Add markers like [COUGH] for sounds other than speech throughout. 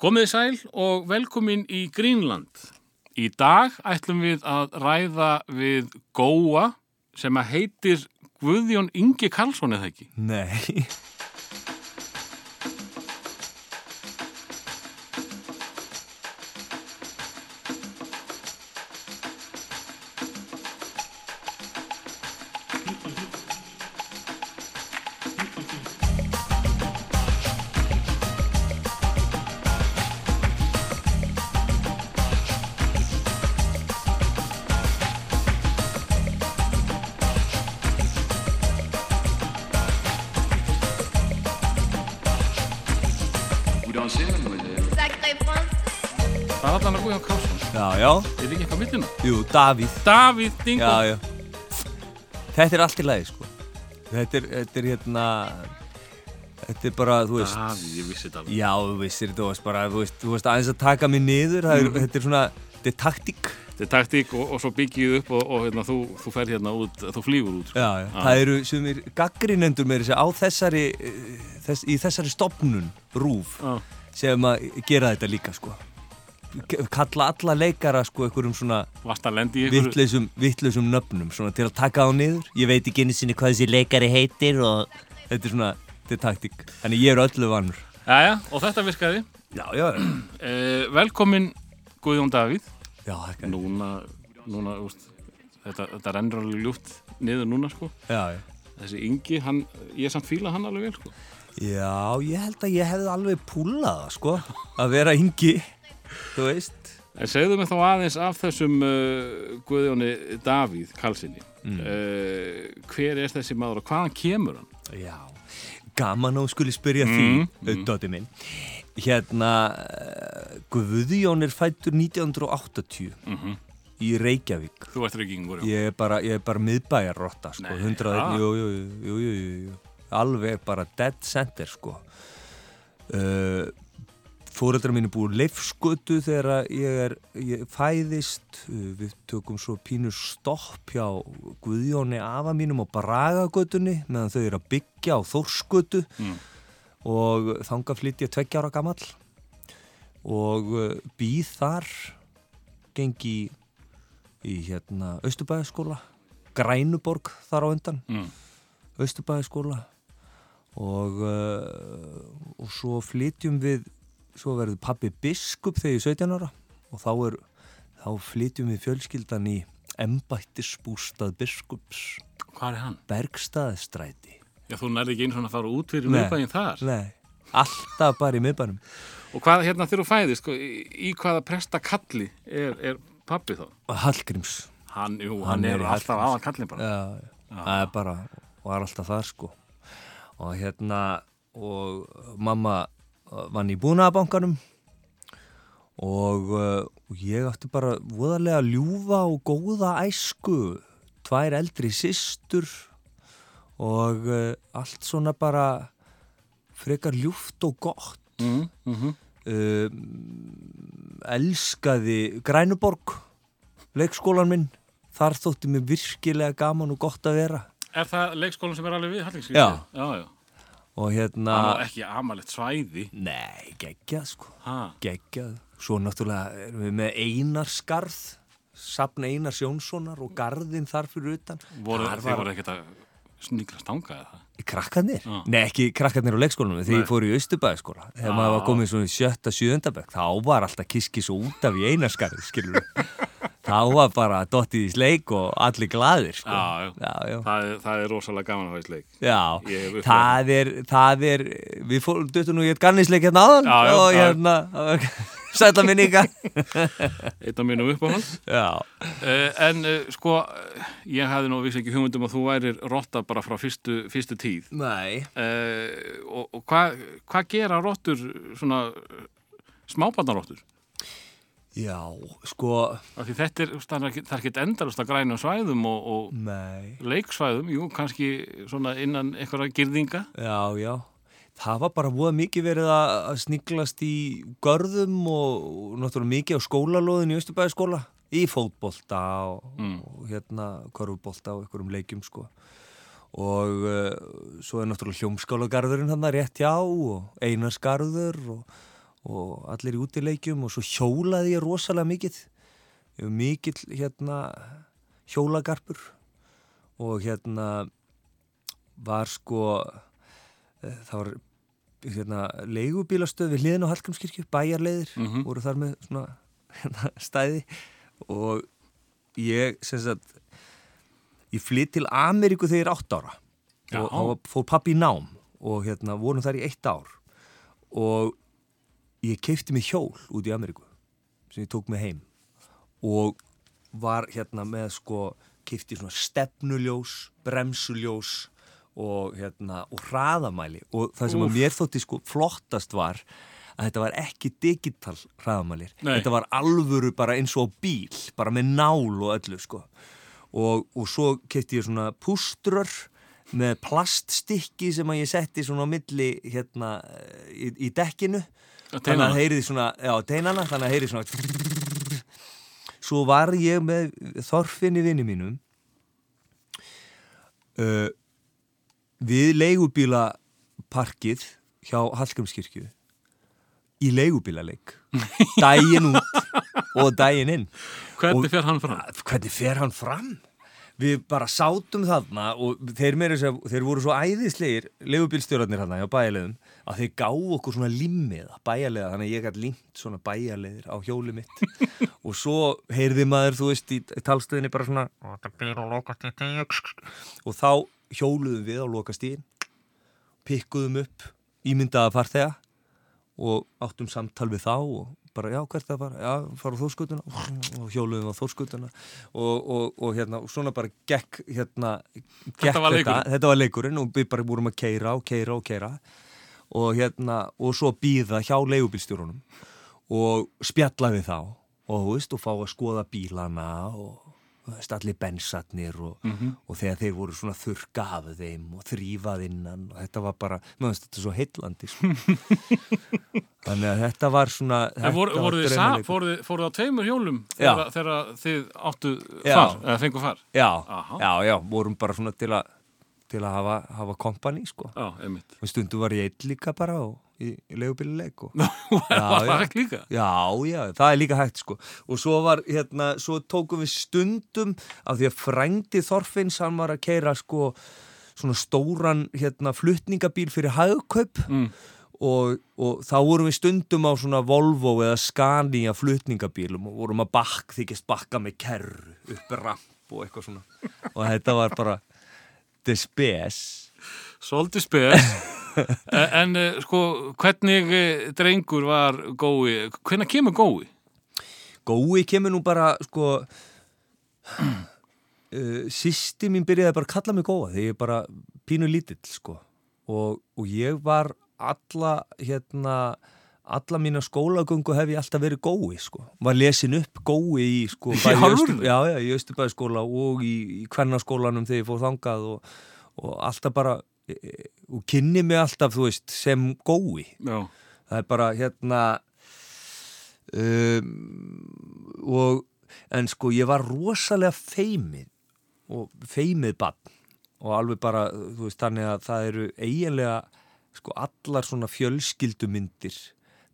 Komið sæl og velkomin í Greenland. Í dag ætlum við að ræða við Góa sem að heitir Guðjón Ingi Karlsson eða ekki. Nei, jú, Davíð Davíð Dingo. Já, já Þetta er allt í lagi, sko Þetta er, þetta er hérna Þetta er bara, þú veist Davíð, ég vissi þetta alveg. Já, þú veist, þú veist bara, þú veist, þú veist aðeins að taka mig niður er, Þetta er svona, þetta er taktík Þetta er taktík og, og svo byggið upp og, og hérna, þú, þú fer hérna út, þú flýgur út. Sko. Já, já, það eru sumir gaggrinendur með þessi á þessari eh, þess, í þessari stopnun, rúf Já. sem að gera þetta líka, sko kalla alla leikara, sko, einhverjum svona vittlausum, vittlausum nöfnum svona til að taka á niður ég veit ekki einu sinni hvað þessi leikari heitir og þetta er svona, þetta er taktík þannig ég er öllu vannur Jæja, og þetta virkaði. já, já, Eh, velkomin Guðjón Davíð. já, ekki Núna, núna, úst, þetta, þetta rennur alveg ljúft niður núna, sko. já. Þessi Ingi, hann, ég er samt fíla hann alveg vel, sko. já, ég held að ég hefði alveg púlað það, sko að vera yngi þú veist En segðu mig þá aðeins af þessum uh, Guðjóni Davíð Karlssoni. Mm. Uh, hver er þessi maður og hvaðan kemur hann? já, gaman þú skuli spyrja Mm, því mm. Dóti minn hérna eh, Guðjón er fættur 1980 Mm í Reykjavík Þú ert já. Ég er bara, ég er bara miðbæjarrotta sko, Nei, 100, ja. jú, jú, jú, jú, jú, jú, jú, alveg bara dead center sko. Uh, Fóreldrar mín er búið leifskötu þegar ég er ég fæðist, uh, við tökum svo pínur stopp hjá Guðjóni afa mínum á Bragagötunni meðan þau eru að byggja á Þórskötu Mm. og þanga flytt ég tveggja ára gamall. Og uh, býð þar gengi í, í hérna Östubæðaskóla Grænuborg þar á undan. Mm. Östubæðaskóla og uh, og svo flytjum við svo verður pappi biskup þegar ég er 17 ára og þá er þá flytjum við fjölskyldan í embættisbústað biskups Hvað er hann? Bergstaðstræti Já, þú nærði ekki einu svona að fara út fyrir Nei. miðbæinn þar. Nei, alltaf bara í miðbænum Og hvað, hérna, þú fæðist, sko, í, í hvaða presta kalli er, er pappi þá? Hallgríms Hann, jú, Hann hann, er er, alltaf aðan kallin bara. Já, það er bara var alltaf þar sko og hérna og mamma vann í búnaðabankanum og, uh, og ég átti bara voðalega ljúfa og góða æsku tvær eldri systur og uh, allt svona bara frekar ljúft og gott Mm, mm um, elskaði Grænuborg leikskólan minn þar þótti mér virkilega gaman og gott að vera Er það leikskólan sem er alveg við Hallingsvík? Já. Já, já. Og hérna Það var ekki amalegt svæði. nei, geggjað sko Ha, geggjað, svo náttúrulega erum við með Einarskarð safn Einars Jónssonar og garðin þar fyrir utan voru, Þar þið var- voru ekkert að sníkla stanga eða það? krakkarnir, Já. nei ekki krakkarnir á leikskólanum þegar ég fór í Östubæðaskóla þegar Já. maður var komið svona í sjötta, sjöunda bekk þá var alltaf kiski svo út af í Einarskarð skilur við [LAUGHS] þá var bara dottið í sleik og allir glaðir sko. Já, já. já. Það, það er rosalega gaman að hafa í sleik. Það er, það er, við fórum döttu nú í eitt gannisleik hérna áðan og hérna, sætla minninga. [LAUGHS] Eitt af mínum uppáhald. Uh, en uh, sko, ég hefði nú vissi ekki hugmyndum að þú værir rotta bara frá fyrstu, fyrstu tíð. nei. Uh, og og hvað hva gera rottur, svona smábarnarottur? Já, sko, þetta er, það er ekki- endalust að grænum svæðum og, og leiksvæðum, jú, kannski svona innan einhverja girðinga. já, já. Það var bara voða mikið verið að að sniglast í görðum og, og náttúrulega mikið á skólalóðin í Östubæðaskóla í fótbolta og, Mm. og hérna korfubolta og einhverjum leikjum sko og uh, svo er náttúrulega hljómskálagarðurinn hann rétt hjá og einarsgarður og, og allir í útileikjum og svo hjólaði ég rosalega mikið mikill hérna hjólagarpur og hérna var sko eh, það var hérna leigubílastöð við hliðin á Hallgrímskirkju, bæjarleiðir Mhm. voru þar með svona [LAUGHS] hérna, stæði og ég sem sagt ég flytt til Ameríku þegar ég er átt ára Já. og þá fór pappi í nám og hérna vorum þar í eitt ár og ég keipti mig hjól út í Ameríku sem ég tók mig heim og var hérna með sko keipti svona stefnuljós, bremsuljós og hérna og hraðamæli og það sem Úff. að mér þótti sko flottast var að þetta var ekki digital hraðamælir Nei. þetta var alvöru bara eins og bíl bara með nál og öllu sko og, og svo keipti ég svona púströr með plaststykki sem að ég setti svona á milli hérna í, í dekkinu þannig að heyriði svona, já, teinana þannig að heyriði svona svo var ég með þorfinni vinni mínum uh, við leigubílaparkið hjá Hallgrímskirkju í leigubílaleik [LAUGHS] daginn út og daginn inn Hvernig fer hann fram? hvernig fer hann fram? Við bara sátum þarna og þeir, segja- þeir voru svo æðislegir leigubílstjórarnir hérna hjá bæjarleiðum að þeir gáðu okkur svona limmiða bæjarleiða þannig að ég gæti limt svona bæjarleiðir á hjóli mitt. [LAUGHS] Og svo heyrði maður þú veist í talstöðinni bara svona og þá hjóluðum við á lokastíðin pikkuðum upp ímyndaða farþega og áttum samtal við þá og bara já hvert það bara, já fara á þórskutuna og hjóluðum á þórskutuna og, og, og hérna og svona bara gekk hérna gekk var leikurinn. þetta, þetta var leikurinn og við bara vorum að keira og keira og keira og hérna og svo býða hjá leigubílstjórunum og spjalla við þá. Og þú veist og fá að skoða bílana og allir bensatnir og, Mhm. og þegar þeir voru svona þurrka af þeim og þrýfað innan og þetta var bara, mér finnst þetta svo heillandi sko. [LAUGHS] þannig að þetta var svona En voru, voru þið, draumaleikur. fóruð, fóruð á tveimur hjólum þegar, þegar þið áttu far, eða fengu far? já, Aha. já, já, vorum bara svona til að til að hafa, hafa kompani sko. Já, og stundum var ég einn líka bara og, í, í leigubíluleik og [LAUGHS] Var það ekki líka? Já, já, það er líka hægt sko og svo var hérna, svo tókum við stundum af því að frændi Þorfinns hann var að keira sko svona stóran hérna flutningabíl fyrir hagkaup Mm. og, og þá vorum við stundum á svona Volvo eða Scania flutningabílum og vorum að bakk, þykist bakka með kerru upp ramp og eitthvað svona og þetta var bara despes Svolítið spes. [LAUGHS] en eh, sko, hvernig eh, drengur var gói? Hvenær kemur gói? Gói kemur nú bara sko uh, Sýsti mín byrjaði bara að kalla mig góa þegar ég bara pínu lítill sko og, og ég var alla hérna alla mína skólagöngu hef ég alltaf verið gói sko var lesin upp gói í sko bæði í Östubæðskóla og í, í kvennaskólanum þegar ég fór þangað og, og alltaf bara og kynni mig alltaf, þú veist, sem gói. Já. það er bara hérna um, og en sko ég var rosalega feimið og feimið bann og alveg bara, þú veist, þannig að það eru eiginlega sko allar svona fjölskyldumyndir.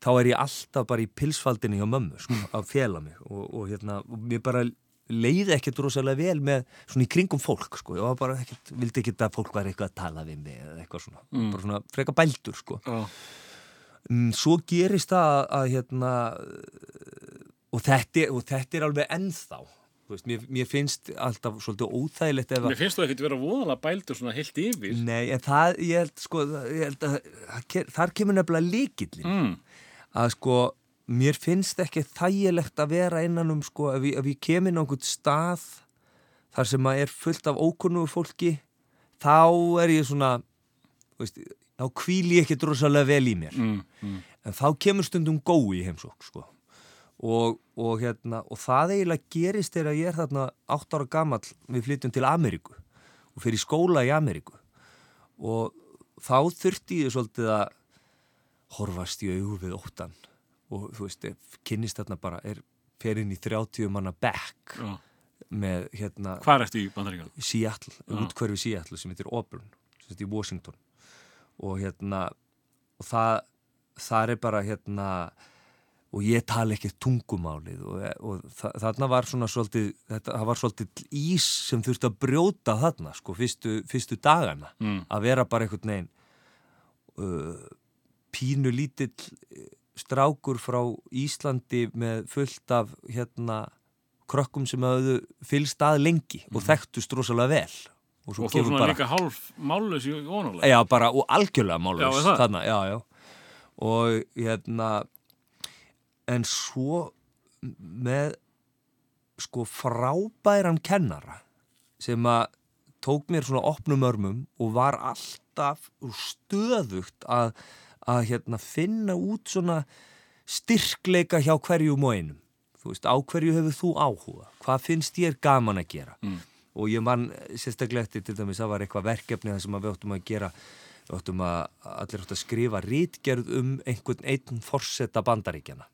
Þá er ég alltaf bara í pilsfaldinni hjá mömmu sko, að fjela mig og, og hérna, og mér bara leiði ekkert rosalega vel með svona í kringum fólk sko, ég var bara ekkert, vildi ekkert að fólk var eitthvað að tala við mig eða eitthvað svona, Mm. bara svona freka bældur sko Já. Mm, svo gerist það að, að hérna og þetta, og þetta er alveg ennþá veist, mér, mér finnst alltaf svolítið óþægilegt ef Mér að finnst þú ekkert vera voðalega bældur svona heilt yfir. Nei, en það, ég held sko ég held að, að þar kemur nefnilega líkillin Mm. að sko mér finnst ekki þægilegt að vera innan um sko ef ég, ég kem inn á einhvern stað þar sem að er fullt af ókunnugur fólki þá er ég svona veist, þá kvíl ég ekki drosalega vel í mér Mm. Mm. en þá kemur stundum gói í heimsók sko. og, og, hérna, og það eiginlega gerist þegar ég er þarna 8 ára gamall við flytjum til Ameríku og fyrir skóla í Ameríku og þá þurfti ég svolítið að horfast í augu við óttan og þú veist, kynnist þarna bara er fer inn í 30 manna back Já. með hérna Hvað er eftir í bandaríkjum? Seattle, Já. útkverfi Seattle sem heitir Auburn, sem heitir Washington og hérna og það þar er bara hérna og ég tala ekki tungumálið og, og þa þarna var svona svolítið, þetta, það var svolítið ís sem þurfti að brjóta þarna sko, fyrstu, fyrstu dagana Mm. að vera bara einhvern veginn uh, pínu lítill strákur frá Íslandi með fullt af hérna krökkum sem hafðu fylgst að lengi og þekktust rosalega vel og svo Mhm. Og þú svona bara líka hálf mállös í vonulega. já bara og algjörlega Já, er það? þarna, já, já og hérna en svo með sko frábæran kennara sem að tók mér svona opnum örmum og var alltaf stöðugt að, að hérna finna út svona styrkleika hjá hverjum og einum. Þú veist, á hverju hefur þú áhuga? Hvað finnst þér gaman að gera? Mm. og ég man sérstaklega eftir til dæmis það var eitthvað verkefni það sem við áttum að gera við áttum að allir áttum að skrifa rítgerð um einhvern einn forsetta bandaríkjana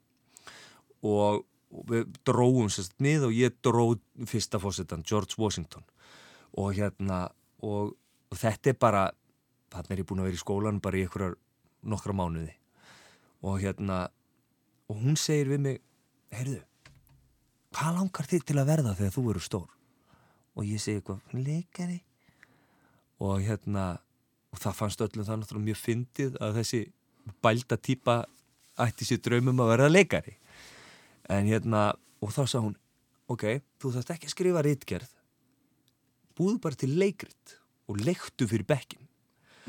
og, og við dróum sérst mið og ég dró fyrsta fórsetan George Washington. Og hérna og, og þetta er bara þarna er ég búin að vera í skólan bara í einhverjar nokkra mánuði. Og hérna og hún segir við mig heyrðu, hvað langar þið til að verða þegar þú eru stór? Og ég segi eitthvað, leikari. Og hérna og það fannst öllum það náttúrulega mjög fyndið að þessi bælda típa ætti sér draumum að verða leikari. En hérna og þá sagði hún, ok, þú þarft ekki að skrifa rítgerð búðu bara til leikrit og leiktu fyrir bekkin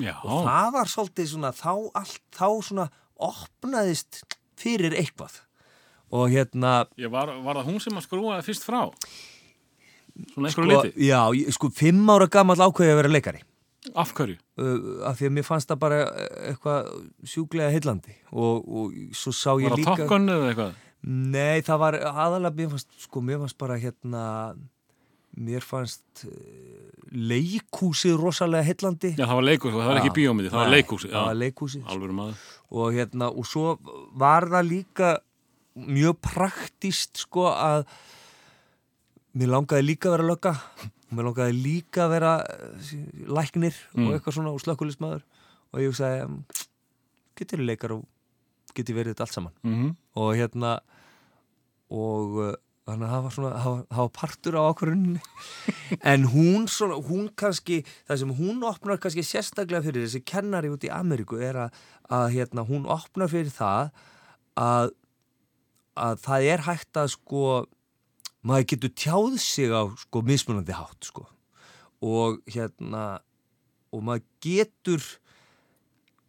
Já, og það var svolítið svona þá, allt, þá svona opnaðist fyrir eitthvað og hérna ég var, var það hún sem að skrúa það fyrst frá? Svona einhverju sko, liti? já, ég- sko, fimm ára gammal ákveði að vera leikari Af hverju? uh, af því að mér fannst það bara eitthvað sjúklega heillandi og, og svo sá ég Var það líka tokkunni eða eitthvað? Nei, það var aðalega mér fannst, sko, mér fannst bara hérna mér fannst uh, leikúsið rosalega heillandi Já, það var leikhúsi, það var ekki Já. bíómyndi, það var Nei, leikhúsi. það var Já, maður. og hérna, og svo var það líka mjög praktist sko að mér langaði líka að vera lögga mér langaði líka að vera eh, læknir Mm. og eitthvað svona og slökkulismæður og ég hugsaði "Mm, getur leikar og getur verið þetta allt saman Mm og hérna og uh, þannig að það var svona það var, partur á ákvörðunni [LAUGHS] en hún svona, hún kannski það sem hún opnar kannski sérstaklega fyrir þessi kennari út í Ameríku er að, að hérna, hún opnar fyrir það að, að það er hægt að sko maður getur tjáð sig á sko mismunandi hátt sko. Og hérna og maður getur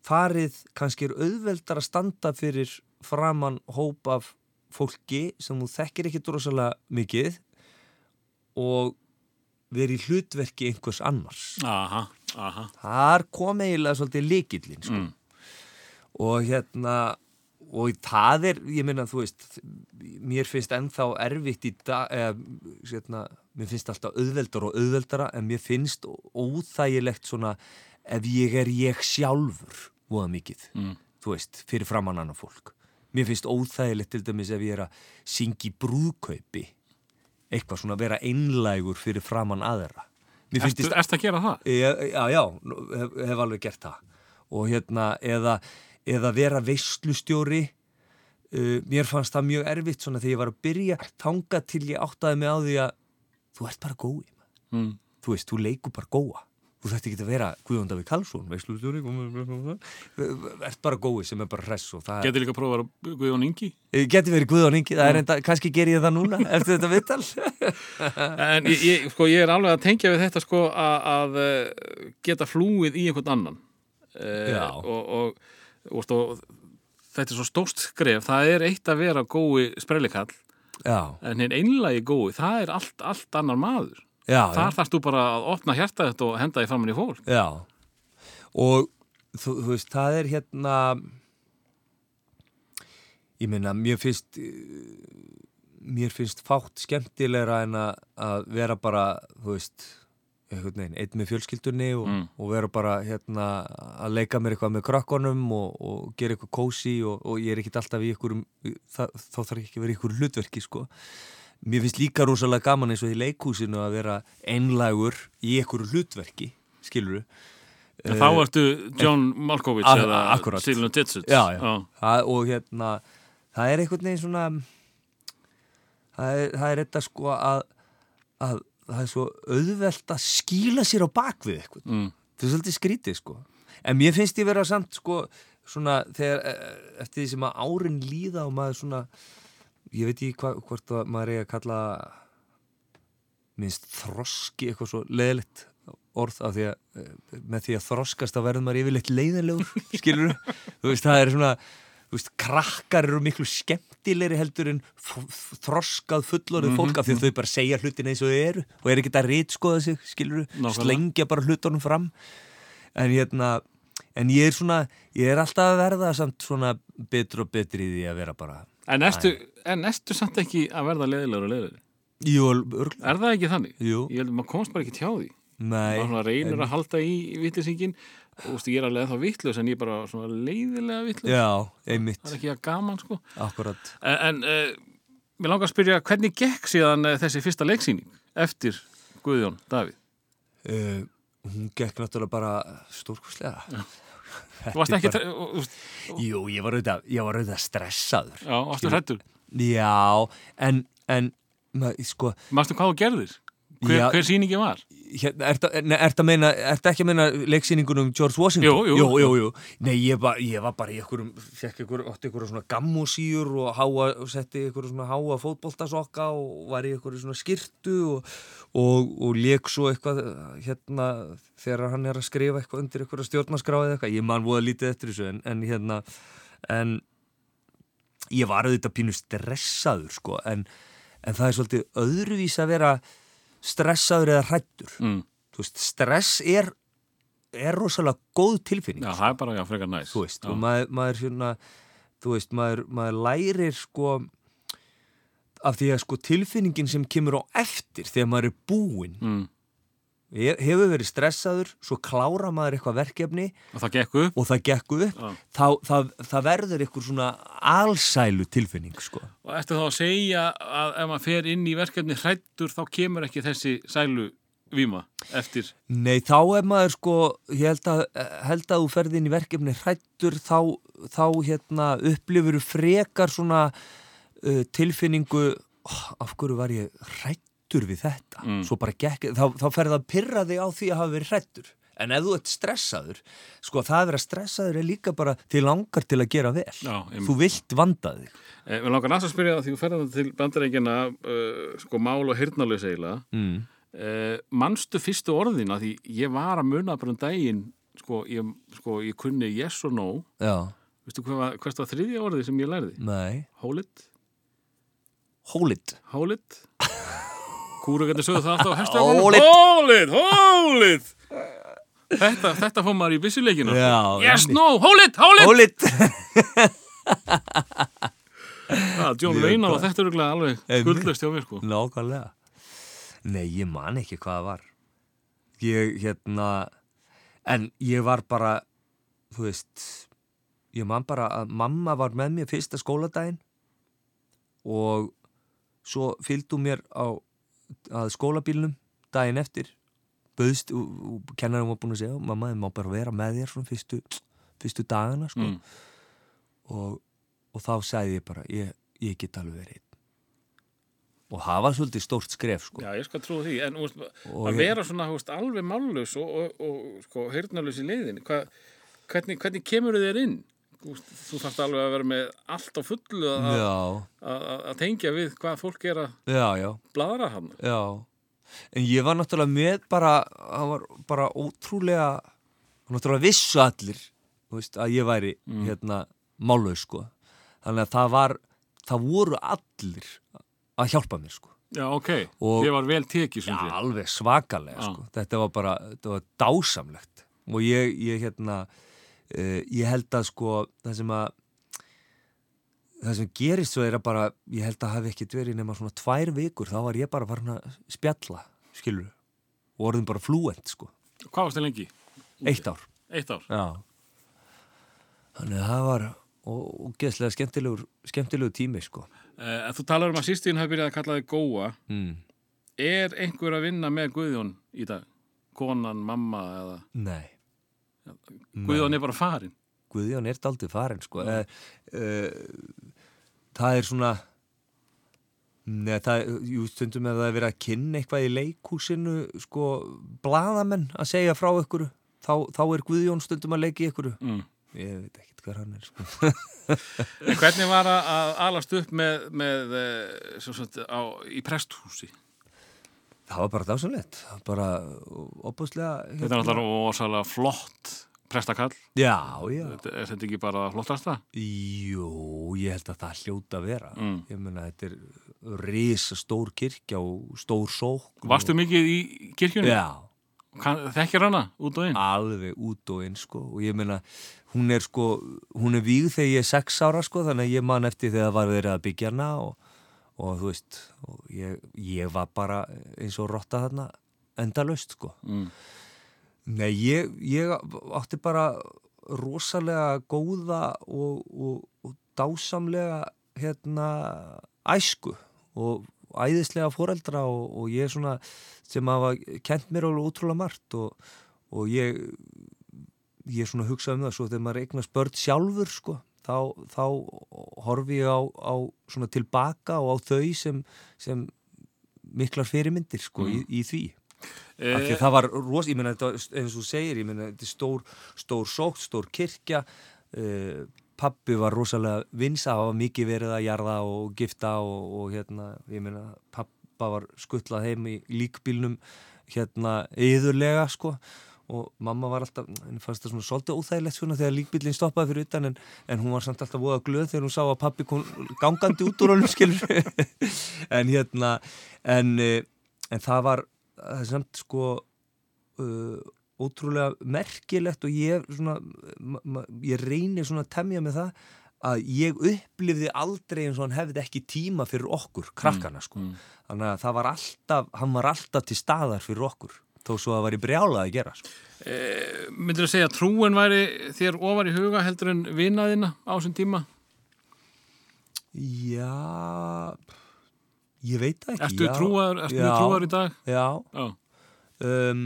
farið kannski er auðveldar að standa fyrir framann hóp af fólki sem þú þekkir ekki drosalega mikið og verið í hlutverki einhvers annars. Aha, aha. Þar kom eiginlega svolítið líkillin sko. Mm. og hérna og það er, ég meina þú veist mér finnst ennþá erfitt í dag, eða, hérna, mér finnst alltaf auðveldar og auðveldara en mér finnst óþægilegt svona ef ég er ég sjálfur voða mikið, Mm. þú veist fyrir framann annar fólk mér finnst óþægilegt til dæmis ef ég er að syngja í brúðkaupi. Eitthvað svona vera einlægur fyrir framann aðra. Ertu, ertu að gera það? Já, já, já hef, hef alveg gert það. Og hérna, eða, eða vera veislustjóri. Uh, mér fannst það mjög erfitt svona þegar ég var að byrja. Þanga til ég áttaði mig á því að þú ert bara gói Mm. þú veist, þú leikur bara góa þú þætti ekki að vera Guðjón Davík Karlsson veislustjóri ert bara gói sem er bara hress Geti líka að prófa að vera Guðjón Ingi? er, geti verið Guðjón Ingi, það er enda, kannski ger ég það núna eftir þetta vittal [LAUGHS] En ég, ég, sko, ég er alveg að tengja við þetta sko að, að eh, geta flúið í einhvern annan. Já. og, og, og, og þetta er svo stórt skref. Það er eitt að vera gói sprellikall. Já, en hinn einlagi gói, það er allt, allt annar maður já, þar þarfst þú bara að opna hjarta þetta og henda því framann í fólk Já, og þú, þú veist, það er hérna, ég meina, mér finnst, mér finnst fátt skemmtilegra en að, vera bara, þú veist, einn með fjölskyldunni og, Mm. og vera bara hérna að leika mér eitthvað með krakkonum og, og gera eitthvað kósi og, og ég er ekkit alltaf í það, þá þarf ekki að vera einhverju hlutverki, sko. Mér finnst líka rosalega gaman eins og í leikhúsinu að vera einlægur í einhverju hlutverki, skiluru. En þá ertu John Malkovich A- eða akkúrat. Silvio Ditsits. Já, já. Það, og hérna, það er einhvern veginn svona, það er, það er þetta sko að, að það er svo auðvelt að skýla sér á bakvið eitthvað. Mm. Það er svolítið skrítið sko. En mér finnst ég vera samt sko, svona, þegar, eh, eftir því sem að árin líða og maður svona, ég veit ekki hva, hvort að maður er að kalla minnst þroski eitthvað svo leðilegt orð af því að eh, með því að þroskast þá verður maður yfirleitt leiðinlegur [LAUGHS] skilur þú veist það er svona þú veist krakkar eru miklu skemmtilegri heldur en þroskað fullorðið fólk af því að þau bara segja hlutin eins og þau eru og er ekki að rítskoða sig skilur slengja bara hlutunum fram. En hérna en ég er svona, ég er alltaf að verða samt svona betur og betri í því að vera bara En en ertu samt ekki að verða leðilegur og leðilegur? Jú, örgl, Er það ekki þannig? jú, Ég held að maður komst bara ekki hjá því. nei maður reynir að halda í vitlisingin og þú veist, ég er alveg þá vittlus en ég er bara svona leiðilega vittlus. Já, einmitt, Það er ekki að gaman, sko. akkurat En, en uh, mér langar að spyrja, hvernig gekk síðan uh, þessi fyrsta leiksýning eftir Guðjón Davíð? uh, Hún gekk náttúrulega bara stórkostlega Þú varst ekki, bara... Jú, ég var auðvitað, stressaður já, varstu hrættur. Já, en, en maður, sko, Mástu hvað þú gerðir? Hver, hver sýningi var? Hérna, meina, ert ekki að meina leiksýningunum George Washington? Jú, jú. jú, jú. Nei, ég, ba, ég var bara í einhverjum, fekk einhverjum svona gammosýur og háa, setti einhverjum svona háa fótboltasokka og var í einhverjum svona skirtu og, og, og leik svo eitthvað hérna þegar hann er að skrifa eitthvað undir einhverja stjórnarskráið eitthvað, ég man voða lítið eftir þessu en, en hérna, en ég var auðvitað pínu stressaður sko, en, en það er svolítið öðruvís að vera stressaður eða hrættur Mm. veist, stress er er rosalega góð tilfinning Já, það er bara, frekar næs. þú veist, já. og maður, maður svona, þú veist, maður, maður lærir sko af því að sko tilfinningin sem kemur á eftir þegar maður er búinn Mm. He- hefur verið stressaður, svo klára maður eitthvað verkefni Og það gekk upp. og það gekk upp, Já. þá, það, það verður eitthvað svona alsælu tilfinning sko. Og eftir þá að segja að ef maður fer inn í verkefni hrættur þá kemur ekki þessi sælu víma eftir. Nei, þá er maður sko, ég held að, held að þú ferði inn í verkefni hrættur, þá, þá hérna, upplifur frekar svona uh, tilfinningu, oh, af hverju var ég hrættur við þetta? Mm. Gekk, þá, þá ferði að pyrra þig á því að hafa verið hrættur. En ef þú ert stressaður, sko það að vera stressaður er líka bara til langar til að gera vel. Já, þú vilt vanda þig. Eh, Mér langar næst að spyrja það því þú ferðan til bandarækjana uh, sko mál og hirnalös eiginlega. Mm. Uh, manstu fyrstu orðina því ég var að muna bara um daginn sko ég, sko, ég kunni yes or no. Veistu hvað, var- þriðja orðið sem ég lærði? nei. Hold it, Hold it. hold it. [LAUGHS] Kúrugarnir sögðu það alltaf á it, hold it. Þetta, þetta fór maður í byssuleikinu. Já, Yes, no. Já, [LAUGHS] John Mjög Reynald og þetta er örugglega alveg skuldlöst hjá mér sko. Nákvæmlega. Nei, ég man ekki hvað það var. Ég, hérna, en ég var bara, þú veist, ég man bara að mamma var með mér fyrsta skóladaginn og svo fylgdu mér á að skólabílnum daginn eftir bauðst og, kennarum var búin að segja mamma, þið má bara vera með þér svona fyrstu, fyrstu dagana sko. Mm. og, og þá sagði ég bara ég, ég get alveg verið og það var svolítið stórt skref sko. Já, ég skal trúa því, en úst, að vera svona úst, alveg mállus og, og, og sko, heyrnalus í leiðin, Hva, hvernig, hvernig kemur þér inn? Þú þarfst alveg að vera með allt á fullu að, tengja við hvað fólk er að já, já, bladra hann. já. En ég var náttúrulega með bara það var bara ótrúlega náttúrulega vissu allir veist, að ég væri hérna málaus sko. Þannig að það var það voru allir að hjálpa mér sko. Já, ok, þið var vel tekið Já, alveg svakalega sko. þetta var bara, þetta var dásamlegt. Og ég, ég hérna uh, ég held að sko það sem að það sem gerist svo er að bara ég held að hafi ekkit verið nema svona tvær vikur þá var ég bara farin að spjalla skilur, og orðin bara flúent sko, Hvað varst þið lengi? eitt ár Eitt ár. Já Þannig að það var og, og geðslega skemmtilegur skemmtilegur tími sko Uh, þú talar um að sýstíðin hafi byrjað að kalla þig Góa. mm. Er einhver að vinna með Guðjón í dag? Konan, mamma eða... Nei, Guðjón er bara farin. Guðjón er daldið farin sko. uh, uh, það er svona neða, það, jú, stundum ef það er verið að kynna eitthvað í leikhúsinu sko, blaðamenn að segja frá ykkur þá, þá er Guðjón stundum að leiki ykkur Mm. ég veit ekkert hver hann er sko. En hvernig var að að alast upp með, með eh, svo á, í presthúsi? Það var bara dásanlegt bara opaslega Þetta er náttúrulega ósalega flott prestakall. já, já Er þetta ekki bara flottasta? Jú, ég held að það hljóta að vera Mm. ég menna þetta er risa stór kirkja og stór sók Varstu mikið í kirkjunni? Já, Þekkir hana út og inn? alveg út og inn sko og ég meina, hún er sko hún er víg þegar ég er sex ára sko þannig að ég man eftir þegar það var verið að byggja hana og, og þú veist og ég, ég var bara eins og rotta þarna endalaust sko Mm. Nei, ég, ég átti bara rosalega góða og, og, og dásamlega hérna æsku og æðislega foreldra og, og ég er svona sem hafa kent mér alveg útrúlega margt og, og ég ég svona hugsa um það svo þegar maður eignast börn sjálfur sko þá, þá horfi ég á, á svona tilbaka og á þau sem, sem miklar fyrirmyndir sko í, í því. Af því Eh, að það var ros, ég var eins og segir, ég meina þetta er stór stór sókt, stór kirkja. Uh, pappi var rosalega vinsa, það var mikið verið að jarða og gifta og, og hérna ég meina pappa var skuttlað heim í líkbílnum hérna yðurlega sko og mamma var alltaf, henni fannst það svona svolítið óþægilegt svona þegar líkbílinn stoppaði fyrir utan en, en hún var samt alltaf voða glöð þegar hún sá að pappi kom gangandi út úr honum [LAUGHS] skilur en hérna en, eh, en það var það er samt sko uh, ótrúlega merkilegt og ég svona, ég reynir svona að temja með það að ég upplifði aldrei eins og hann hefði ekki tíma fyrir okkur, krakkana sko. mm. þannig að það var alltaf, hann var alltaf til staðar fyrir okkur, þó svo að var í brjálað að gera sko. Eh, myndir að segja að trúin væri þér ofar í huga heldur en vinaðina á þessum tíma? Já ég veit það ekki Ertu já, trúar, ertu já, trúar í dag? Já, Já. um,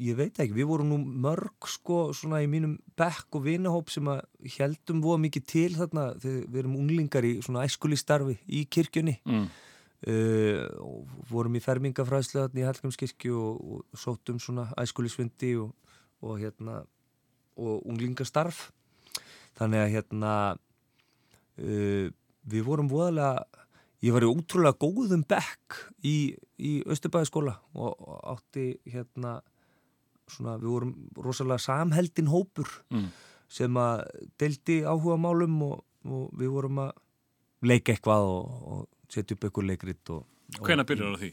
ég veit ekki, við vorum nú mörg sko svona í mínum bekk og vinahóp sem að heldum voða mikið til þarna þegar við erum unglingar í svona æskulistarfi í kirkjunni Mm. Uh, vorum í fermingafræðslu í Hallgrímskirkju og, og sóttum svona æskulisfundi og, og hérna og unglingastarf þannig að hérna uh, við vorum voðalega ég var í ótrúlega góðum bekk í, í Östubæðaskóla og, og átti hérna svona, við vorum rosalega samheldin hópur Mm. sem að deldi áhuga málum og, og við vorum að leika eitthvað og setja upp eitthvað leikrit og, og Hvenær byrjar á því?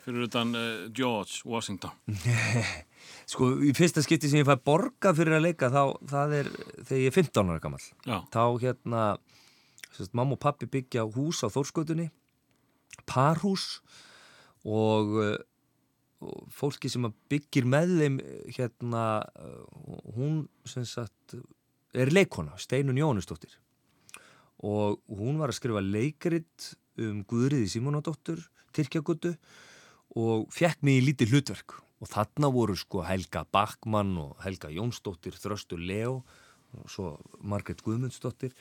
Fyrir utan uh, George Washington. [LAUGHS] sko, í fyrsta skipti sem ég fæ borga fyrir að leika þá, það er þegar ég er 15 ára gammal Já. þá hérna sérst, mamma og pappi byggja hús á Þórskötunni parhús og, uh, og fólki sem byggir með þeim hérna uh, hún sem sagt er leikona, Steinun Jónusdóttir og hún var að skrifa leikrit um Guðriði Simonadóttur Tyrkjagutu og fekk mig í lítið hlutverk. Og þarna voru sko Helga Backmann og Helga Jónsdóttir, Þröstur Leo og svo Margrét Guðmundsdóttir.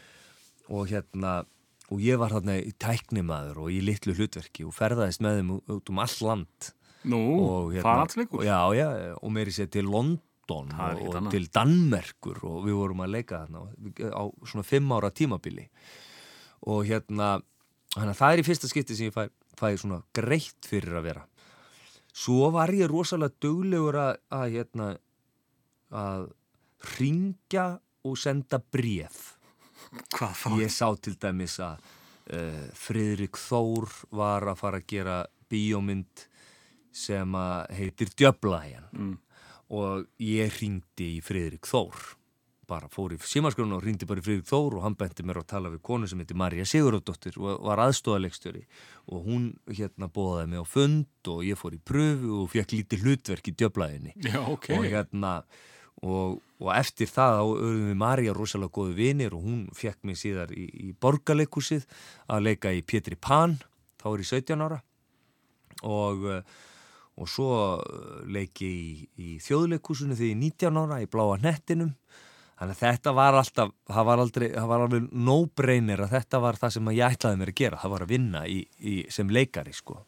Og hérna og ég var þarna í tæknimaður og í litlu hlutverki og ferðaðist með þeim út um all land. Nú, og hérna, faraldsleikur. já, já, og meiri sér til London Það er og, og til Danmerkur og við vorum að leika þarna á svona fimm ára tímabili. Og hérna hana, það er í fyrsta skipti sem ég fæ, fæ svona greitt fyrir að vera svo var ég rosalega duglegur að, að hérna að ringja og senda bréf Hvað þá? Ég sá til dæmis að uh, Friðrik Þór var að fara að gera bíómynd sem að heitir Djöblaðjan Mm. og ég ringdi í Friðrik Þór bara fór í símaskrona og ringdi bara í Friðrik Þór og hann benti mér að tala við konu sem heitir Marja Sigurðardóttir og var aðstóðaleikstjóri og hún hérna bóðaði mig á fund og ég fór í pröfu og fekk lítið hlutverk í Djöblaðinni Já, ok. og hérna og, og eftir það auðvum við Marja rosalega góðu vinir og hún fekk mig síðar í, í borgarleikusið að leika í Pétri Pan þá er ég 17 ára. Og, og svo leik ég í, í þjóðleikúsinu þegar ég er 19 ára í bláa hnettinum þannig að þetta var alltaf það var, aldrei, það var alveg no-brainer að þetta var það sem ég ætlaði mér að gera. Það var að vinna í, í, sem leikari sko.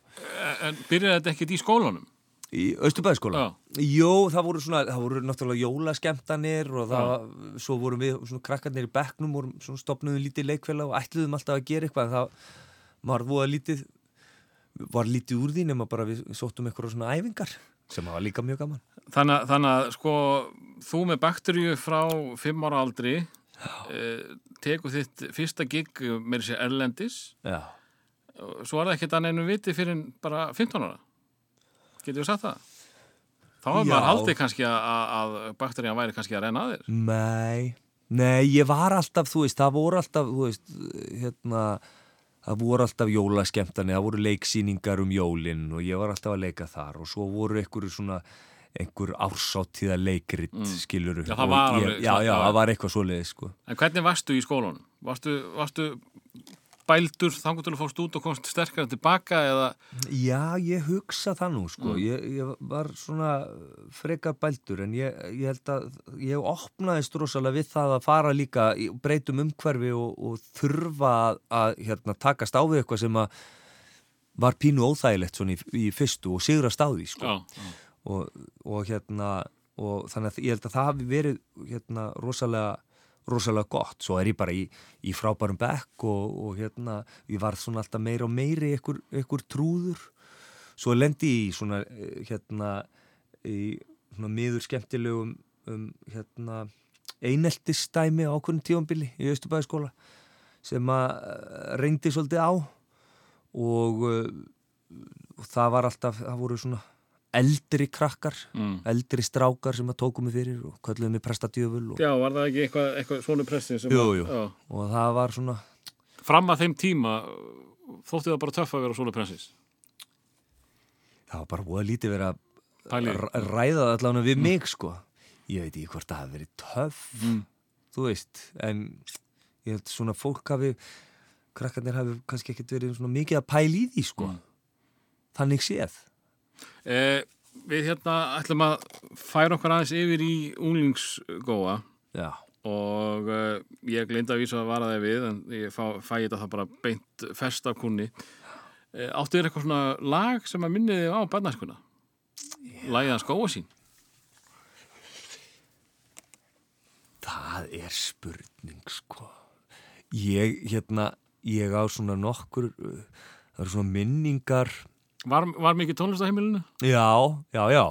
En byrjaði þetta ekkert í skólanum? í Östubæðskóla Já. Jó, það voru svona, það voru náttúrulega jólaskemtanir og það, svo vorum við svona krakkarnir í bekknum, vorum svona stopnuðum lítið leikfélag og ætluðum alltaf að gera eitthvað. En það var voða lítið var lítið úr því nema bara við sóttum eitthvað svona æfingar sem var líka mjög gaman Þannig, þannig að sko þú með bakteríu frá fimm ára aldri eh, tekur þitt fyrsta gig með sér erlendis. Já, svo var það ekkert að neinu viti fyrir bara 15 ára. Getur við sagt það? Þá var maður haldið kannski að, að bakterían væri kannski að reyna að þér. Nei. Nei, ég var alltaf, þú veist, það voru alltaf, þú veist, hérna, það voru alltaf jólaskemtani, það voru leiksýningar um jólinn og ég var alltaf að leika þar og svo voru einhverju svona, einhver ársáttíða leikrit, mm. skiluru. Já, það var ég, alveg- Já, já, það var eitthvað svoleiðis, sko. En hvernig varstu í skólanum? Varstu, varstu bældur þangur til að fórst út og komst sterkara tilbaka eða Já, ég hugsa það nú, Mm. sko. Ég, ég var svona frekar bældur en ég, ég held að ég opnaðist rosalega við það að fara líka breytum umhverfi og, og þurfa að, að hérna, takast á við eitthvað sem að var pínu óþægilegt svona í, í fyrstu og sigrast á því, sko. já, já. Og, og hérna, og þannig að ég held að það hafi verið hérna rosalega rosalega gott, svo er ég bara í, í frábærum bekk og, og hérna ég var svona alltaf meira og meiri ykkur, ykkur trúður. Svo lendi ég svona eh, hérna í svona miður skemmtilegum um hérna eineltistæmi á ákveðnum tífambili í Östubæðaskóla sem að eh, reyndi svolítið á og, uh, og það var alltaf, það voru svona eldri krakkar, Mm. eldri strákar sem að tóku mig fyrir og kölluðu mig prestadjöful og, já, var það ekki eitthvað, eitthvað svona pressin sem Jú, jú. já. og það var svona Fram að þeim tíma þótti það bara töff að vera svona það var bara búið að lítið verið að Pæli. ræða það allavega við mig sko ég veit ekki hvort það hafi verið töff Mm. þú veist, en ég held svona fólk hafi krakkarnir hafi kannski ekkert verið svona mikið að pæla í því sko Mm. þannig séð eh, Við hérna ætlum að færa okkar aðeins yfir í unglingsgóa. Já, og uh, ég glinda að vísa að vara það við en ég fá, fæ þetta það bara beint fest af kunni uh, Áttu þér eitthvað svona lag sem að minni þig á barnaskuna? Lagið að skóa sín. Það er spurning sko. Ég hérna ég á svona nokkur uh, það eru svona minningar Var, var mikið tónlist á heimilinu? já, já, já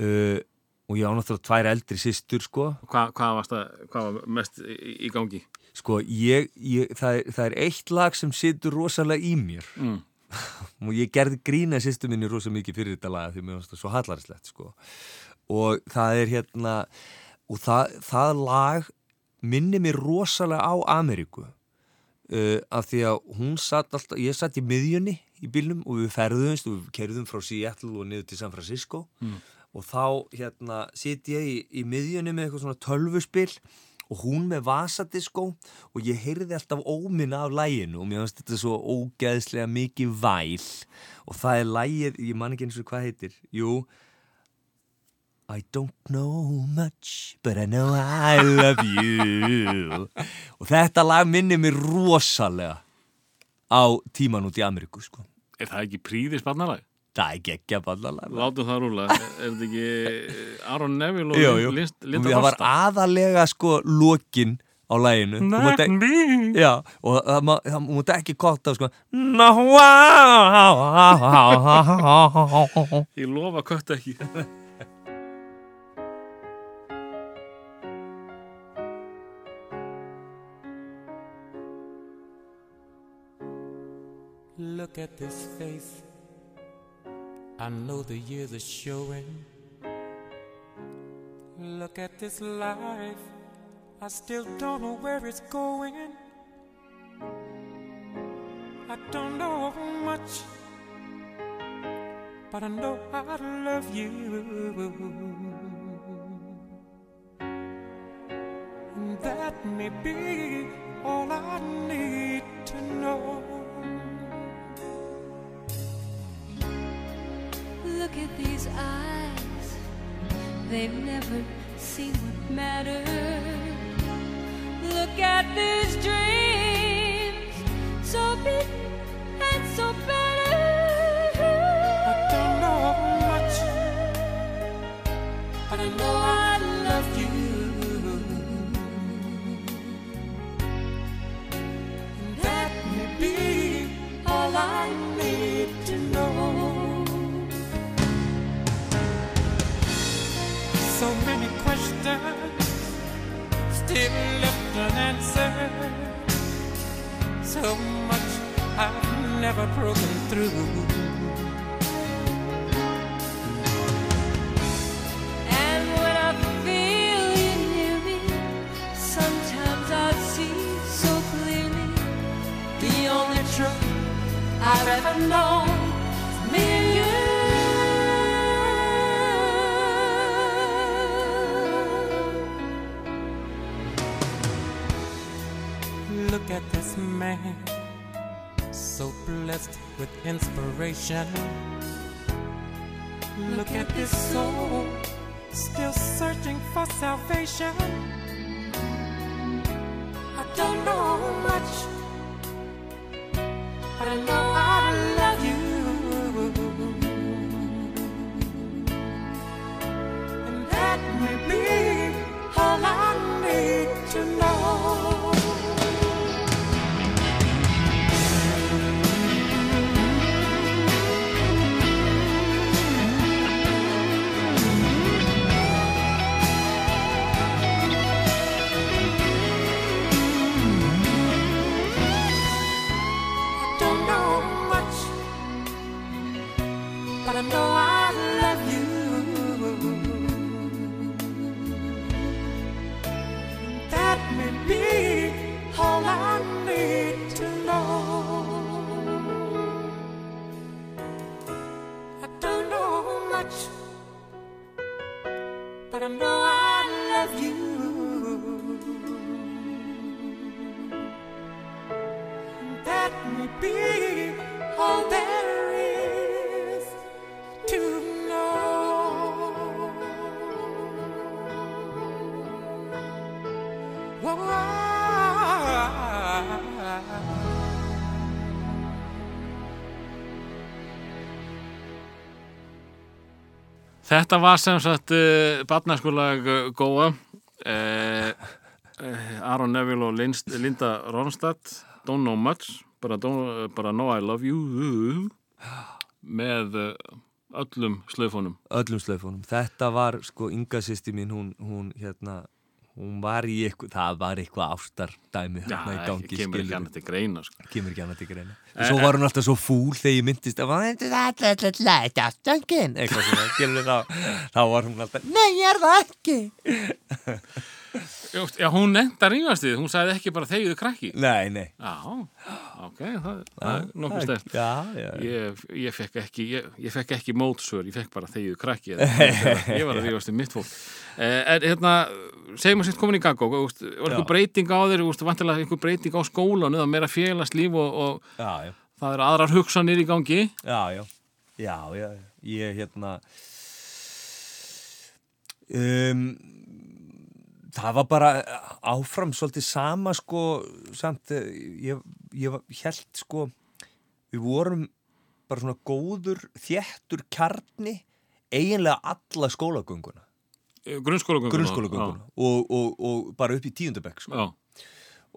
uh, og ég á náttúrulega tvær eldri systur sko Hva, hvað, varst að, hvað var mest í, gangi? Sko, ég, ég, það, er, það er eitt lag sem situr rosalega í mér Mm. [LAUGHS] og ég gerði grína sýstu minni rosa mikið fyrir þetta lag því mér finnst það svo hallarslegt sko. og það er hérna og það, það lag minni mér rosalega á Ameríku uh, af því að hún satt alltaf, ég satt í miðjunni í bílnum og við ferðumst og við kerðum frá Seattle og niður til San Francisco. Og þá hérna sitt ég í, í miðjunni með eitthvað svona tölvuspil og hún með vasadiskó og ég heyrði alltaf óminna af læginu og mér finnst þetta svo ógeðslega mikið væl. Og það er lægið, ég man ekki eins og hvað heitir. Jú I don't know much but I know I love you og þetta lag minni mér rosalega á tíman út í Ameríku sko Er það ekki príðis barnalag? það er geggja ballalag Látum það rúla. Er þetta ekki eh, Aron Neville og Jú, jú. Og Linda það var aðalega sko lokin á læginu Nei, Já, og það múti ekki kotta sko Ég lofa kött ekki. Look at this face. I know the years are showing. Look at this life. I still don't know where it's going. I don't know much, but I know I love you. And that may be all I need to know. With these eyes. They've never seen what matters. Look at these dreams, so big and so better. Questions still left unanswered. So much I've never broken through. And when I feel you near me, sometimes I see so clearly the only truth I've ever known man, so blessed with inspiration. Look at this soul, still searching for salvation. I don't know much, Þetta var sem sagt uh, barnaskólag uh, Góa uh, uh, Aron Neville og Linst, Linda Ronstadt Don't Know Much bara, don't, bara Know I Love You með öllum slöfunum öllum slöfunum. Þetta var sko Inga sýsti mín, hún, hún hérna hún var í eitthvað, það var eitthvað ástardæmi Já, hérna í gangi, kemur ekki annað til greina sko. kemur ekki annað til greina. Og svo var hún alltaf svo fúl þegar ég myndist að þá var hún alltaf, nei ég er það ekki [LAUGHS] Já, hún nefnda rífast þið, hún sagði ekki bara þegiðu krakki. Nei, nei. Já, ok, það, það er nokkuð stert já, já, Ég, ég fekk ekki ég, ég fekk ekki mótsvör, ég fekk bara þegiðu krakki eða- [LAUGHS] ég var að rífast um mitt fólk. Eh, en hérna, segjum að sitt komin í gang og var Já. breyting á þér vantilega einhver breyting á skólan eða meira félagslíf og, og já, já, það eru aðrar hugsanir í gangi. Já, já. Já, já, ég hérna um það var bara áfram svolítið sama sko samt, eh, ég, ég held sko við vorum bara svona góður þéttur kjarni eiginlega alla skólagönguna. Grunnskólagönguna? Grunnskólagönguna. Og, og, og bara upp í tíundabekk sko.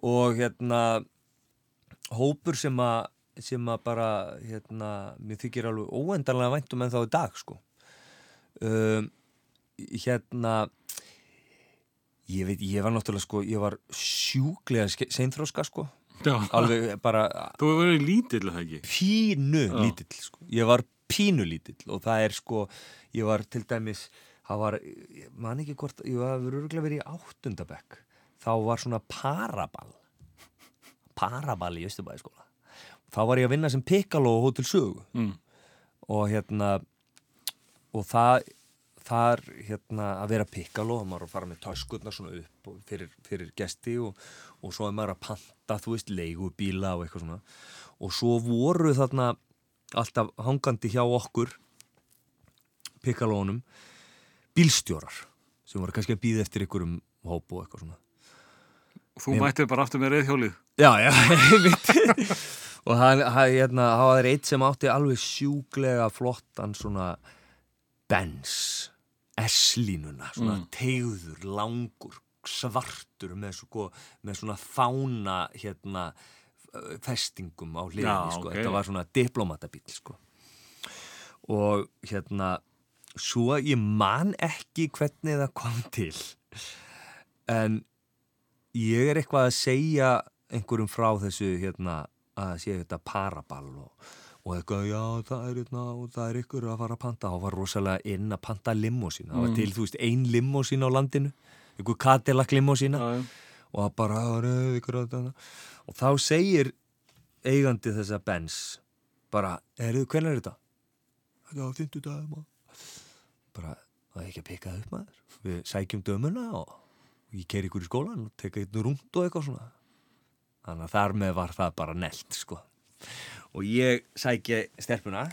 Og hérna hópur sem að sem að bara hérna, mér þykir alveg óendanlega væntum en þá í dag sko. Um, hérna ég veit, ég var náttúrulega sko ég var sjúklega ske- seinþróska sko já. alveg bara Þú hefur verið lítill, er það ekki? pínu Já. lítill sko. ég var pínu lítill og það er sko ég var til dæmis það var, man ekki hvort ég var örgulega verið í áttundabekk þá var svona paraball paraball í Östubæði skóla þá var ég að vinna sem piccolo á Hotel Sögu Mm. og hérna og það þar hérna að vera piccolo og maður að fara með töskurnar svona upp og fyrir, fyrir gesti og, og svo er maður að panta, þú veist, leigubíla og eitthvað svona. Og svo voru þarna alltaf hangandi hjá okkur pikkalónum bílstjórar sem voru kannski að býða eftir einhverjum hóp og eitthvað svona. Þú mættir bara aftur með reyðhjólið. Já, já, [LAUGHS] einmitt. Og hann, hann, hérna, var eitt sem átti alveg sjúklega flottan svona Benz S-línuna, svona Mm. tegður, langur, svartur með, svo, með svona fána hérna festingum á hliðinni, sko. ok. þetta var svona diplomatabíl sko. og hérna svo ég man ekki hvernig það kom til en ég er eitthvað að segja einhverjum frá þessu hérna að sé þetta paraball og, og eitthvað, já, það er hérna og það er ykkur að fara að panta. Og var rosalega inn að panta limósín það var til, þú veist, ein limósín á landinu. Einhver Cadillac limósína Já, já. og það bara, "Já, nei, ykkur að þetta og þá segir eigandi þessa Benz bara, eru, hvernig er þetta? Já, fyndu dag maður. Bara, það er ekki að peka það upp maður. Við sækjum dömuna og ég ker ykkur í skólan og teka einn rúnd og eitthvað svona. Þannig að þar með var það bara nelt sko og ég sækja stelpuna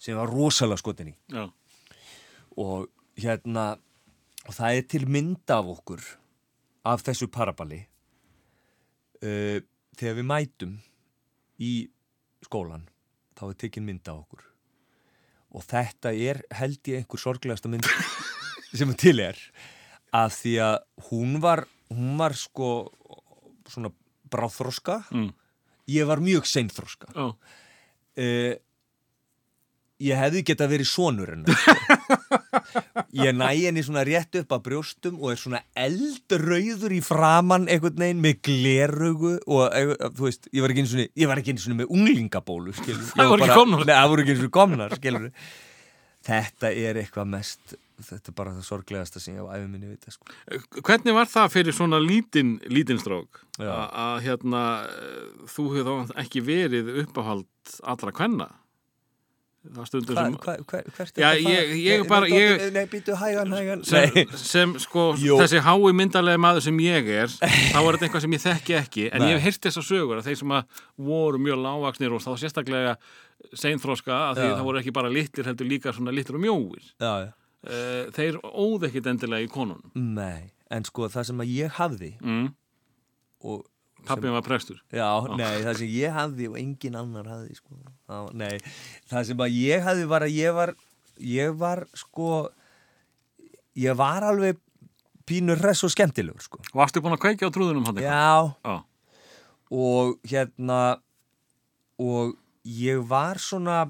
sem var rosalega skotin í Já. og hérna og það er til mynda af okkur af þessu paraballi uh, þegar við mætum í skólan þá er tekin mynda af okkur og þetta er held ég einhver sorglegasta mynd [LAUGHS] sem til er að því að hún var hún var sko svona bráþroska Mm. Ég var mjög seinþroska Já. uh, ég hefði geta verið sonur hennar sko. [LAUGHS] ég næ henni svona rétt upp að brjóstum og er svona eldrauður í framann einhvern veginn með glerugu og eh, þú veist, ég var ekki einu svona ég var ekki einu svona með unglingabólu Það voru ekki komnar. Þetta er eitthvað mest þetta er bara það sorglegasta sem ég á æfum minni vita sko. Hvernig var það fyrir svona lítinn Já. A- að hérna eh, þú hefur þá ekki verið uppáhald allra kvenna það stundum Hva, sem hva, hver, hvert Já, er að ég- ég bara- ég- Nei, býtu hægan, hægan sem, sem sko Jú. þessi hái myndarlega maður sem ég er [LAUGHS] þá er þetta eitthvað sem ég þekki ekki en Nei. ég hef heyrt þessar sögur að þeir sem að voru mjög lágvaksnir og þá sérstaklega seinþróska að því Já. það voru ekki bara litlir heldur líka svona litlir og mjóir já, já Eh, þeir óð ekkit endilega í konunum Nei, en sko það sem að ég hafði mm. og pappin var prestur Já, nei, það sem ég hafði og engin annar hafði sko. það, Nei, það sem að ég hafði var að ég var ég var sko ég var alveg pínur hress og skemmtilegur sko. Varstu búin að kveikja á trúðunum hann Já, Já. og hérna og ég var svona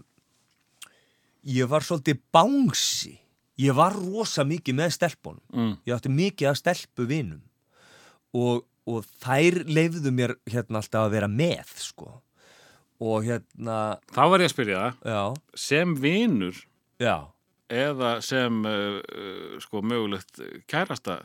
ég var svolítið bángsi ég var rosa mikið með stelpunum. Mm. ég átti mikið að stelpu vinum og, og þær leifðu mér hérna alltaf að vera með sko. Og hérna, Þá var ég að spyrja það, já, sem vinur já. eða sem uh, sko mögulegt kærasta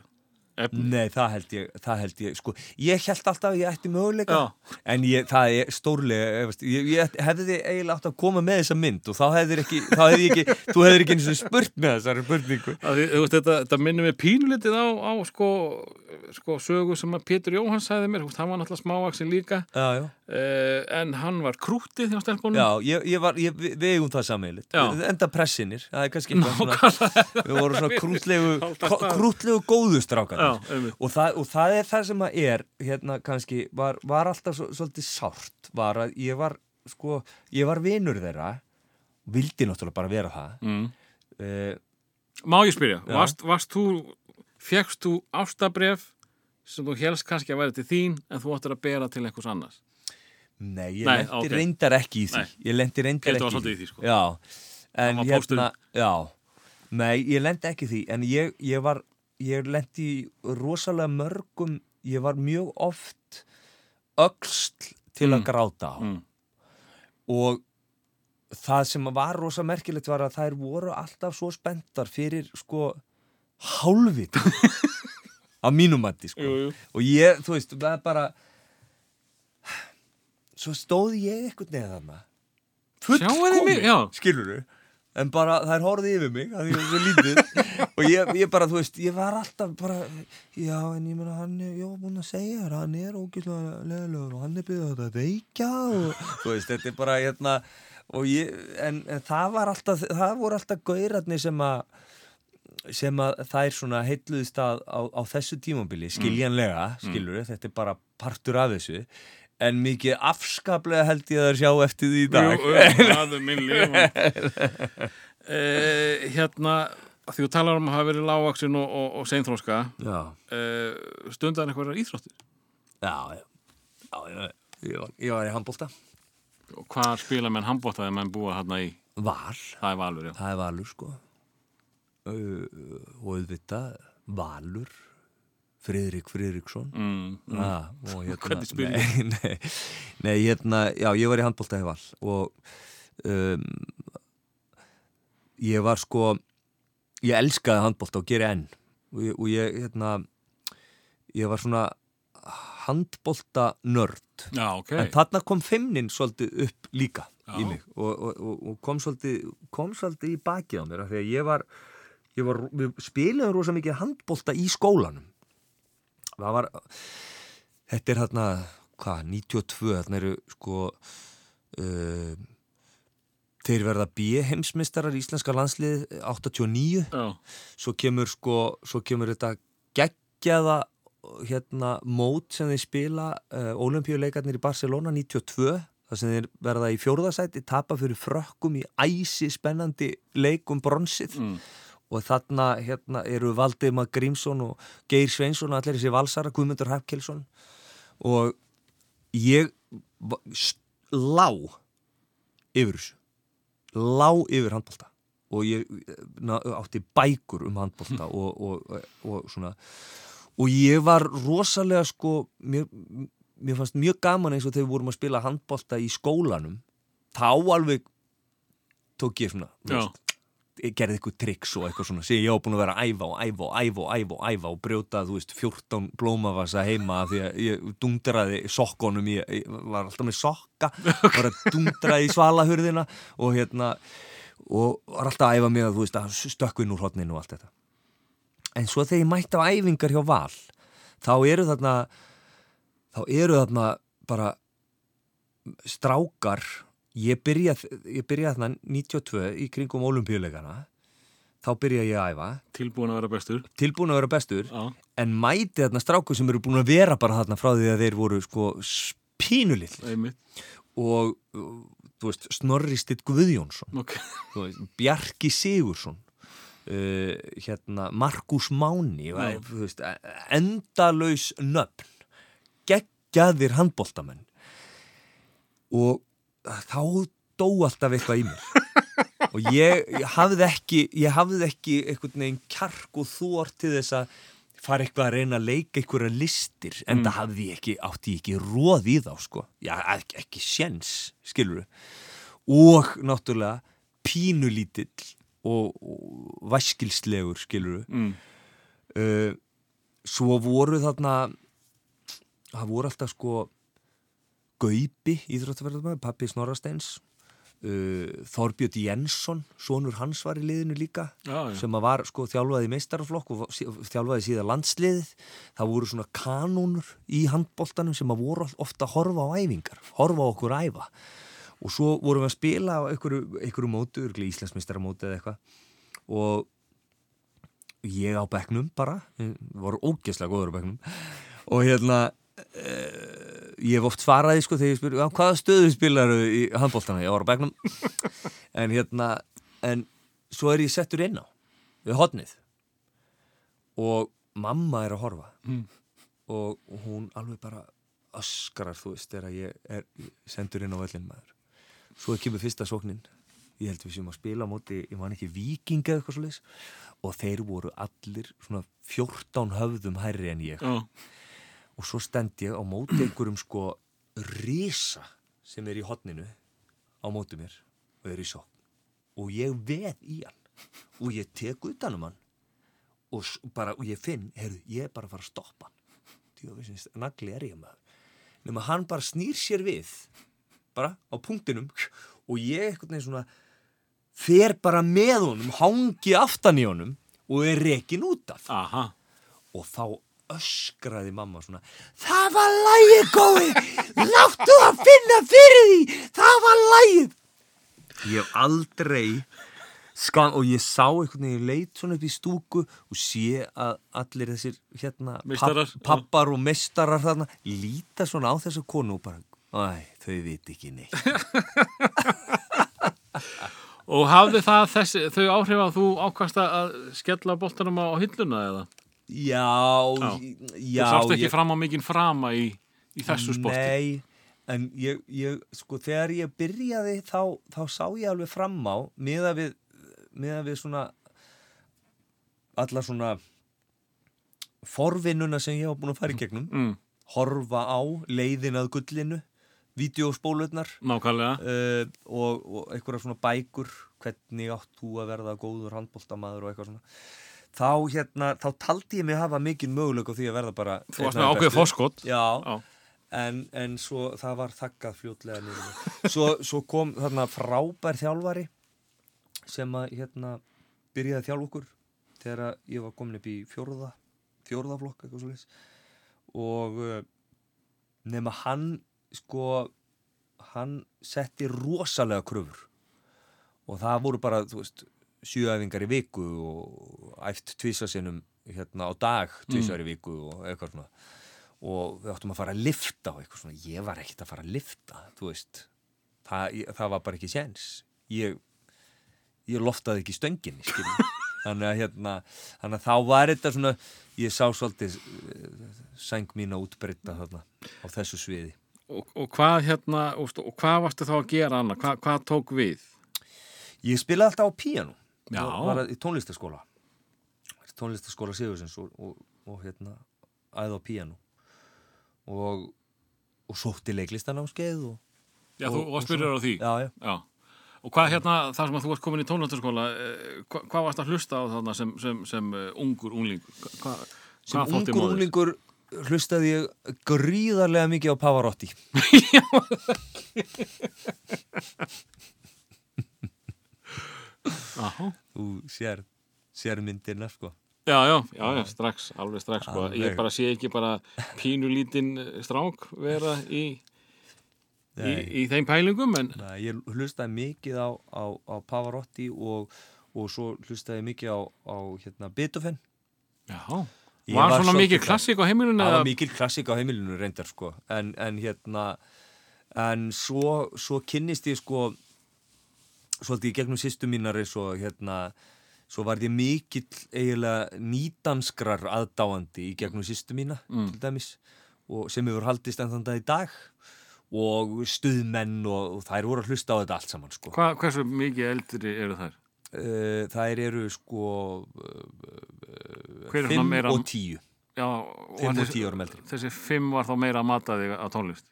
efni. Nei, það held ég, það held ég, sko, ég held alltaf að ég ætti möguleika, Já. en ég, það er stórlega, ég, veist, ég, ég hefði eiginlega átt að koma með þessa mynd og þá hefðir ekki, þá hefði ég ekki, þú hefðir ekki eins og spurt með þessari spurningu. Að því, þú veist, þetta, þetta minnir mig pínulitið á, á sko, sko sögu sem að Pétur Jóhanns sagði mér, hann var náttúrulega smávaksin líka Já, já, uh, en hann var krútið hjá stelpunum. Já, ég, ég var, ég, við eigum það sammeilitt, enda pressinir, það er kannski eitthvað svona, við vorum svona [LAUGHS] krútlegu, krútlegu góðu strákar. Já, einmitt. og það, og það er það sem að er hérna kannski, var, var alltaf svo, svolítið sárt, var að ég var sko, ég var vinur þeirra vildi náttúrulega bara vera það. Mm. uh, Má ég spyrja, varst, varst þú fegst þú ástabref sem þú helst kannski að vera til þín en þú áttir að bera til einhvers annars nei, ég lendi ok. reyndar ekki í því Nei. ég lendi reyndar Hildur ekki í því, sko. já, en hérna já, nei, ég lendi ekki í því en ég, ég var ég lendi rosalega mörgum ég var mjög oft öxl til að Mm. gráta á mm. og það sem var rosa merkilegt var að þær voru alltaf svo spenntar fyrir sko hálfvit [LAUGHS] á mínum mati sko jú, jú. og ég, þú veist, það er bara svo stóð ég eitthvað neða þarna. Já. skilur en bara þær horfði yfir mig að ég var svo lítið. [LAUGHS] Og ég, ég bara, þú veist, ég var alltaf bara, já, en ég meina hann er, ég var búin að segja þér, hann er ógislega leðilegur og hann er byrðið að veikja og [LAUGHS] þú veist, þetta er bara, hérna og ég, en, en það var alltaf það voru alltaf gaurarnir sem að sem að þær svona heitluðist að á, á þessu tímabili skiljanlega, skilur þetta er bara partur af þessu en mikið afskaplega held ég að það sjá eftir því í dag. Jú, [LAUGHS] það er minn líf uh, [LAUGHS] Hérna því þú talar um að hafa verið lágvaksin og, og, og seinþróska uh, stundan eitthvað íþróttir? Já, já, já, já ég, var, ég var í handbólta og hvað spila menn handbóttaði menn búa hérna í? Val, það er valur, já. Það er Valur sko. Uh, og auðvitað Valur Friðrik Friðriksson. Mm, mm. Ah, og [LAUGHS] hérna, Hvernig spyr nei, nei, nei, hérna, já, ég var í handbólta í val og um, ég var sko ég elskaði handbólta og geri enn. Og ég, og ég hérna ég var svona handbólta nörd. Já, ok. En þarna kom feimnin svolítið upp líka í Já. mig og, og, og, kom, svolítið, kom svolítið í bakið á mér því að ég var, ég var við spiliðum rosa mikið handbólta í skólanum það var þetta er þarna hvað, 92, þarna eru sko uh, þeir verða B-heimsmeistarar í íslenska landslið 89 Já, svo kemur sko, svo kemur þetta geggjaða hérna mót sem þeir spila uh, olimpíuleikarnir í Barcelona 92 þar sem þeir verða í fjórðasæti tapa fyrir frökkum í æsi spennandi leik um bronsið. Mm. Og þarna hérna eru Valdimar Grímsson og Geir Sveinsson og allir þessi valsara, Guðmundur Hafkelsson og ég lá yfir þessu. Lá yfir handbólta og ég na, átti bækur um handbólta [LAUGHS] og, og, og, svona. Og ég var rosalega sko mér, mér fannst mjög gaman eins og þegar við vorum að spila handbólta í skólanum. Þá alveg tók ég svona veist, gerði eitthvað triks og eitthvað svona. Sem ég var búin að vera að æfa og æfa og æfa og æfa og æfa og brjóta, þú veist, 14 blómavasa heima því að ég dundraði sokkonum, ég, ég var alltaf með sokka var að dundraði í svalahurðina og hérna og var alltaf að æfa mig að, þú veist, að stökkvinn úr hotninu og allt þetta. En svo þegar ég mætti á æfingar hjá Val þá eru þarna þá eru þarna bara strákar ég byrja, ég byrja þarna 92 í kringum olimpíuleikana þá byrja ég að æfa. Tilbúin að vera bestur. Tilbúin að vera bestur. Já, en mæti þarna strákur sem eru búin að vera bara þarna frá því að þeir voru sko pínulill einmitt. Og þú veist, Snorri Stitt Guðjónsson. Ok, þú veist, Bjarki Sigursson uh, hérna Markus Máni veist, endalaus nöfn. Geggjaðir handboltamenn. Og þá dó alltaf eitthvað í mér. [LAUGHS] Og ég, ég hafði ekki ég hafði ekki einhvern veginn kjark og þór til þess að fara eitthvað að reyna að leika einhverja listir en það hafði ég ekki, átti ég ekki róð í þá sko, já, ekki, ekki sjens skilur og náttúrulega pínulítill og, og vaskilslegur skilur mm. uh, svo voru þarna það voru alltaf sko Gaupi, íþróttaverðarmaður, pappi Snorrasteins uh, Þorbjörn Jensson sonur hans var í liðinu líka Já, já. sem var sko þjálfaði í meistaraflokk og þjálfaði síðan landsliðið. Það voru svona kanónur í handboltanum sem að voru ofta að horfa á æfingar horfa á okkur æfa. Og svo vorum við að spila á einhverju, mótu, örgli Íslandsmeistaramóti eða eitthvað. Og ég á bekknum bara var ógeðslega góður á bekknum. Og hérna uh, ég hef oft svaraði sko þegar ég spyr "Já, hvaða stöðu spilaru í handbóltana ég var á bekknum. [LAUGHS] En hérna en svo er ég settur inn á við hotnið og mamma er að horfa. Mm. og hún alveg bara öskrar þú veist þegar ég er sendur inn á völlin maður. Svo kemur fyrsta sóknin. Ég held við séum að spila á móti, ég man ekki viking eða eitthvað svo og þeir voru allir svona 14 höfðum hærri en ég. Já, og svo stend ég á móti einhverjum sko risa sem er í hotninu á móti mér og er í sókn og ég veð í hann. Og ég tek utan um hann. Og, bara, og ég finn, heyrðu, ég er bara að fara að stoppa hann. Djófisins, nagli er ég maður. Nema hann bara snýr sér við bara á punktinum. Og ég eitthvað neginn svona fer bara með honum, hangi aftan í honum og er rekin út af. Aha. Og þá öskraði mamma svona Það var lægið góði Láttu að finna fyrir því Það var lægið ég hef aldrei skan, og ég sá einhvern veginn, ég leit svona upp í stúku og sé að allir þessir hérna, já. pappar og mestarar þarna líta svona á þessa konu og bara, æ, þau veit ekki neitt [LAUGHS] Og hafði það þessi, þau áhrif að þú ákvast að skella boltanum á hilluna eða? Já, Já. já þú sást ekki ég- fram á mikinn frama í, í þessu sporti. Nei, en ég, ég, sko, þegar ég byrjaði þá, þá sá ég alveg fram á miða við, miða við svona alla svona forvinnuna sem ég var búin að fara í gegnum Mm, horfa á leiðin að gullinu nákvæmlega. uh, og, og einhverja svona bækur hvernig átt þú að verða góður handbóltamaður og eitthvað svona þá hérna, þá taldi ég mig hafa mikið möguleik á því að verða bara Þú varst með af þeim ákveðið bestu. fórskot. Já, Já. En, en svo það var þakkað fljótlega niður svo, svo kom þarna frábær þjálfari sem að hérna byrjaði að þjálfa okkur þegar að ég var komin upp í fjórða fjórðaflokk eitthvað svo leys og uh, nema hann sko hann setti rosalega kröfur og það voru bara þú veist sjöæfingar í viku og æft tvísasinnum hérna á dag tvísar í viku og eitthvað svona. Og við áttum að fara að lifta og eitthvað svona, ég var ekkert að fara að lifta þú veist, það, það var bara ekki séns. Ég, ég loftaði ekki stöngin [LAUGHS] þannig að hérna þannig að þá var þetta svona ég sá svolítið uh, sæng mín að útbreyta þarna á þessu sviði. Og, og hvað hérna, og, og hvað varstu þá að gera annað? Hvað, hvað tók við? ég spilaði alltaf á píanu Já. Var að- í tónlistaskóla tónlistaskóla Sigursins og, og, og hérna æði á píanu og, og sótti leiklistan á skeið og, Já, þú varst byrjar á því. já, já. Já. Og hvað hérna, þar sem að þú varst komin í tónlistaskóla, eh, hva, hvað varst að hlusta á þarna sem, sem, sem uh, ungur ungling? Hva, sem þótti ungur unglingur hlustaði ég gríðarlega mikið á Pavarotti [LAUGHS] [LAUGHS] [LAUGHS] Aha. þú sér, sér myndirna sko Já, já, já, já, strax, alveg strax sko. Ég bara sé ekki bara pínulítinn eh, strák vera í, í, í þeim pælingum, en Nei, ég hlustaði mikið á, á, á Pavarotti og, og svo hlustaði ég mikið á, á hérna, Beethoven já, Ég var var svona mikið klassík á heimilinu það eða? var mikil klassik á heimilinu reyndar sko en, en hérna en svo, svo kynnist ég sko svolítið í gegnum sýstu mínari svo hérna svo var ég mikill eiginlega nýdanskrar aðdáandi í gegnum sýstu mína Mm. til dæmis og sem hefur haldist enn þann dag í dag og stuðmenn og, og þær voru að hlusta á þetta allt saman sko Hva, hversu mikið eldri eru þær? uh, þær eru sko er svona 5 meira- og 10 Já, og 5 og þessi- 10 árum eldri Þessi fimm var þá meira að mata þig á tónlist.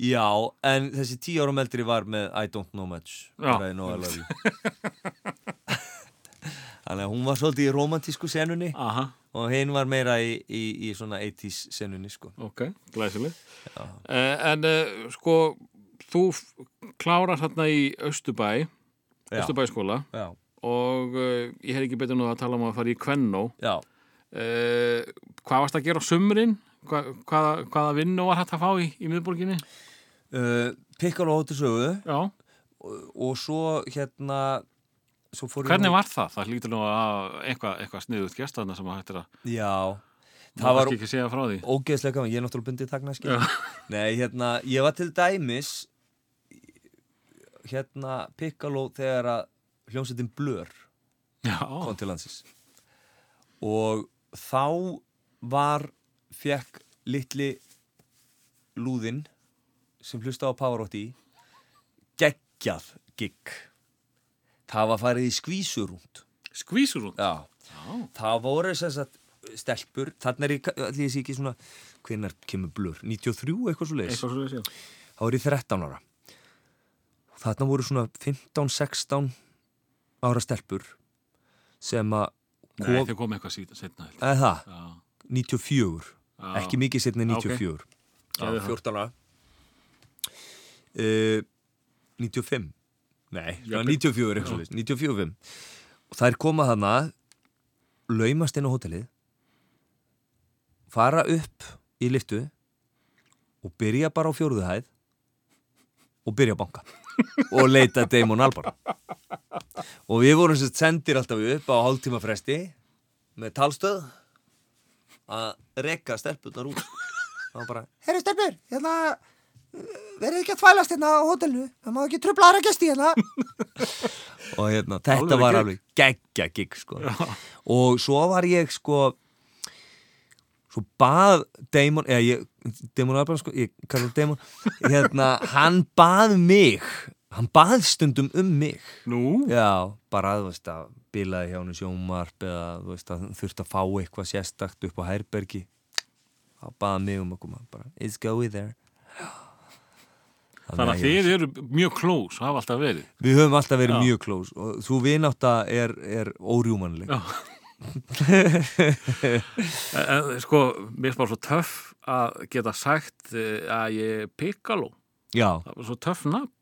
Já, en þessi tíu árum eldri var með I don't know much [LAUGHS] Þannig að hún var svolítið í romantísku senunni Aha, og hinn var meira í, í, í svona 80s senunni sko. ok, glæsileg. Uh, en uh, sko, þú klárar þarna í Östubæ. Östubæskóla Já, og uh, ég hef ekki betur nú að tala um að fara í Kvennó. já Uh, hvað varst að gera á sumrin? Hva, hvaða, hvaða vinnu var hægt að fá í, í miðborginni? uh, Piccolo hóttu sögu Já, og, og svo hérna svo hvernig var það? Það lítur nú að eitthvað eitthva sniðut gestaðna sem að hættir að Já, það var ógeðslega ég er náttúrulega bundið takna. [LAUGHS] Nei, hérna, ég var til dæmis hérna Piccolo þegar að hljómsveitin Blur Já, kom til landsins og þá var fekk litli lúðinn sem hlusta á Pavarotti geggjað gigg. Það var farið í skvísurúnd. Skvísur hún. já, það voru sem sagt stelpur, þarna er ég allir sé ekki svona, hvenær kemur blur? 93 eitthvað svo leiðis, Eitthvað svo þessi, þá er ég 13 ára. Þarna voru svona 15-16 ára stelpur sem að Nei, þeir komið eitthvað síðan, setna. ég. eða það, Já, 94 Já. ekki mikið setna en Ok. 94 Gerðu það. 14 ára uh, 95 nei, Jafnvel. 94 eitthvað svoleiðis, 94 og þær koma þarna laumast inn á hótelið fara upp í liftu og byrja bara á fjóruðu hæð og byrja að banka og leita Damon Albarn. Og við vorum sérst sendir alltaf upp á hálftíma fresti með talstöð að rekka stelpunar út. Og bara, herri stelpur, hérna verið ekki að þvælast hérna á hótelnu það má ekki trubla aðra gesti hérna. Og hérna, þetta var alveg geggja gig sko. og svo var ég sko svo bað Damon eða ég, Damon Albarn sko, ég kallar hann Damon hérna, hann bað mig hann bað stundum um mig Nú, já, bara að þú veist að bilaði hjá hann sjómarp eða þú veist að hann þurfti að fá eitthvað sérstakt upp á Herbergi þá baði mig um að koma bara, it's going there þannig að þið eru mjög close, hafa alltaf verið. Við höfum alltaf verið Já. mjög klós og þú vinátta er, er órjúmanleg. Já. En, sko, mér bara svo töff að geta sagt eh, að ég er Piccolo. Já, Það var svo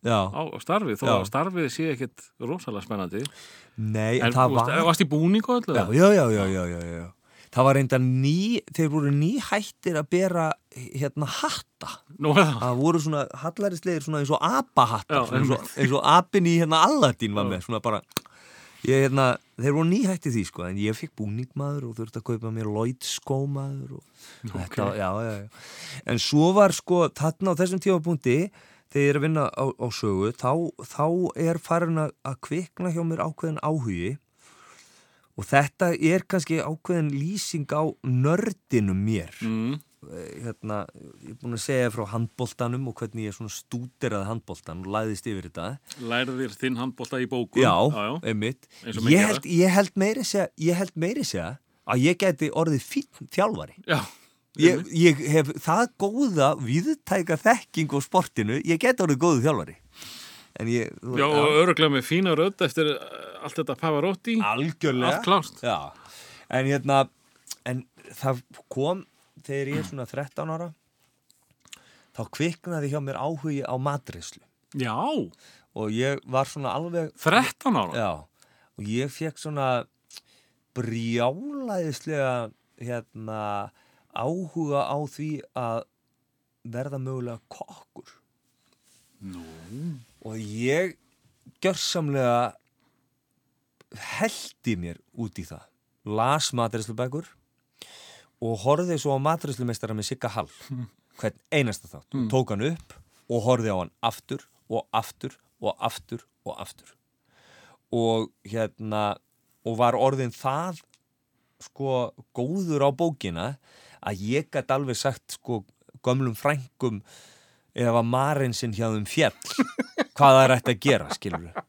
já. á starfið, þó Já. að starfið sé ekkit rosalega spennandi. Nei, en, það var... varst í búning og öllu? Já, já, já, já. Það var reynda ný, þeir voru nýhættir að bera hérna hatta. Nú það. Það voru svona hallarislegir svona eins og svona eins, og, apin í hérna Aladdin var með, svona bara... Ég, hérna, þeir voru nýhætti því sko, en ég fikk búningmaður og þurfti að kaupa mér Lloyd skómaður og þetta, já, já, já. En svo var sko, þarna á þessum tímapunkti, þegar ég er að vinna á, á sögu, þá, þá er farin að kvikna hjá mér ákveðin áhugi og þetta er kannski ákveðin lýsing á nördinum mér Mm. Hérna, ég er búin að segja frá handboltanum og hvernig ég svona stúderaði handboltan og læðist yfir þetta Lærðir þinn handbólta í bókum. já, já, já. einmitt og ég held, ég held meiri segja ég held meiri segja að ég geti orðið fínn þjálfari já. ég, ég hef það góða viðtæka þekking á sportinu ég geti orðið góðu þjálfari en ég Já, og öruglega með fína rödd eftir eh, allt þetta Pavarotti. algjörlega Allt klárt. Já, en hérna en það kom þegar ég er svona 13 ára þá kviknaði hjá mér áhugi á matrislu Já, og ég var svona alveg 13 ára. já, og ég fekk svona brjálæðislega hérna áhuga á því að verða mögulega kokkur. Nú. og ég gjörsamlega heldi mér út í það. Las matræslubækur og horfði svo á matræslumeistara með Sigga Hall. Hvern einasta þátt. Og tók hann upp og horfði á hann aftur og aftur og aftur og aftur. Og hérna og var orðin það sko góður á bókina að ég gæti alveg sagt sko gömlum frængum ef að marinsinn hjá þeim fjall hvað það er ætti að gera skilur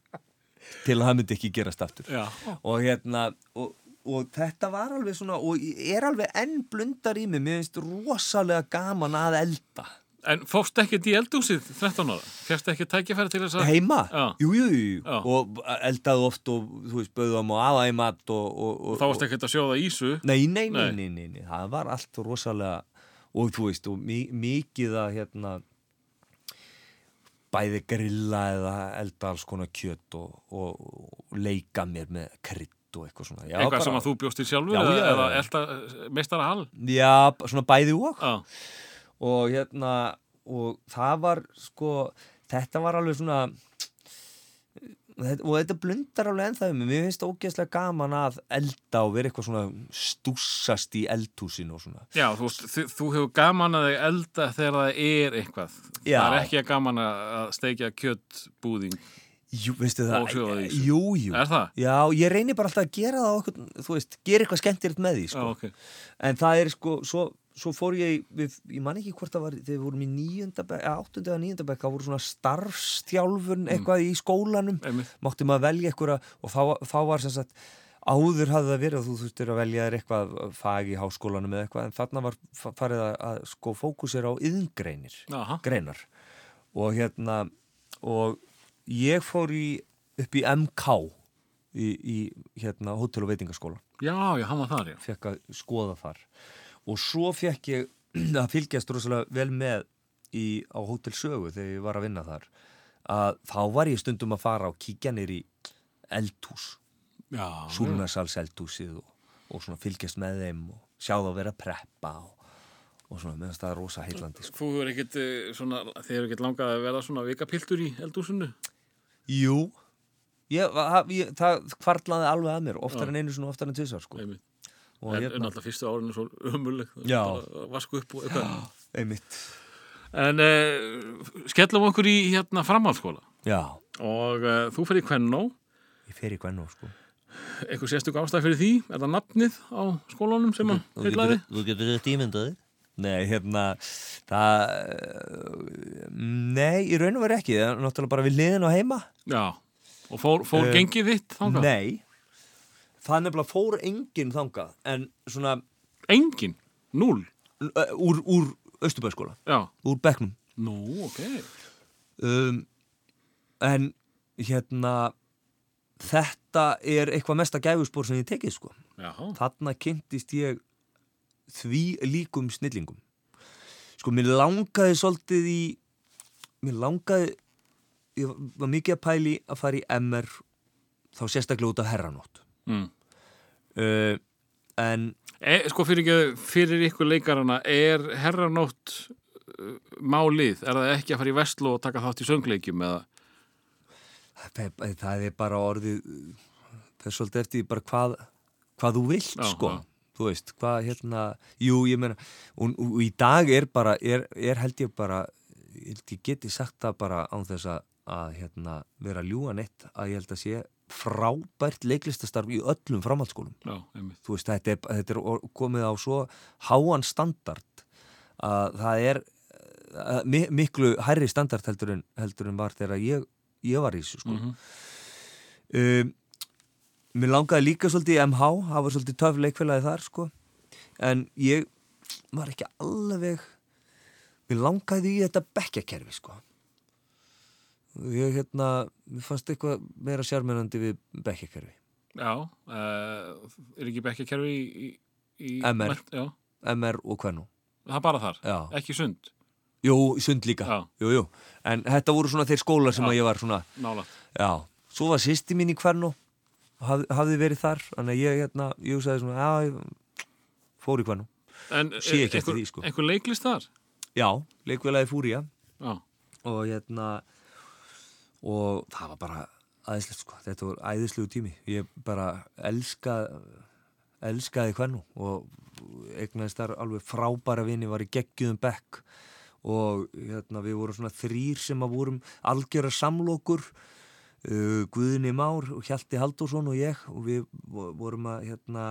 til að það myndi ekki gerast aftur. Já. og hérna og, og þetta var alveg svona og er alveg enn blundar í mig mér finnst rosalega gaman að elda En fórst ekkert í eldhúsið 13 ára? Fjast ekki tækifæri til þess að... heima, Já. jú, jú, og eldaði oft og þú veist, bauðum og aða í mat og, og, og, Þá varst ekkert að sjóða ísu. Nei, nei, nei, Nei. nei, nei, það var allt rosalega og þú veist, og mi mikið að hérna bæði grilla eða elda alls konar kjött og, og, og leika mér með krydd og eitthvað svona já, Eitthvað bara- sem að þú bjóst í sjálfur Já, eða, já, eða elda meistara hall? Já, svona bæði og Já. og hérna og það var sko þetta var alveg svona þetta- og þetta blundar alveg ennþá um mér finnst ógeðslega gaman að elda og vera eitthvað svona stússast í eldhúsinu og svona Já, þú, þú, þú hefur gaman að elda þegar það er eitthvað. Já. Það er ekki að gaman að að steikja kjöttbúðing. Jú, veistu það, Og sjóða í þessu. jú, jú Er það? Já, ég reynir bara alltaf að gera það okkur, þú veist, gera eitthvað skemmtilegt með því, Já, sko. ok. En það er sko, svo, svo fór ég, við, ég man ekki hvort það var, þegar við vorum í áttunda eða níunda bekk, það voru svona starfstjálfun eitthvað í skólanum, Einmitt. mátti maður velja eitthvað og þá, þá var sem sagt, áður hafði það verið að þú þurftir að velja þér eitthvað fag í háskólanum eða eitthvað, en þarna var fa- farið að, að sko fókusera á yðngreinir greinar og hérna og ég fór í upp í MK í, í hérna hótel og veitingaskóla Já, já, hann var þar, já. fekk að skoða þar og svo fekk ég [CLEARS THROAT] að fylgjast rosalega vel með í, á hótel sögu þegar ég var að vinna þar að þá var ég stundum að fara og kíkja nýr í eldhús Já. súlunarsalls eldhúsið og, og svona fylgjast með þeim og sjá það að vera preppa og, og svona meðan er rosa heillandi sko. Þú hefur ekkert, eh, svona, þið hefur ekkert langað að vera svona vikapiltur í eldhúsinu? Jú. Ég, ha- ég, Það kvartlaði alveg að mér Oftar en einu svona, oftar en tvisar sko. En, hérna, en alltaf fyrstu árinu svo umulig Já. Vasku upp og eitthvað einmitt. En uh, skellum okkur í hérna framhaldsskóla. Já, og uh, þú fyrir Kvennó. Ég fer í Gvenno sko. eitthvað sérstök ástæð fyrir því? Er það nafnið á skólanum sem hann heilaði? Þú getur þetta ímyndaði Nei, hérna það eh, Nei, í raun og veru ekki. Það er náttúrulega bara við liðin á heima. Já, og fór, fór Eh, gengið þitt þangað? Nei. Það nefnilega fór enginn þangað En svona Engin, núl uh, Úr, úr Östubæðskóla Já, Úr Bekknum. Nú, ok. Um, En hérna Þetta er eitthvað mesta gæfuspor sem ég tekið sko. Já, Þarna kynntist ég því líkum snillingum. Sko, mér langaði svolítið í, mér langaði, ég var mikið að pæli að fara í MR þá sérstaklega út af herranótt. mm. Uh, en e, Sko fyrir, ekki, fyrir ykkur leikarana er herranótt uh, málið, er það ekki að fara í Vestló og taka þátt í söngleikjum eða það, það er bara orðið, það er svolítið eftir bara hvað, hvað þú vilt, Já, sko. já. Þú veist, hvað hérna, jú, ég meina, og, og, í dag er bara, er, er held ég bara, held ég geti sagt það bara án þess að, að hérna, vera að ljúga neitt, að ég held að sé frábært leiklistastarf í öllum framhaldsskólum. Já, einmitt Þú veist, þetta er, þetta er komið á svo háan standard að það er að, mi- miklu hærri standard heldur en, heldur en var þegar ég, ég var í þessu, sko. Mhm. um, Mér langaði líka svolítið í MH, það var svolítið töf leikfélagi þar sko. En ég var ekki alveg mér langaði í þetta bekkjakerfi sko. Ég hérna mér fannst eitthvað meira sjármennandi við bekkjakerfi Já, uh, er ekki bekkjakerfi í, í, í MR. Já, MR og Kvennu það bara þar, Já. ekki sund? Jú, sund líka. Já. jú, jú. en þetta voru svona þeir skólar sem Já. að ég var svona nála já, svo var sýsti mín í Kvennu haf, hafði verið þar þannig að ég hérna, ég hugsaði svona ég fór í Kvennu En Sé ekki eftir einhver, því, sko. einhver leiklist þar? já, leikfélagi Fúria Já, og hérna og það var bara æðislegt sko, þetta var æðislegu tími. Ég bara elska elskaði hvernu og eignaðist þar alveg frábæra vini var í geggjum bekk. Og hérna við vorum svona þrýr sem að vorum algjöra samlokur uh, Guðni Már og Hjalti Halldórsson og ég og við vo- vorum að hérna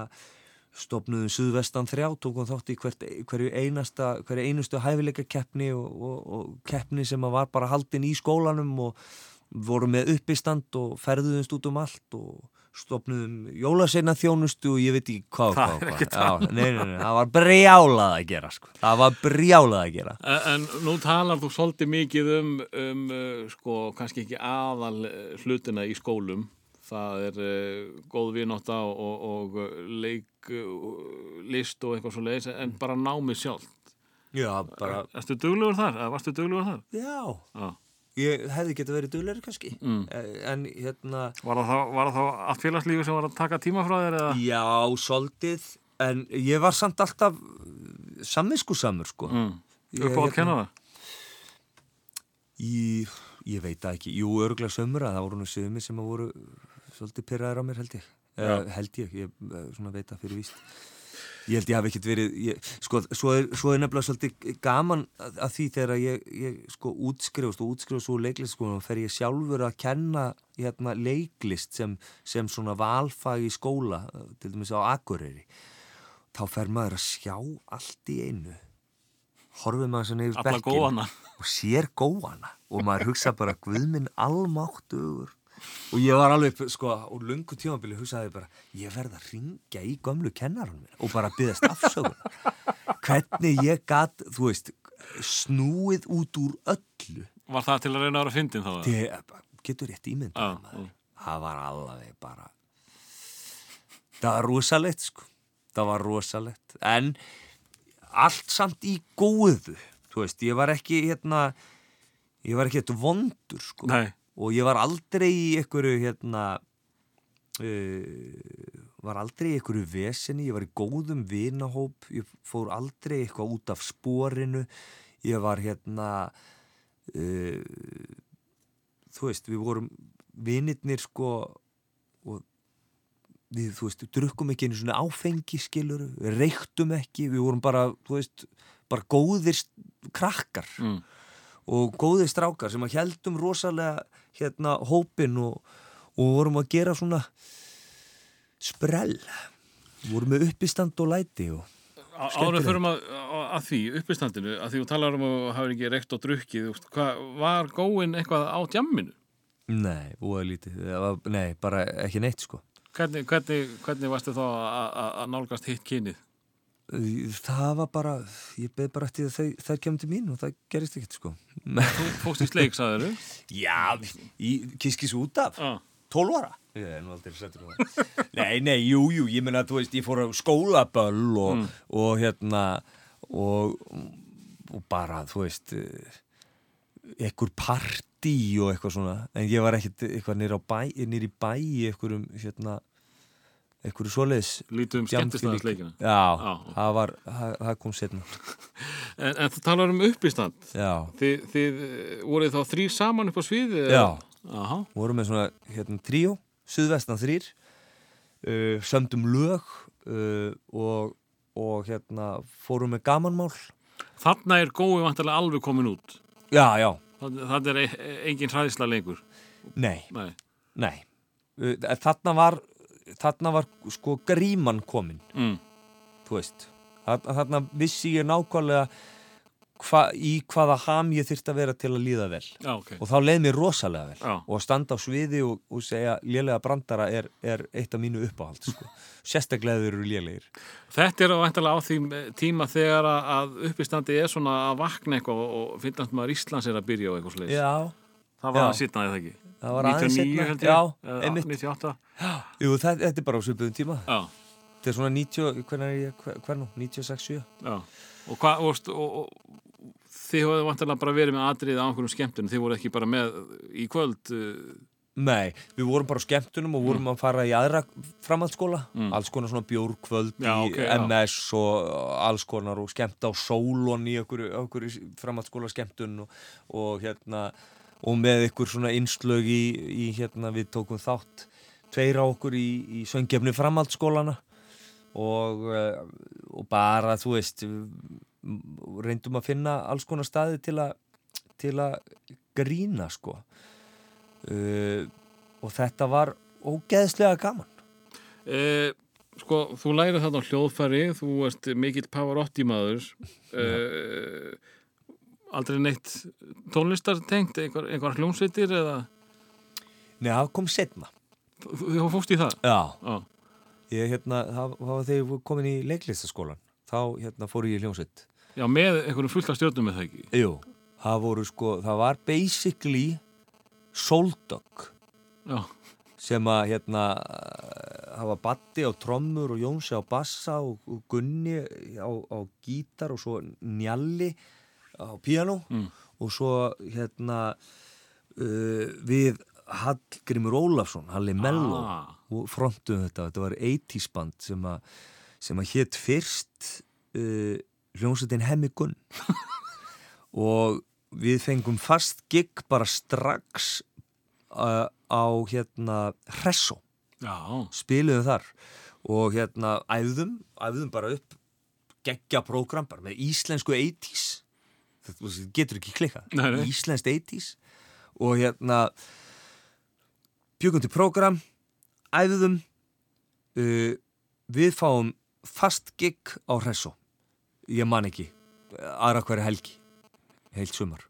stopnuðum Suðvestan 3, tókum þátt í hvert, hverju einasta, hverju einustu hæfileika keppni og, og, og keppni sem var bara haldin í skólanum og vorum með uppistand og ferðuðumst út um allt og stopnuðum jólaseina þjónustu og ég veit ekki hvað, Það hvað, hvað. Já, nei, nei, nei, það var brjálað að gera sko. það var brjálað að gera En, en nú talar þú svolítið mikið um, um uh, sko, kannski ekki aðal uh, hlutina í skólum. Það er uh, góð vinátta og, og, og uh, leik, uh, list og eitthvað svo leiðis, en bara námið sjálf. Já, bara, Erstu duglegur þar? Varstu duglegur þar? já Já. Ég hefði getað verið dugleiri kannski Mm. Eh, en hérna Var það, þá, þá allt félagslífi sem var að taka tíma frá þér eða? Já, soldið en ég var samt alltaf samviskusamur sko Mm. Ég, Upp á að hérna- kenna það? Í, ég veit það ekki, jú, örgulega sömur að það voru nú sömi sem að voru svolítið pyrraðir á mér held ég uh, held ég, ég uh, svona veit það fyrir víst ég held ég hafi ekkert verið ég, sko, svo er, svo er nefnilega svolítið gaman að, að því þegar ég, ég sko útskrifast og útskrifast úr leiklist sko, og fer ég sjálfur að kenna hérna, leiklist sem, sem svona valfag í skóla, til dæmis á Akureyri. Þá fer maður að sjá allt í einu. Horfið maður svona yfir góðana. og sér góðana og maður hugsa bara Guðminn almáttugur og ég var alveg sko og lungu tímabili hugsaði ég bara ég verð að ringja í gömlu kennarinn minn og bara byggðast afsökunar [LAUGHS] hvernig ég gat þú veist snúið út úr öllu Var það til að reyna að vera fyndin þá? Þið getur rétt Já, maður. já. það var alveg bara það var rosalegt sko það var rosalegt en allt samt í góðu þú veist, ég var ekki hérna ég var ekki eitthvað vondur sko Nei. Og ég var aldrei í einhverju hérna uh, var aldrei í einhverju veseni, ég var í góðum vinahóp, ég fór aldrei eitthvað út af sporinu. Ég var hérna uh, þú veist, við vorum vinirnir sko og við, þú veist, drukkum ekki einu svona áfengi skilur, við reyktum ekki. Við vorum bara, þú veist bara góðir krakkar. Mm. og góðir strákar sem að heldum rosalega hérna hópin og, og vorum að gera svona sprell vorum með uppistand og læti og Á- Áður Skemmtilegt. fyrir að, að því, uppistandinu, að því þú talar um að hafa ekki reykt og drukkið, hvað, var góin eitthvað á djamminu? nei, voða lítið Það var, nei, bara ekki neitt sko Hvernig, hvernig, hvernig varstu þá að- að að nálgast hitt kynið? Það var bara, ég beð bara eftir að þær kemur til mín og það gerist ekkert sko. Þú fóst í sleik, sagður já, í kiskis út af. Já, 12 ára. Ég um það Nei, nei, jú, jú, ég meina þú veist, ég fór á skólaböll og, og hérna og, og bara, þú veist eh, ekkur partí og eitthvað svona. En ég var ekkert eitthvað nýr á bæ í bæ í einhverjum hérna, einhverju svoleiðis lítið um djamþvílík- skemmtistaðarsleikina. Já, Já. það var, það, það kom setna [LAUGHS] En, en þú talar um uppistand. Já, Þið, þið eh, voruð þá þrý saman upp á sviði? já, Aha, vorum með svona hérna tríó, suðvestan þrýr uh, sömdum lög uh, og, og hérna fórum með gamanmál þarna er gói vantarlega alveg komin út. Já, já, það er e engin hræðisla lengur. nei, Nei. nei þarna var þarna var sko gríman komin Mm. þú veist þarna, þarna vissi ég nákvæmlega hva, í hvaða ham ég þyrfti að vera til að líða vel Já, ok. og þá leið mér rosalega vel Já. og að standa á sviði og, og segja lélega brandara er, er eitt af mínu uppáhald sko. [LAUGHS] sérstaklega þeir eru lélegir Þetta er á vantarlega á því tíma þegar að- uppistandi er svona að vakna eitthvað og, og finnast maður Íslands er að byrja á eitthvað sliðis. Já, Það var já. að sitna eða ekki. Það var aðeins 99 seinna, held ég. já, eða einmitt. 98. jú, það, þetta er bara á svipuðum tíma Já, þetta er svona 90, hvernig er ég, hver, hver nú 96, 7 já. Og hvað, og, og, og þið hefðu vantarlega bara verið með atriði á einhverjum skemmtunum. Þið voru ekki bara með í kvöld. uh, Nei, við vorum bara á skemmtunum og vorum að fara í aðra framhaldsskóla alls konar svona bjórkvöld Já, í ok, já. MS og alls konar og skemmta á sólon í okkur, okkur framhaldsskóla skemmtun og, og hérna og með ykkur svona innslög í, í hérna við tókum þátt tveir á okkur í, í söngjefni framhaldsskólana og, eh, og bara þú veist reyndum að finna alls konar staði til að til að grína sko. Uh, og þetta var ógeðslega gaman. Eh, sko, þú lærið þarna hljóðfæri, þú ert mikill Pavarotti maður. Eh, aldrei neitt tónlistartengt, einhver, einhver hljómsveitir eða? Nei, það kom setna þú, fórst í það? Já, Já, ég hérna, það var þegar ég komin í leiklistaskólan þá hérna fór ég í hljómsveit. Já með einhverjum fullt af stjórnum með það ekki. Jú, það voru sko, það var basically Soldog Já, sem að hérna það var Batti á trommur og Jónsi á bassa og Gunni á, á gítar og svo Njalli á píanó Mm. og svo hérna uh, við Hallgrimur Ólafsson, Halli Mello Ah. og frontum þetta, þetta var 80s band sem að, sem að hétt fyrst uh, hljómsveitin Hemmi Gunn. [LAUGHS] Og við fengum fast gig bara strax uh, á hérna Hressó, já, spiluðum þar og hérna æfðum, æfðum bara upp geggja prógram bara með íslensku 80s þetta getur ekki nei. íslenskt 80s og hérna bjögum til prógram æfðum uh, við fáum fast gig á Hressó ég man ekki aðra hverju helgi heilt sumar.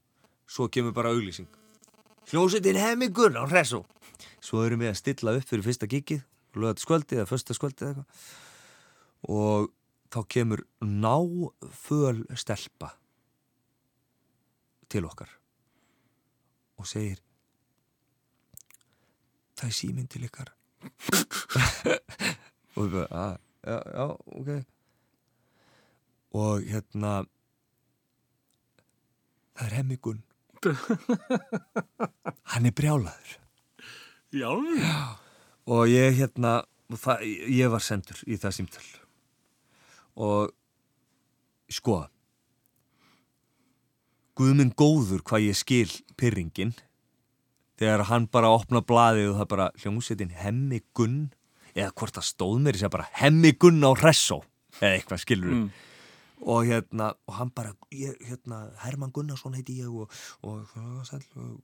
Svo kemur bara auglýsing. Hljósettin hemmingur á Hressó svo erum við að stilla upp fyrir fyrsta gigið lögat skvöldið eða första skvöldið eða eitthvað. Og þá kemur náföl stelpa til okkar og segir það er síminn til ykkar. [LAUGHS] Og við bara, að, já, já, ok. Og hérna það er hemmigun [LAUGHS] hann er brjálaður. Já, og ég hérna það, ég var sendur í það símtöl og sko Guð minn góður hvað ég skil pyrringin þegar hann bara opna blaðið og það bara hljómsveitin Hemmi Gunn eða hvort það stóð mér í segja bara Hemmi Gunn á Hressó eða eitthvað skilur Mm. Og hérna og hann bara, ég, hérna Herman Gunnarsson heiti ég og, og,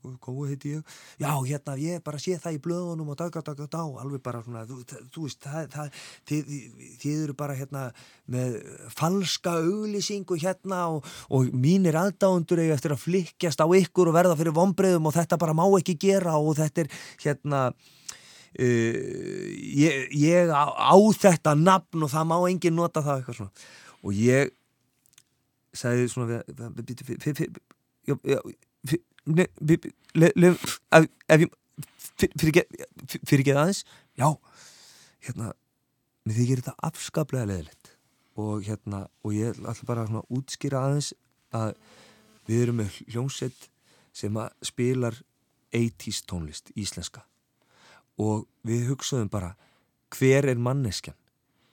og, gói heiti ég. Já, hérna, ég bara sé það í blöðunum og daga, daga, dá, alveg bara svona þú, það- þú veist, það, það þið, þið eru bara hérna með falska auglýsingu hérna og, og mínir aðdáundur eiga eftir að flikkjast á ykkur og verða fyrir vonbreiðum og þetta bara má ekki gera og þetta er hérna Uh, ég, ég á, á þetta nafn og það má enginn nota það eitthvað svona. Og ég sagði svona fyrir ekki aðeins já, hérna mér þykir þetta afskaplega leðilegt og hérna, og ég ætla bara að útskýra aðeins að við erum með hljómsett sem að spilar 80s tónlist, íslenska og við hugsaðum bara hver er manneskjan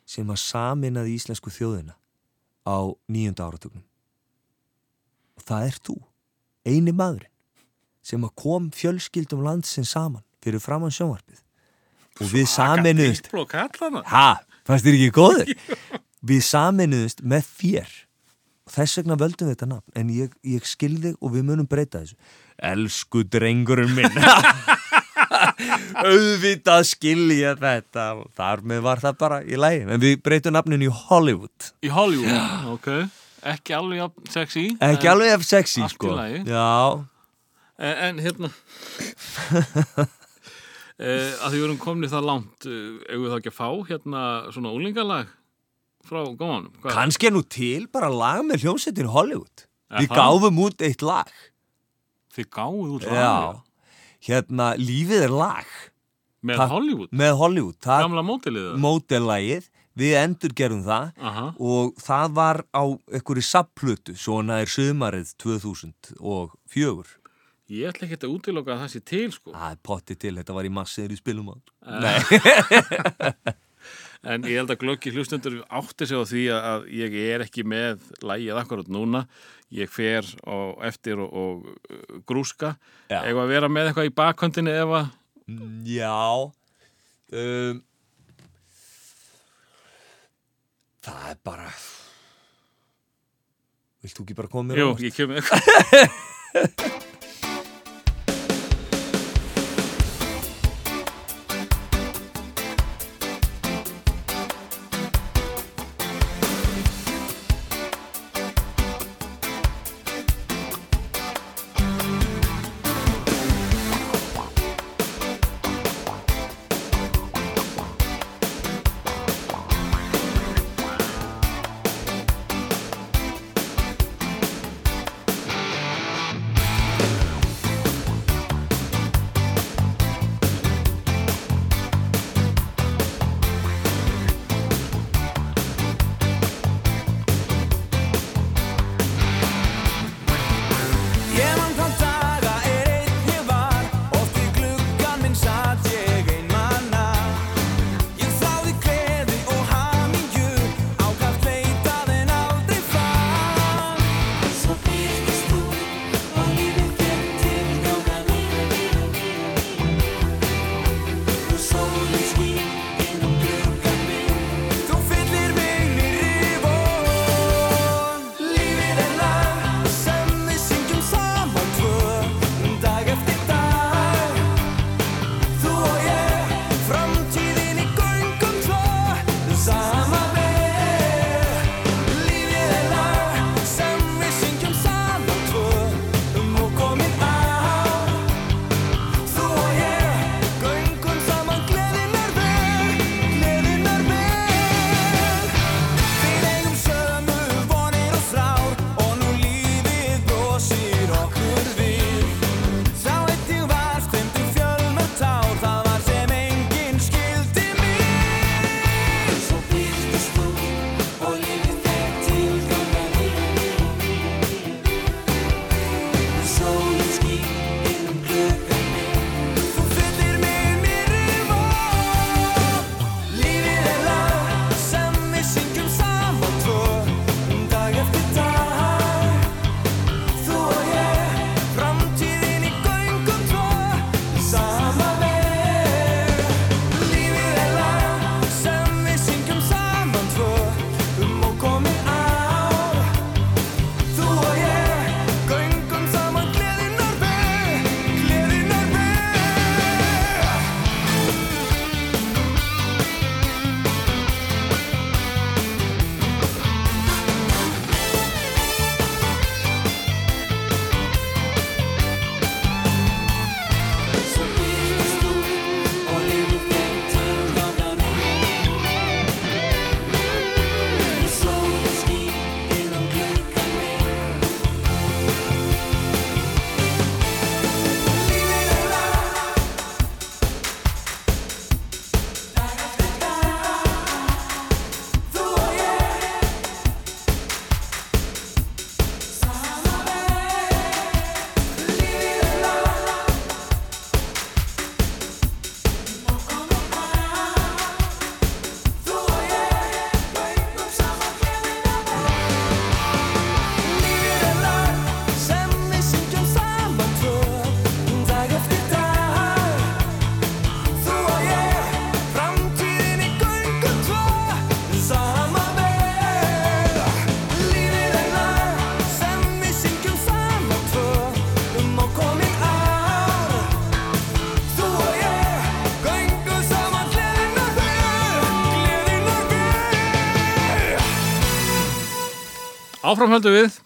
sem að saminaði íslensku þjóðina á nýjunda áratugnum og það er þú eini maðurinn sem að kom fjölskyldum landsins saman fyrir framann sjónvarpið. Og við Diplo kallana ha, fannst þér ekki góður? [LAUGHS] Við saminuðumst með þér. Og þess vegna völdum við þetta nafn. En ég, ég skilði og við munum breyta þessu. Elsku drengurinn minn. [LAUGHS] Auðvitað skilja þetta. Þar með var það bara í lægi en við breytum nafninu í Hollywood. Í Hollywood, ok Ekki alveg jafn sexy ekki alveg ef sexy allt í sko. lagi. já, En, en hérna [LAUGHS] eh, að því við erum komni það langt eh, eigum við þá ekki að fá hérna svona úlingalag frá góðanum Hvað? kannski er nú til bara lag með hljómsveitin Hollywood. Er við það? gáfum út eitt lag. Þið gáðu út já, lag hérna lífið er lag. Með Það- Hollywood? með Hollywood, það Gamla mótilið það mótellagið við endur gerum það Aha. og það var á einhverju sapplötu, svona er sömarið 2004 Ég ætla ekki að útiloka að það sé til sko það er potti til, þetta var í massir í spilum á [LAUGHS] En ég held að glöggi hlustendur átti sig á því að- ég er ekki með lægið akkurat núna. Ég fer á eftir og, og uh, grúska. Já. Eða að vera með eitthvað í bakhöndinni ef að... já um, það er bara vilt þú ekki bara koma mér Jú, ég kem [LAUGHS] [LAUGHS] Áframhöldu við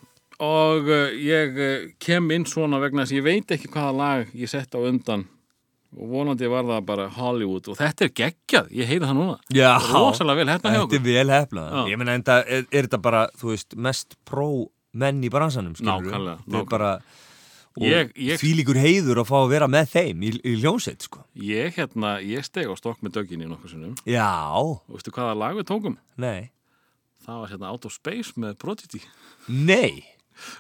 og uh, ég uh, kem inn svona vegna þess að ég veit ekki hvaða lag ég sett á undan og vonandi var það bara Hollywood og þetta er geggjað, ég heyri það núna Já, rosalega vel hérna hjá Þetta er okkur vel hefnað. Ég meina, enda, er, er þetta bara, þú veist, mest pró menn í bransanum, skilur Nákvæmlega, nákvæmlega. bara, og því líkur heiður að fá að vera með þeim í, í hljómsveit, sko. Ég hérna, ég steg á stokk með döginni nokkuð sinnum Já, og veistu hvaða lag við tókum? nei, Það var hérna Out of Space með Prodigy nei,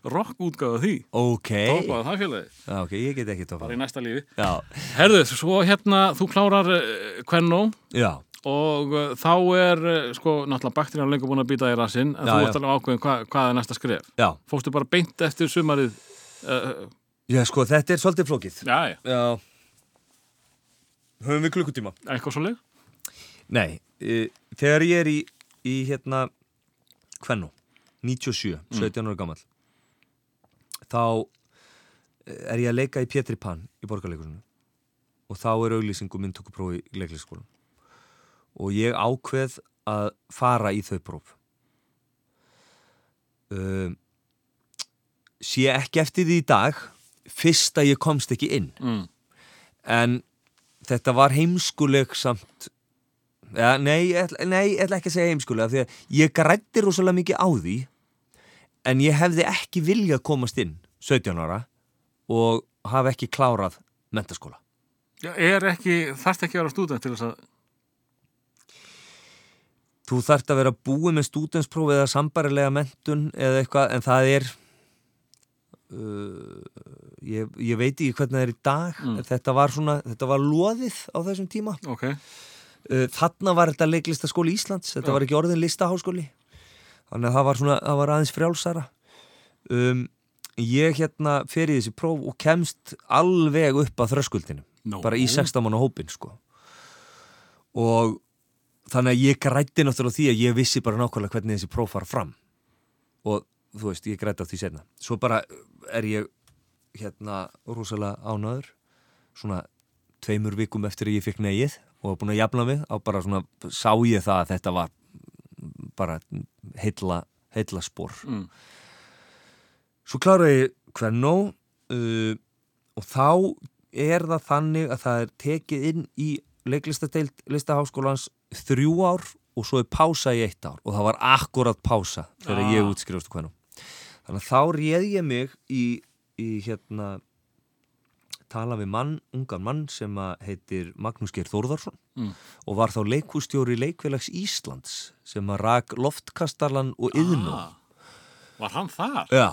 rock útgáða því ok. Tópaði það Já, ok, ég get ekki tópað. í næsta lífi Já, Herðu, svo hérna, þú klárar uh, Kvennó já, og uh, þá er uh, sko, náttúrulega bakterían lengur búin að býta í rassinn en Já, þú ert alveg ákveðin hva, hvað er næsta skref já. Fórstu bara beint eftir sumarið uh, Já, sko, þetta er svolítið flókið. Já, já, Já. Höfum við klukkutíma? eitthvað svo leið Nei, þegar ég er í, í hérna, Kvennu, 97, 17 ára gammal, þá eh, er ég að leika í Pétri Pan í borgarleikusinu og þá er auglýsing og myndtökuprófi í leiklisskólan og ég ákveð að fara í þau próf. Um, sé ekki eftir því í dag, fyrst að ég komst ekki inn. Mm. en þetta var heimskuleg samt ja, nei, ég ætla, nei, ég ætla ekki að segja heimskulega því að ég grætti rosalega mikið á því en ég hefði ekki viljað komast inn 17 ára og hafa ekki klárað mentaskóla Já, er ekki, þarft ekki að vera stúdent til þess að þú þarft að vera búið með stúdenspróf eða sambarilega mentun eða eitthvað en það er uh, ég, ég veit ekki hvernig það er í dag Mm. þetta var svona, þetta var loðið á þessum tíma. Ok, þarna var þetta leiklistaskóli Íslands þetta var ekki orðin listaháskóli. Þannig að það var, svona, það var aðeins frjálsara. Um, ég hérna fer í þessi próf og kemst alveg upp að þröskuldinu Nú. bara í 16 manna hópin sko. og þannig að ég grætti náttúrulega á því að ég vissi bara nákvæmlega hvernig þessi próf fara fram. Og þú veist, ég grætti á því senna svo bara er ég hérna rosalega ánæður svona tveimur vikum eftir að ég fikk negið og var búin að jafna mig á bara svona sá ég það að þetta var bara heilla, heilla spór mm. svo kláraði ég hvernó uh, og þá er það þannig að það er tekið inn í leiklistadeild listaháskólans þrjú ár og svo er pása í eitt ár og það var akkurat pása þegar Ah. ég útskrifast hvernó þannig að þá réð ég mig í, í hérna tala við mann, ungan mann sem að heitir Magnús Geir Þórðarsson Mm. og var þá leikústjóri Leikfélags Íslands sem að rak loftkastarlan og yðnum ah, Var hann þar? Já,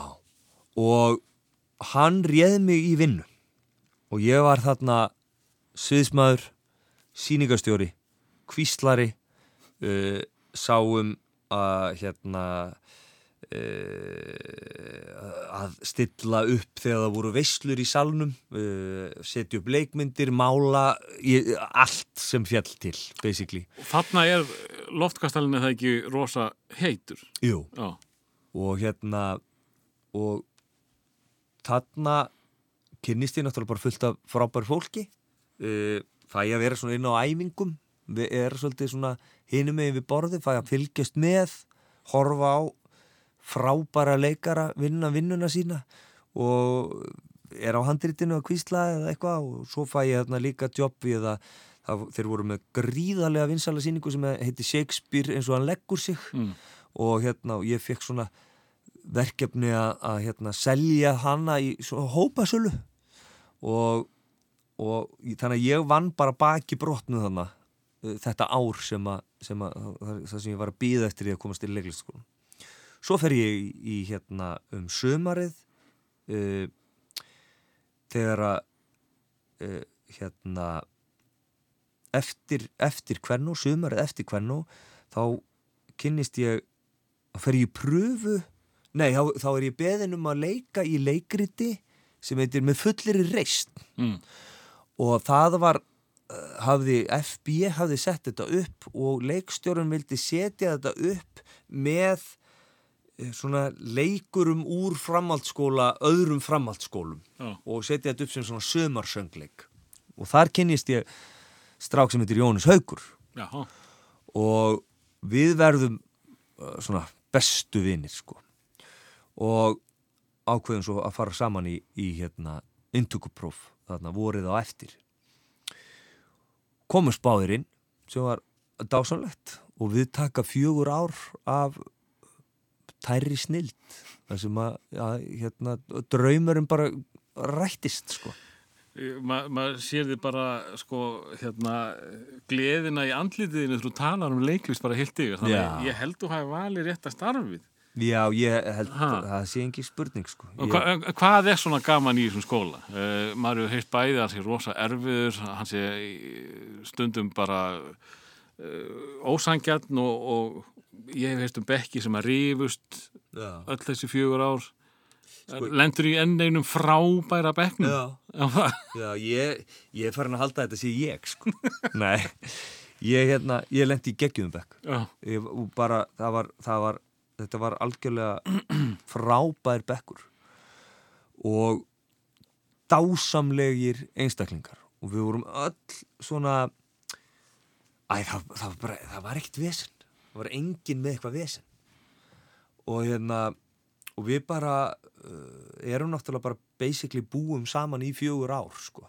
og hann réð mig í vinnu og ég var þarna sviðsmaður, sýningastjóri, kvíslari, uh, sáum að hérna að stilla upp þegar það voru veislur í salnum, uh, setja upp leikmyndir, mála, allt sem fjall til, basically. Þarna er loftkastalinn eða ekki rosa heitur Jú. Já, og hérna og þarna kynnist ég náttúrulega bara fullt af frábær fólki uh, fæ ég að vera svona inn á æfingum við erum svolítið svona hinum megin við borði, fæ að fylgjast með horfa á frábæra leikara vinna vinnuna sína og er á handritinu að kvísla eða eitthvað og svo fæ ég þarna líka jobb við að það, þeir voru með gríðarlega vinsala síningu sem heiti Shakespeare eins og hann leggur sig. Mm. og hérna og ég fekk svona verkefni að, að hérna selja hana í hópasölu. Og, og í- þannig að ég vann bara baki brotnu þarna uh, þetta ár sem að, sem að það, sem ég var að býða eftir því að komast til leiklistskólan svo fer ég í, hérna um sömarið uh, þegar að uh, hérna eftir, eftir hvernú, sömarið eftir hvernú þá kynnist ég þá fer ég í pröfu nei, þá, þá er ég beðin um að leika í leikriti sem heitir með fullir reist Mm. og það var uh, hafði, FB hafði sett þetta upp og leikstjórun vildi setja þetta upp með eh, svona leikurum úr framhaldsskóla, öðrum framhaldsskólum Já. og setja þetta upp sem svona sömarsöngleik og þar kynnist ég strák sem heitir Jónis Haugur Já, og við verðum uh, svona bestu vinir sko. Og ákveðum svo að fara saman í, í hérna intökupróf þarna vorið á eftir. Komum spáðirinn sem var dásanlegt og við taka fjögur ár af tæri snild þar sem að ja, hérna, draumurum bara rættist sko. Ma- maður sér þið bara sko hérna gleðina í andlitiðinu þú talar um leiklist bara heilt yfir. Þannig að ég held þú hafi valið rétt að starfið. Já, ég held Ha. að það sé engi spurning sko. Ég, hva, hvað er svona gaman í þessum skóla? Uh, maður hefur heilt bæði að hann sé rosa erfiður hann sé í- stundum bara uh, ósangjarn og, og ég hef heilt um bekki sem að rífust Já, öll þessi fjögur ár. Lendur í enn einum frábæra bekknum. Já, Já. ég, ég er farin að halda þetta sé ég sko. [LAUGHS] Nei, ég, hérna, ég lendi í geggjum bekk. Ég, bara, það var, það var þetta var algjörlega [CLEARS THROAT] frábær bekkur og dásamlegir einstaklingar. Og við vorum öll svona æ, það, það, var bara, það var ekkert vesen það var enginn með eitthvað vesen. Og hérna og við bara uh, erum náttúrulega bara basically búum saman í fjögur ár sko.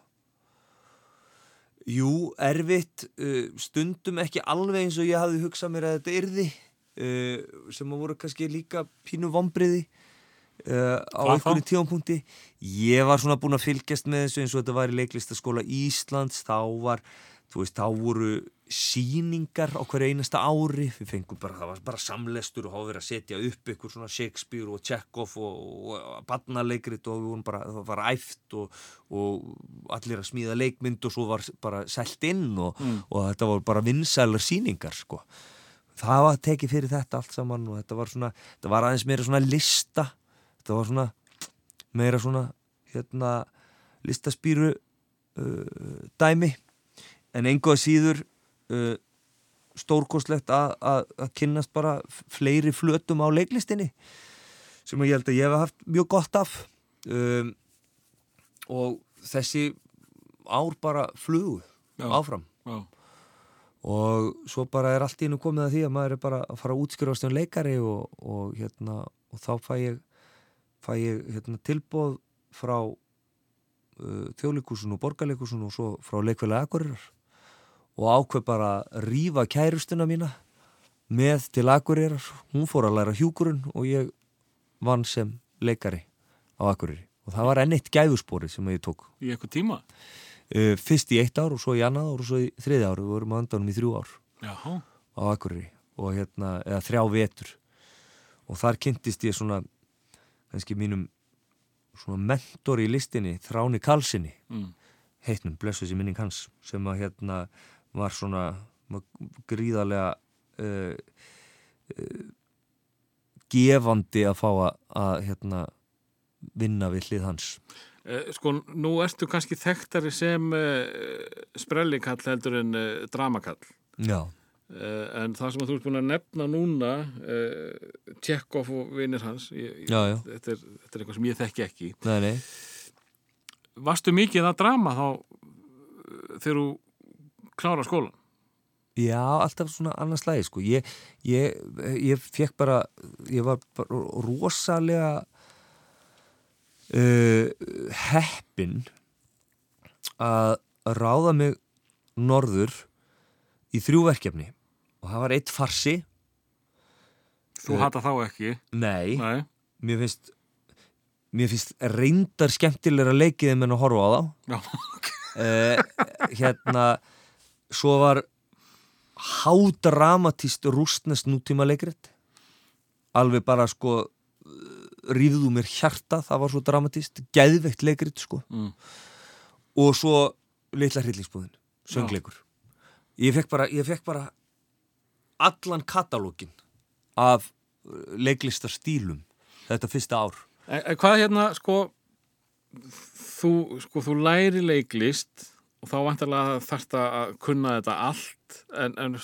Jú, erfitt, uh, stundum ekki alveg eins og ég hafði hugsað mér að þetta yrði uh, sem að voru kannski líka pínu vombriði á einhverju tífampunkti. Ég var svona búin að fylgjast með þessu eins og þetta var í leiklistaskóla Íslands, þá var, þú veist, þá voru síningar á hverju einasta ári, við fengum bara, það var bara samlestur og hafa verið að setja upp ykkur svona Shakespeare og Chekhov og, og, og barnaleikrit og við vorum bara, það var æft og, og allir að smíða leikmynd og svo var bara selt inn og, og þetta var bara vinsælar síningar sko. Það var tekið fyrir þetta allt saman og þetta var svona, þetta var aðeins meira svona lista, þetta var svona meira svona hérna listaspýru uh, dæmi. En engu að síður uh, stórkostlegt að, kynnast bara fleiri flötum á leiklistinni sem ég held að ég hef haft mjög gott af um, og þessi ár bara flugu Já. áfram Já. og svo bara er allt í einu komið að því að maður er bara að fara að útskrifast um leikari og, og, hérna, og þá fæ ég, fæ ég hérna, tilbóð frá uh, þjóðleikúsun og borgarleikúsun og svo frá leikfélagi Akureyrar og ákveð bara að rífa kærustuna mína með til Akureyrar. Hún fór að læra hjúkurinn og ég vann sem leikari á Akureyri. Og það var enn eitt gæðuspori sem ég tók. Í eitthvað tíma? Uh, fyrst í eitt ár og svo í annað ár og svo í þriði ár. Við vorum andanum í þrjú ár Já. á Akureyri og hérna, eða þrjá vetur. Og þar kynntist ég svona kannski mínum svona mentor í listinni, Þráni Karlssoni Mm. heitnum, blessu þessi minning hans sem að hérna var svona gríðarlega uh, uh, gefandi að fá að, að hérna vinna við hlið hans Eh, Sko, nú ertu kannski þekktari sem sprellikall heldur en dramakall. Já, en það sem þú ert búin að nefna núna, uh, Tjekkov og vinir hans, ég, Já, já. Þetta, er, þetta er eitthvað sem ég þekki ekki. nei, nei Varstu mikið að drama þá þegar þú klára skólan? Já, alltaf svona annars lagi sko. ég, ég, ég fekk bara ég var bara rosalega uh, heppin að ráða mig norður í þrjú verkefni og það var eitt farsi Þú Eh, hata þá ekki? nei, Nei. mér finnst mér finnst reyndar skemmtilegra leikið en að horfa á þá Já. [LAUGHS] uh, hérna svo var hádramatist rústnest nútíma leikrit alveg bara sko rífðu mér hjarta, það var svo dramatist geðveikt leikrit sko. Mm. og svo litla hryllingsbúðin, söngleikur. Ég fekk bara, ég fekk bara allan katalógin af leiklistastílum þetta fyrsta ár. En, en hvað hérna, sko, þú, sko, þú læri leiklist og þá vantarlega þarft að kunna þetta allt, en, en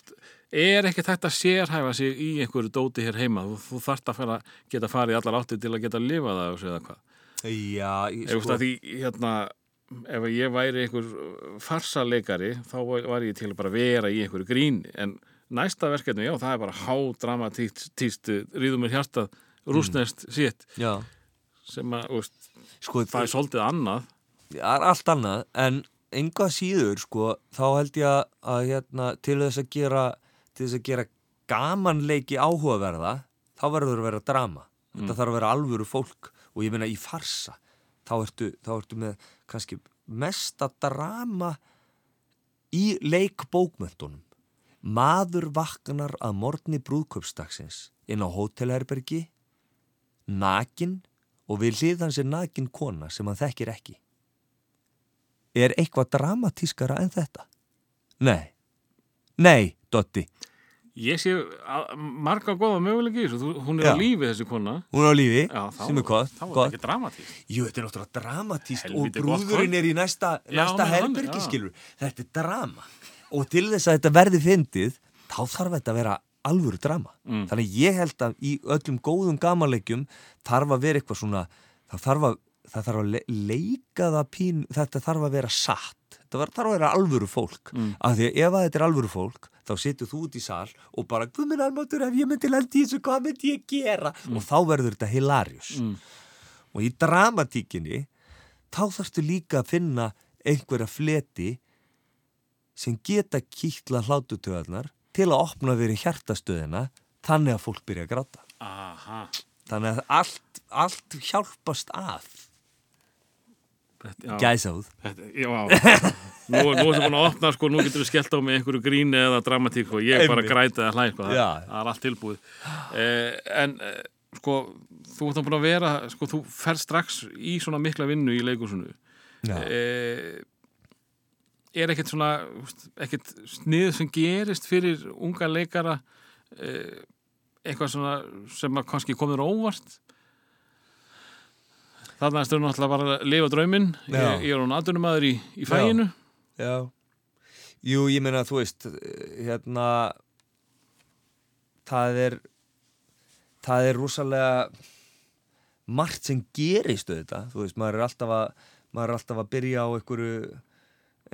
er ekki þetta sérhæfa sig í einhverju dóti hér heima? Þú, þú þarft að fara, geta farið allar áttir til að geta lifað það og segja hvað. Já, ég, sko, því, hérna, ef ég væri einhver farsaleikari, þá var ég til að bara vera í einhverju gríni, en næsta verkefni, já, það er bara hádramatíst, ríðum mér hjartað, rústnest sitt Já, sem að, þú veist, sko, það er svolítið annað. Það er allt annað en enga síður sko þá held ég að, hérna, til þess að gera til þess að gera gamanleiki áhugaverða þá verður að vera drama. Þetta þarf að vera alvöru fólk og ég meina í farsa þá ertu, þá ertu með kannski mesta drama í leikbókmöntunum maður vaknar að morgni brúðköpsdagsins inn á hótelherbergi nakin og við hlið hans er nakin kona sem hann þekkir ekki Er eitthvað dramatískara en þetta? Nei. Nei, Dotti. Ég sé marga góða möguleiki í þessu, hún er Já. á lífi þessi kona Hún er á lífi, Já, þá, sem er gott. þá er þetta ekki dramatísk Jú, þetta er náttúrulega dramatíst og brúðurinn er í næsta, næsta herbergi, skilur. Þetta er drama. Og til þess að þetta verði fyndið, þá þarf þetta að vera alvöru drama. Mm. Þannig ég held að í öllum góðum gamanleikjum þarf að vera eitthvað svona, það þarf að, það þarf að le leika það pín, þetta þarf að vera satt. Þetta þarf að vera alvöru fólk. Mm. Af því að ef að þetta er alvöru fólk, þá situr þú út í sal og bara, hvað minn almátur, ef ég myndi lendi þessu, hvað myndi ég gera? Og þá verður þetta hilarious Mm. og í dramatíkinni þá þarfstu líka að finna einhverja fleti sem geta kýtla hlátutöðarnar til að opna fyrir hjartastöðina þannig að fólk byrja að gráta Aha þannig að allt, allt hjálpast að. Gæsáð já, nú, nú ertu búin að opna sko, nú getur við skellt á mig einhverju gríni eða dramatík og ég bara Einmitt. græti að hlæ sko, það, það er allt tilbúið. Eh, en eh, sko þú ert búin að vera, sko þú fer strax í svona mikla vinnu í leikursunu eh, er ekkert svona ekkert snið sem gerist fyrir unga leikara eh, eitthvað svona sem að kannski komður óvart Þarna erstu náttúrulega bara að lifa drauminn. Ég, Já. ég er hún aðdunumæður í, í fæinu Já. Jú, ég meina, þú veist, hérna, það er, það er rosalega margt sem gerist auðvitað, þú veist, maður er alltaf að, maður er alltaf að byrja á einhverju,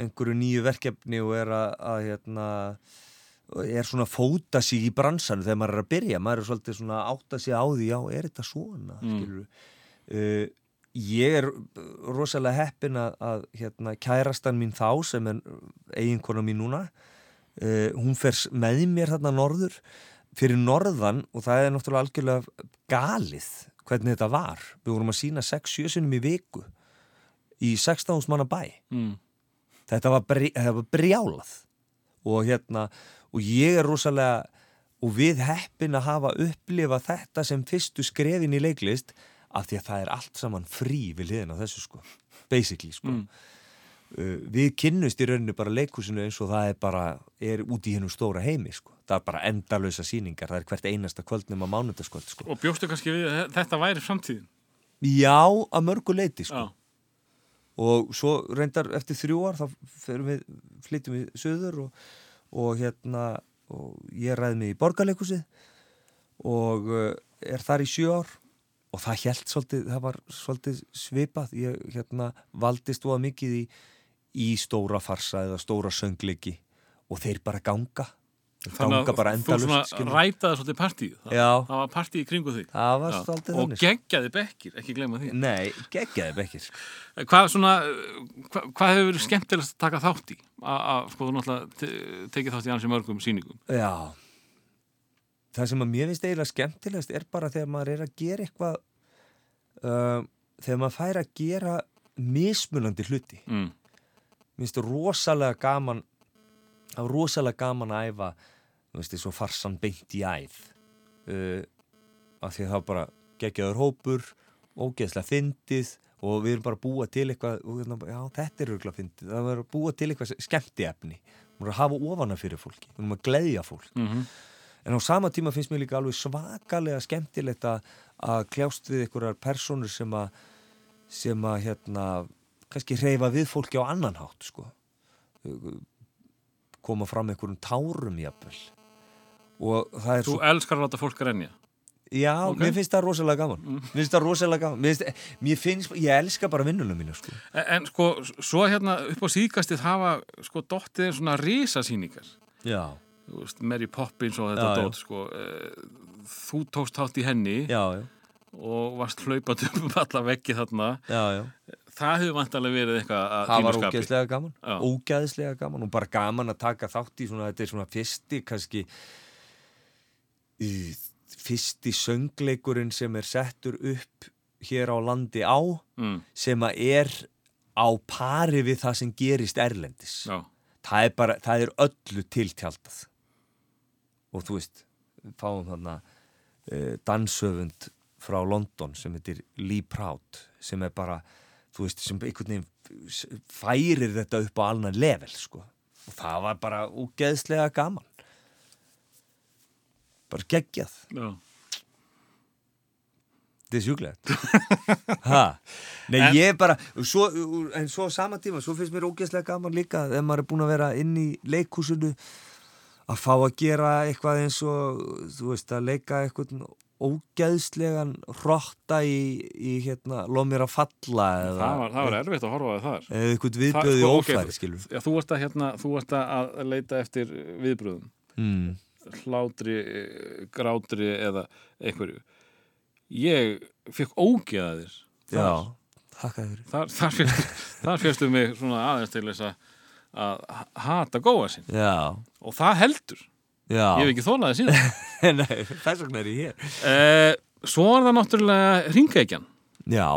einhverju nýju verkefni og er að, að hérna, er svona að fóta sig í bransan þegar maður er að byrja, maður er svolítið svona að átta sig á því, já, er þetta svona, Mm. skilur uh, ég er rosalega heppin að, að hérna, kærastan mín þá sem er eiginkona mín núna uh, hún fer með mér þarna norður fyrir norðan og það er náttúrulega algjörlega galið hvernig þetta var. Við vorum að sína 6-7 sinum í viku í 16 manna bæ. Mm. þetta var, bri, var brjálað. Og hérna og ég er rosalega og við heppin að hafa upplifað þetta sem fyrstu skrefin í leiklist af því að það er allt saman frí við liðin á þessu sko, basically sko. Mm. uh, við kynnust í rauninu bara leikhúsinu eins og það er bara er út í hennum stóra heimi sko. Það er bara endalösa sýningar, það er hvert einasta kvöldnum á mánundaskvöld sko. Og bjóstu kannski við að þetta væri framtíðin? Já, að mörgu leiti sko. Já, og svo reyndar eftir þrjú ár þá ferum við, flytjum við söður og, og hérna og ég ræði mig í borgarleikusið og uh, er þar í sjö ár og það held svolítið, það var svolítið svipað, ég hérna valdist að mikið í, í stóra farsa eða stóra söngleiki. Og þeir bara ganga. Ganga bara þú svona rætaði svolítið partíð það, það var partíð í kringu þig? Og þannig sko. geggjaði bekkir, ekki gleyma því. Nei, geggjaði bekkir hvað svona, hva, hvað hefur verið skemmtilegast að taka þátt í? Að, að sko þú náttúrulega te- tekið þátt í ansi mörgum sýningum. Já Það sem að mér finnst eiginlega skemmtilegast er bara þegar maður er að gera eitthvað uh, þegar maður fær að gera mismunandi hluti. Mm. Mér finnst rosalega gaman var rosalega gaman að æfa þú veist, svo farsan beint í æð. Uh, af því að það bara geggjaður hópur ógeðslega fyndið og við erum bara að búa til eitthvað og bara, já, þetta er örgulega fyndið. Það er að búa til eitthvað skemmtiefni. Við erum að hafa ofana fyrir fólki. Við erum að gleðja fólk. Mm En á sama tíma finnst mér líka alveg svakalega skemmtilegt að, kljást við einhverjar personur sem að, sem að hérna, kannski hreyfa við fólki á annan hátt, sko. Koma fram einhverjum tárum jafnvel. Og það er þú svo... elskar að láta fólk renja Já, ok. mér finnst það rosalega gaman. Mér finnst það rosalega gaman. Mér finnst, mér finnst, ég elska bara vinnuna mína, sko. en, en sko, svo hérna upp á síðkastið hafa sko dottið svona risasýningar Já. Mary Poppins og þetta Já, dót sko, eh, þú tókst þátt í henni Já, já. og varst hlaupað upp um alla veggi þarna. Það hefur vantarlega verið eitthvað að það var ógeðslega gaman Já. ógeðslega gaman og bara gaman að taka þátt í svona, þetta er svona fyrsti kannski í, fyrsti söngleikurinn sem er settur upp hér á landi á mm, sem að er á pari við það sem gerist erlendis. Já, það er bara, það er öllu tiltjaldað og þú veist fáum þarna uh, danshöfund frá London sem heitir Lee Proud sem er bara, þú veist, sem einhvern veginn færir þetta upp á alnan level, sko. Og það var bara úgeðslega gaman. Bara geggjað. Já. þetta er sjúklegt. [LAUGHS] Nei En- ég bara svo, en svo á sama tíma, svo finnst mér ógeðslega gaman líka ef maður er búin að vera inn í leikhúsinu að fá að gera eitthvað eins og þú veist að leika eitthvað ógeðslegan hrotta í, í hérna, loð mér að falla eða, Það, var, það var erfitt að horfa á þar. Eða eitthvað Það- viðbjöði sko, ófæri skilur Já, þú ert að, hérna, þú ert að að leita eftir viðbröðum mm. hlátri, grátri eða einhverju. Ég fekk ógeðaðir já, þakka þér. Þar, fyrstu mig svona aðeins til þess að, að hata góða sinn. Já, og það heldur, já. Ég hef ekki þólaði síðan. [LAUGHS] Nei, þess vegna er ég hér. Eh, svo er það náttúrulega ringeikjan já,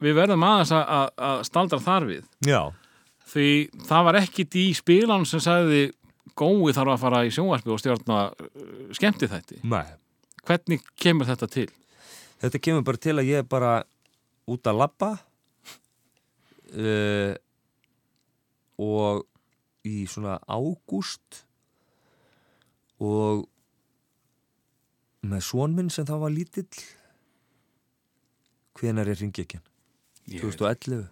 við verðum aðeins að, að, að staldra þar við. Já, því það var ekkit í spilan sem sagði gói þarf að fara í sjónvarpi og stjórna uh, skemmti þætti nei. Hvernig kemur þetta til? Þetta kemur bara til að ég er bara út að labba uh, og í svona ágúst og með svon minn sem þá var lítill hvenar er ringekjan? Ég, 2011?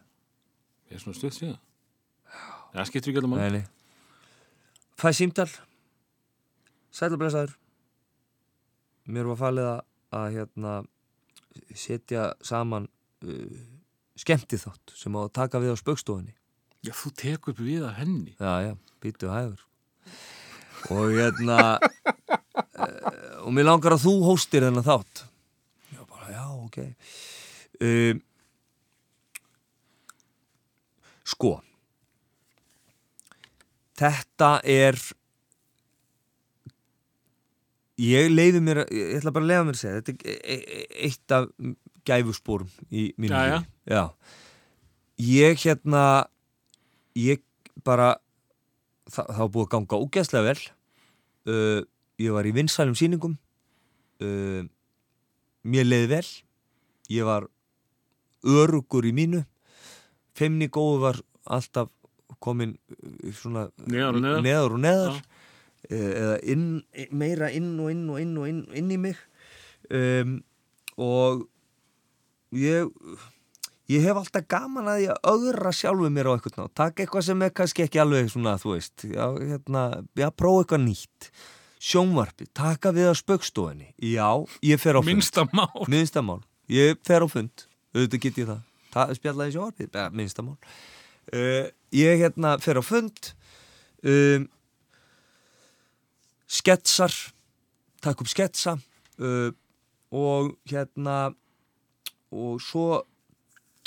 ég er svona stutt síðan. Það skiptir ekki alveg mann nei Fæ símdal Sælublessaður Mér var falið að, að hérna setja saman uh, skemmtið þátt sem á að taka við á spaukstofunni já, þú tekur upp við af henni. Já, já, býtu hægur. Og hérna uh, og mér langar að þú hóstir þennan þátt. Já, bara, já, ok. Um, Sko Þetta er ég leiði mér að- ég ætla bara að leiða mér að segja þetta er e- e- eitt af gæfuspórum í mínu Jæja. lífi. Já. Ég hérna ég bara það, það var búið að ganga ógeðslega vel. Uh, ég var í vinsælum sýningum. Uh, mér leiði vel. Ég var örugur í mínu. Feimni góðu var alltaf komin uh, svona Neðar og neðar. neðar, og neðar. Eh, eða inn, meira inn og inn og inn og inn, inn í mig. Um, og ég ég hef alltaf gaman að ég öðra sjálfu mér á eitthvað ná, taka eitthvað sem er kannski ekki alveg svona, þú veist já, hérna, já, prófa eitthvað nýtt. Sjónvarpi, taka við á spöggstofinni já, ég fer á fund. Minnsta mál. Minnsta mál, ég fer á fund. Auðvitað get ég það, það spjallaði sjónvarpi ja, minnsta mál. Uh, ég hérna fer á fund. Um, sketsar. Takk upp sketsa. Uh, og hérna og svo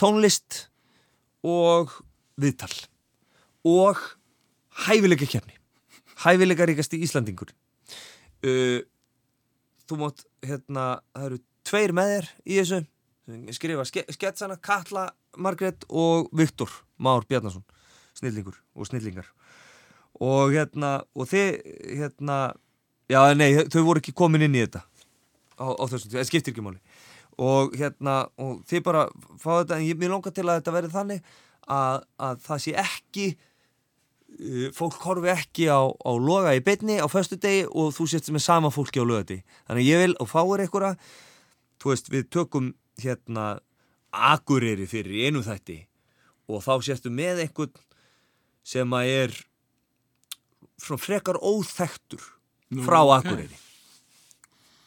tónlist og viðtal og hæfileika kefni hæfileika ríkasti Íslandingur uh, þú mátt hérna, það eru tveir með þér í þessu. Skrifa ske sketsana, Katla, Margrét og Viktor Már Bjarnason snillingur og snillingar. Og hérna og þið hérna já nei þau voru ekki komin inn í þetta á, á þessum, það skiptir ekki máli og hérna og þið bara fá þetta en ég, mér langar til að þetta verði þannig að, að það sé ekki uh, fólk horfi ekki á, á loga í beinni á föstu degi og þú sést með sama fólki á lögati þannig ég vil og fáir einhverja þú veist við tökum hérna akureyri fyrir einu þætti og þá sérstu með einhvern sem að er svona frekar óþektur Nú, frá akureyri.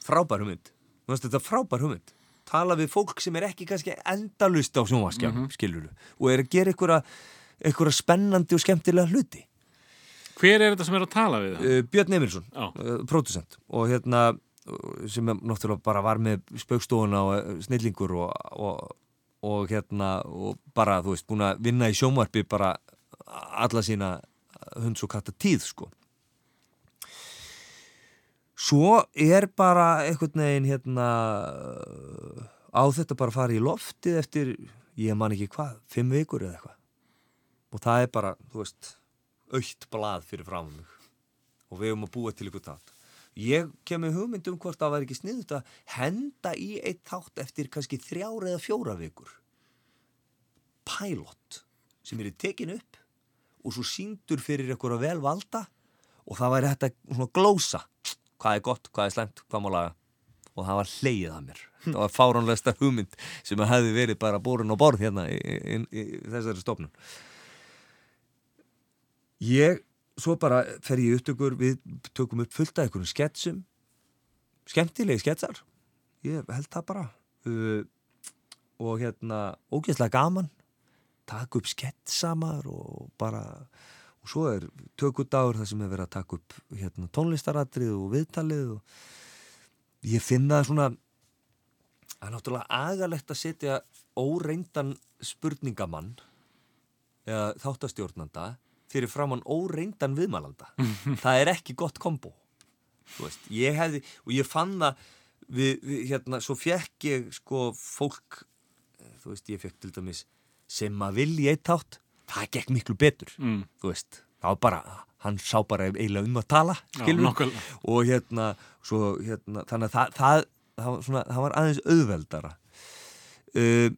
Frábær hugmynd. Þú veist, þetta er frábær hugmynd tala við fólk sem er ekki kannski endalust á sjónvaskjánum, mm og er að gera einhverja, einhverja spennandi og skemmtilega hluti. Hver er þetta sem er að tala við það? uh, Björn Emilsson, uh, pródusent. Og hérna sem náttúrulega bara var með spaukstofuna og eh, snillingur og, og, og hérna og bara, þú veist, búin að vinna í sjómarpi bara alla sína hunds og katta tíð, sko Svo er bara einhvern veginn hérna á þetta bara að fara í loftið eftir, ég man ekki hvað, fimm vikur eða eitthvað. Og það er bara, þú veist, aukt blað fyrir fram mig. Og við höfum að búa til ykkur þátt. Ég kem með hugmynd um hvort það var ekki sniðut að henda í eitt þátt eftir kannski þrjár eða fjóra vikur. Pilot sem er tekin upp og svo síndur fyrir ykkur að vel valda og það væri hægt að glósa hvað er gott, hvað er slæmt, hvað má laga. Og það var hleyið að mér. Það var fáránlegsta hugmynd sem hefði verið bara borin á borð hérna í, í, í, í þessari stofnun. Ég svo bara fer ég upptökur við tökum upp fullt af einhverjum sketsum. Skemmtilegi sketsar. Ég held það bara. Uh, og hérna ógeðslega gaman. Taka upp sketsamar og bara og svo er tökudagur þar sem er verið að taka upp hérna, tónlistaratrið og viðtalið og ég finna það svona það er náttúrulega agalegt að setja óreindan spurningamann eða þáttastjórnanda fyrir framann óreindan viðmælanda. [LAUGHS] Það er ekki gott kombo. Veist, ég hefði og ég fann það við, við, hérna, svo fekk ég sko fólk þú veist, ég fekk til dæmis sem að vilja eitt þátt það gekk miklu betur Mm. þú veist, það var bara hann sá bara eiginlega um að tala Já, og hérna, svo, hérna þannig að það, það, það, var, svona, það var aðeins auðveldara. Uh,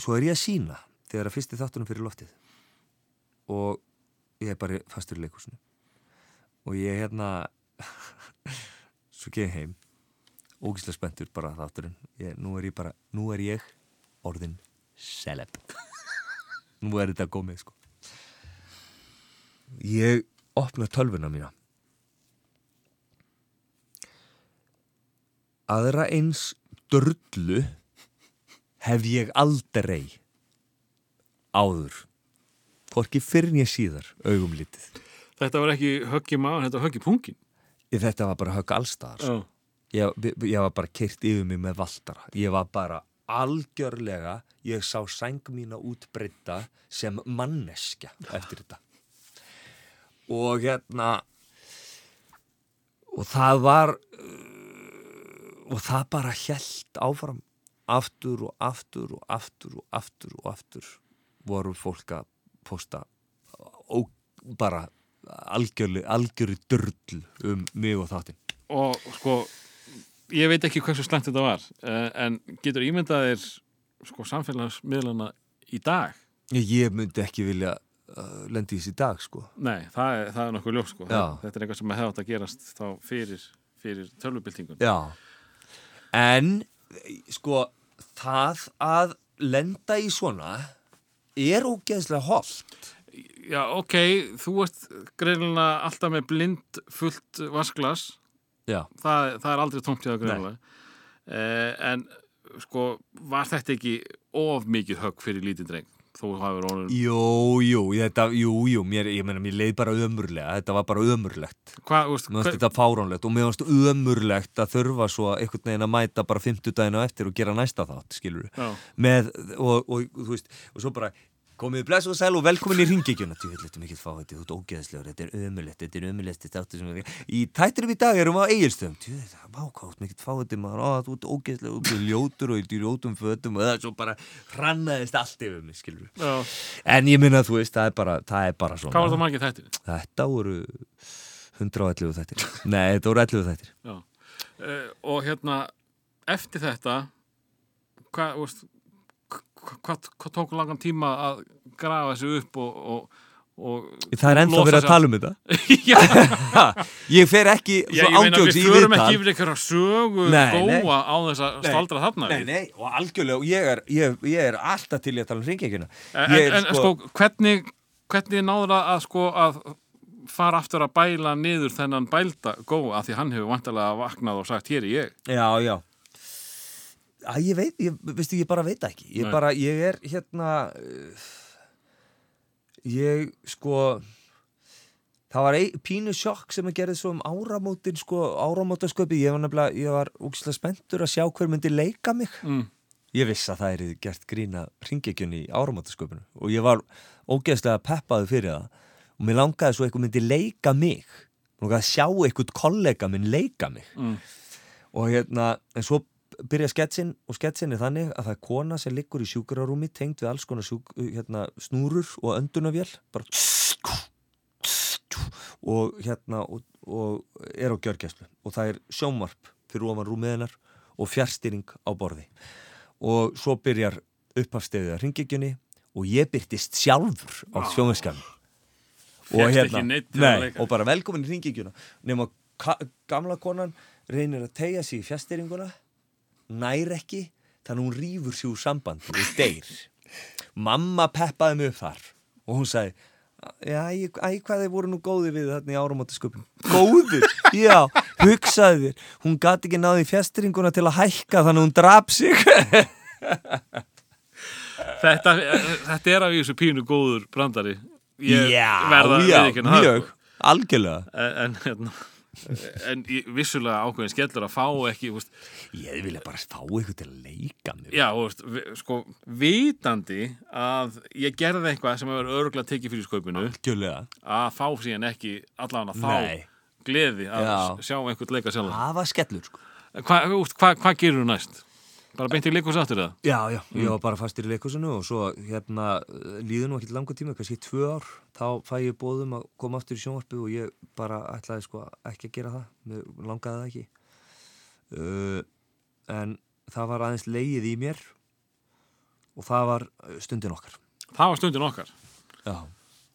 svo er ég að sína þegar að fyrsti þáttunum fyrir loftið. Og ég er bara fastur í leikusinu og ég hérna [LAUGHS] svo geði heim ógíslega spenntur bara þátturinn. Ég, nú er bara, nú er ég orðin celeb nú er þetta komið sko ég opna tölvuna mína aðra eins drullu hef ég aldrei áður hvorki fyrir ég síðar augum lítið Þetta var ekki högg í maður, þetta var högg í pungin. þetta var bara högg allstaðar sko. Já. ég, ég var bara keirt yfir mig með valdara ég var bara algjörlega ég sá sæng mína útbreyta sem manneskja eftir þetta. Og hérna og það var uh, og það bara hjælt áfram. Aftur og aftur og aftur og aftur og aftur voru fólk að posta og bara algjörli, algjörli dörl um mig og þáttinn. Og sko, ég veit ekki hversu slæmt þetta var, eh, en getur ímyndað þér sko samfélagsmiðlana í dag? Ég myndi ekki vilja uh, lendi í dag sko. Nei, það er, það er nokkuð ljós sko. Já. Þetta er eitthvað sem hefði átt að gerast þá fyrir, fyrir tölvubildingun. Já. En sko það að lenda í svona er ógeðslega holt. Já, ok, þú ert greinilega alltaf með blind fullt vasklas. Það, það er aldrei tómt hjá það greinilega. Eh, en sko, var þetta ekki of mikið högg fyrir lítinn dreng? Þú hafur orðin... Jú, jú, þetta, jú, jú, mér, ég meina, mér leið bara ömurlega, þetta var bara ömurlegt. Hvað, þú veist, Mér finnst þetta fáránlegt og mér finnst ömurlegt að þurfa svo einhvern veginn að mæta bara 50 daginn á eftir og gera næsta þátt, skilur Já. með, og, og, þú veist, og svo bara komið bless og sæl og velkomin í ringekjuna þú veit, er mikill fáhætti, þú ert ógeðslegur þetta er ömurlegt, þetta er áttu sem í tættinum í dag erum við á eigilstöðum þú veit, vákátt, mikill ó, þú ert ógeðslegur, ljótur og í ljótum fötum og það er svo bara hrannaðist allt yfir mig, skilur Já. en ég minna, þú veist, það er bara, það er bara svona. Hvað var það margir þættir? þetta voru 111 þættir. [LAUGHS] Nei, þetta voru 11 þættir. Uh, og hérna, eftir þetta, hva- hvað, hvað tók langan tíma að grafa þessu upp og, og, og það er ennþá verið að tala um þetta [LAUGHS] [LAUGHS] ég fer ekki Já, ég meina við förum ekki yfir einhverja sögu Nei, nei. góa á þess að Nei. staldra þarna Nei, nei, og algjörlega, og ég er, ég, ég er alltaf til að tala um ringekjuna En, en sko, hvernig, hvernig náður það að sko að fara aftur að bæla niður þennan bælda góa að því hann hefur vantarlega vaknað og sagt hér er ég. Já, já Æ, ég veit, ég, veistu, ég bara veit ekki Ég Nei. bara, ég er hérna Ég, sko það var ein, pínu sjokk sem að gerði svo um áramótin sko, áramótasköpi, ég var nefnilega ég var úkslega spenntur að sjá hver myndi leika mig mm. ég vissi að það er gert grína ringekjunni í áramótasköpunu og ég var ógeðslega peppaði fyrir það og mér langaði svo eitthvað myndi leika mig og að sjá eitthvað kollega minn leika mig Mm. og hérna, en svo byrja sketsin og sketsin er þannig að það er kona sem liggur í sjúkurarúmi tengd við alls konar sjúk, hérna, snúrur og öndunavél bara og hérna og, og er á gjörgæslu. Og það er sjónvarp fyrir ofan rúmiðinar og fjärstýring á borði. Og svo byrjar upphafstefið að ringekjunni og ég byrtist sjálfur á ekki neitt til að nei, og bara velkomin í ringekjuna nema gamla konan reynir að tegja sig í fjastýringuna nær ekki þannig hún rýfur sig úr sambandi og deyr. Mamma peppaði mig upp þar og hún sagði æ, hvað þeir voru nú góði við þarna í áramótasköpun Góður? Já, hugsaði þér. Hún gati ekki náði fjastringuna til að hækka þannig að hún drap sig. Þetta, þetta er af þessu pínu góður brandari. Ég Já, já, mjög. Algjörlega. Sko. en, en, hérna, en vissulega ákveðin skellur að fá ekki veist, Ég vilja bara fá ykkur til að leika mér. Já, veist, sko, vitandi að ég gerði eitthvað sem hefur örgulega tekið fyrir skaupinu Algjörlega. Að fá síðan ekki allan að þá gleði að Já. sjá einhvern leika sjálf Það var skellur sko. Hvað hva, hva gerir þú næst? Bara beint í leikus aftur það? Já, já, ég var bara fastur í leikusinu og svo hérna líður nú ekki langa tíma, kannski tvö ár þá fæ ég bóðum að koma aftur í sjónvarpi og ég bara ætlaði sko ekki að gera það, mér langaði það ekki. Uh, en það var aðeins leið í mér og það var uh, stundin okkar. Það var stundin okkar. Já,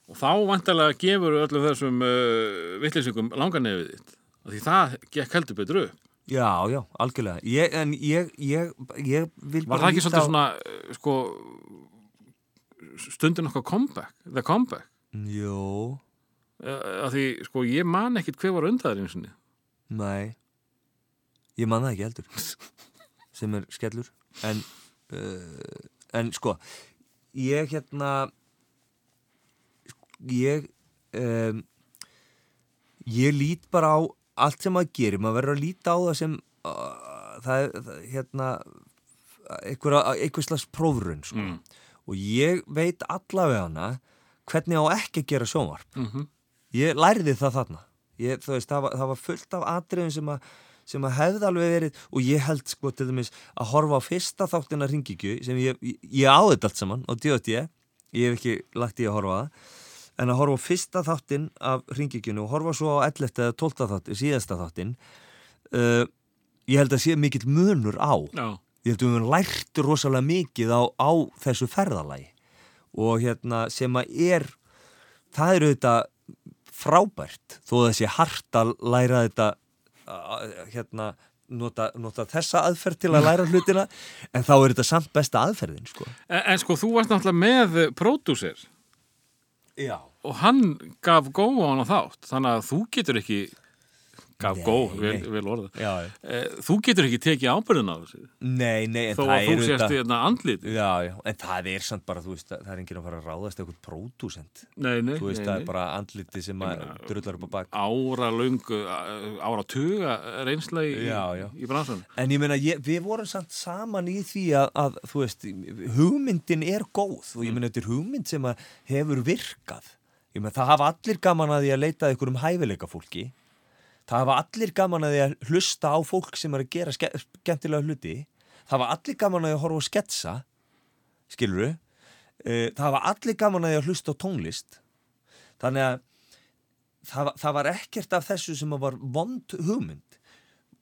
og þá vantarlega gefur öllum þessum uh, vittlisingum langanefið þitt því það gekk heldur betur upp já, já, algjörlega. Ég, en ég, ég, ég vil Var það ekki svolítið svona uh, sko stundin okkar comeback, the comeback? Jó, uh, af því sko ég man ekkit hver var undaður einu sinni. Nei. Ég man það ekki heldur [LAUGHS] sem er skellur. En, uh, en sko ég hérna ég um, ég lít bara á allt sem maður gerir, maður verður að líta á það sem uh, það er hérna einhver slags prófrun sko. Mm. og ég veit allavega hana hvernig á ekki að gera sjónvarp mm ég lærði það þarna ég, veist, það, var, það var fullt af atriðum sem að sem að hefði alveg verið og ég held sko til dæmis að horfa á fyrsta þáttina ringikju sem ég, ég, ég á þetta allt saman og djótt ég, hef ekki lagt í að horfa á það en að horfa á fyrsta þáttin af ringikjunu og horfa svo á 11. eða 12. þáttin, síðasta þáttin uh, ég held að sé mikill munur á Já, ég held að við höfum lært rosalega mikið á, á þessu ferðalagi og hérna sem að er það er auðvitað frábært þó að sé hart að læra þetta að, hérna nota, nota þessa aðferð til að læra [LAUGHS] hlutina en þá er þetta samt besta aðferðin sko. en, en sko þú varst náttúrulega með pródúser Já. Og hann gaf góð á hann á þátt þannig að þú getur ekki gaf góð, vel, vel orða Já, Eh, þú getur ekki tekið ábyrðin á þessu. Nei, nei, en þó það að þú er sést hérna andlit. Já, já, en það er samt bara, þú veist, það er enginn að fara að ráðast eitthvað pródúsent. Nei, nei, þú veist, nei, það er bara andliti sem að drullar upp á bak. ára löngu ára tuga reynsla í, Já, já. í bransan En ég meina, ég, við vorum samt saman í því að, að, þú veist, hugmyndin er góð og ég meina, þetta er hugmynd sem að hefur virkað. Ég meina, það hafa allir gaman að því að leita ykkur um hæfileika fólki. Það hafa allir gaman að því að hlusta á fólk sem er að gera ske skemmtilega hluti. Það hafa allir gaman að því að horfa á sketsa, skiluru. Það hafa allir gaman að því að hlusta á tónlist. Þannig að það, það var ekkert af þessu sem var vond hugmynd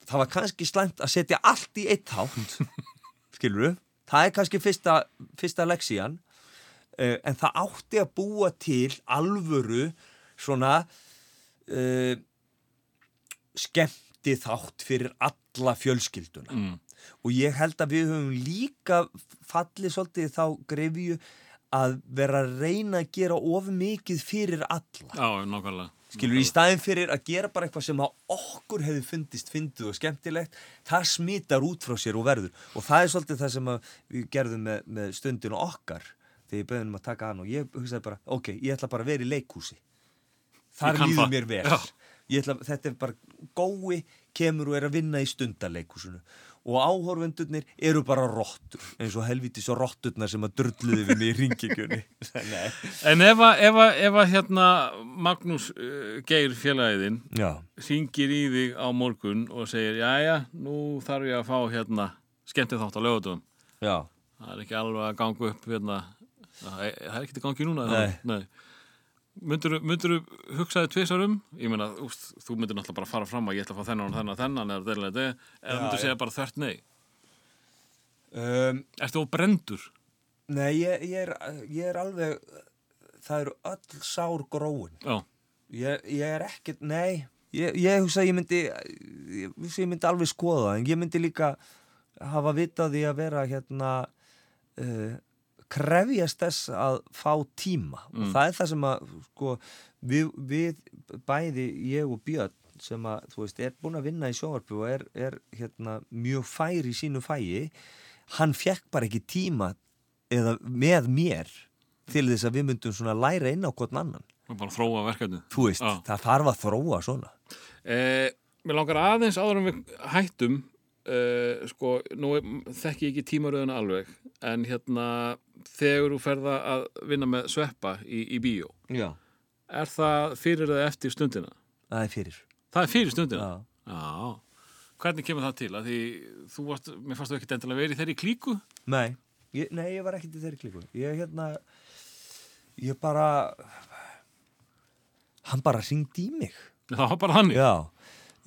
það var kannski slæmt að setja allt í eitt hátt [LAUGHS] skilur við það er kannski fyrsta, fyrsta leksían uh, en það átti að búa til alvöru svona uh, skemmti þátt fyrir alla fjölskylduna. Mm. og ég held að við höfum líka fallið svolítið þá grefju að vera að reyna að gera of mikið fyrir alla. Já, nákvæmlega. Skilur í staðin fyrir að gera bara eitthvað sem að okkur hefði fundist fyndið og skemmtilegt það smitar út frá sér og verður. Og það er svolítið það sem við gerðum með, með stundinu okkar þegar ég beðum um að taka hann og ég hugsaði bara ok, ég ætla bara að vera í leikhúsi. Þar líður mér vel. Já. Ætla, þetta er bara gói kemur og er að vinna í stundarleikusinu og áhorfendurnir eru bara rottur eins og helvítis og rotturnar sem að drulluði við mig í ringikjunni [LAUGHS] Nei. En ef að, ef að, ef að hérna Magnús uh, Geir félagiðinn Já, syngir í þig á morgun og segir, jæja, nú þarf ég að fá hérna skemmtið þátt á lögutum. já, Það er ekki alveg að ganga upp hérna, það er er ekki að gangi núna. Nei. Nei. Myndur þú hugsaði tvisar um? Ég meina, úst, þú myndir náttúrulega bara fara fram að ég ætla að fá þennan og þennan og þennan eða þetta, eða myndur já. segja bara þvert nei. um, Ertu á brendur? Nei, ég, ég, er, ég er alveg það eru öll sár gróin ég, ég er ekkert, nei ég, ég hugsa að ég myndi ég myndi alveg skoða það en ég myndi líka hafa vitað því að vera hérna uh, krefjast þess að fá tíma og það er það sem að sko, við, við bæði ég og Björn sem að þú veist er búin að vinna í sjónvarpu og er, er hérna, mjög fær í sínu fæi hann fekk bara ekki tíma eða með mér til þess að við myndum svona læra inn á hvern annan og bara þróa verkefnið. þú veist, Já. það þarf að þróa svona Eh, mér langar aðeins áður en við hættum eh, sko, nú þekki ég ekki tímaröðuna alveg en hérna þegar þú ferða að vinna með sveppa í, í bíó Já. er það fyrir eða eftir stundina? það er fyrir Það er fyrir stundina? Já. Já. Hvernig kemur það til? Að því þú varst, mér fannst þú ekki endilega verið þeirri klíku? nei, ég, nei, ég var ekkert í þeirri klíku ég hérna ég bara hann bara ringdi í mig Það var bara þannig. já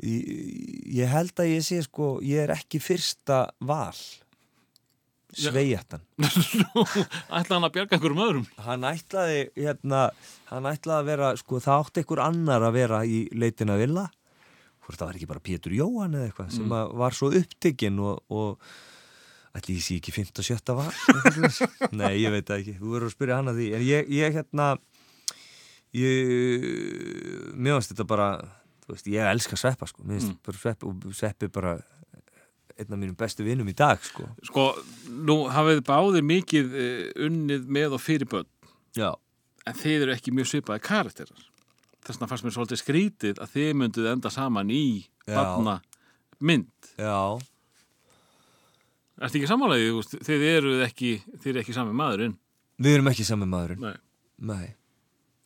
ég, held að ég sé sko ég er ekki fyrsta val sveigjartan [LAUGHS] Ætla hann að bjarga einhverjum öðrum? hann ætlaði hérna, hann ætlaði að vera sko það átti einhver annar að vera í leitin að vilja hvort það var ekki bara Pétur Jóhann eða eitthvað sem að var svo upptekinn og, og ætli ég sé ekki 5. og 7. var nei ég veit ekki, þú verður að spyrja hann að því en ég, ég hérna ég finnst þetta bara veist, ég elska sveppa sko finnst bara sveppi og sveppi bara einn af mínum bestu vinnum í dag sko Sko, nú hafið báðir mikið uh, unnið með og fyrir börn já, en þið eru ekki mjög svipaði karakterar. Þess vegna fannst mér svolítið skrítið að þið mynduð enda saman í barna mynd. já Ertu ekki samanlegið? Þið eruð ekki, þið eru ekki sami maðurinn. við erum ekki sami maðurinn Nei, nei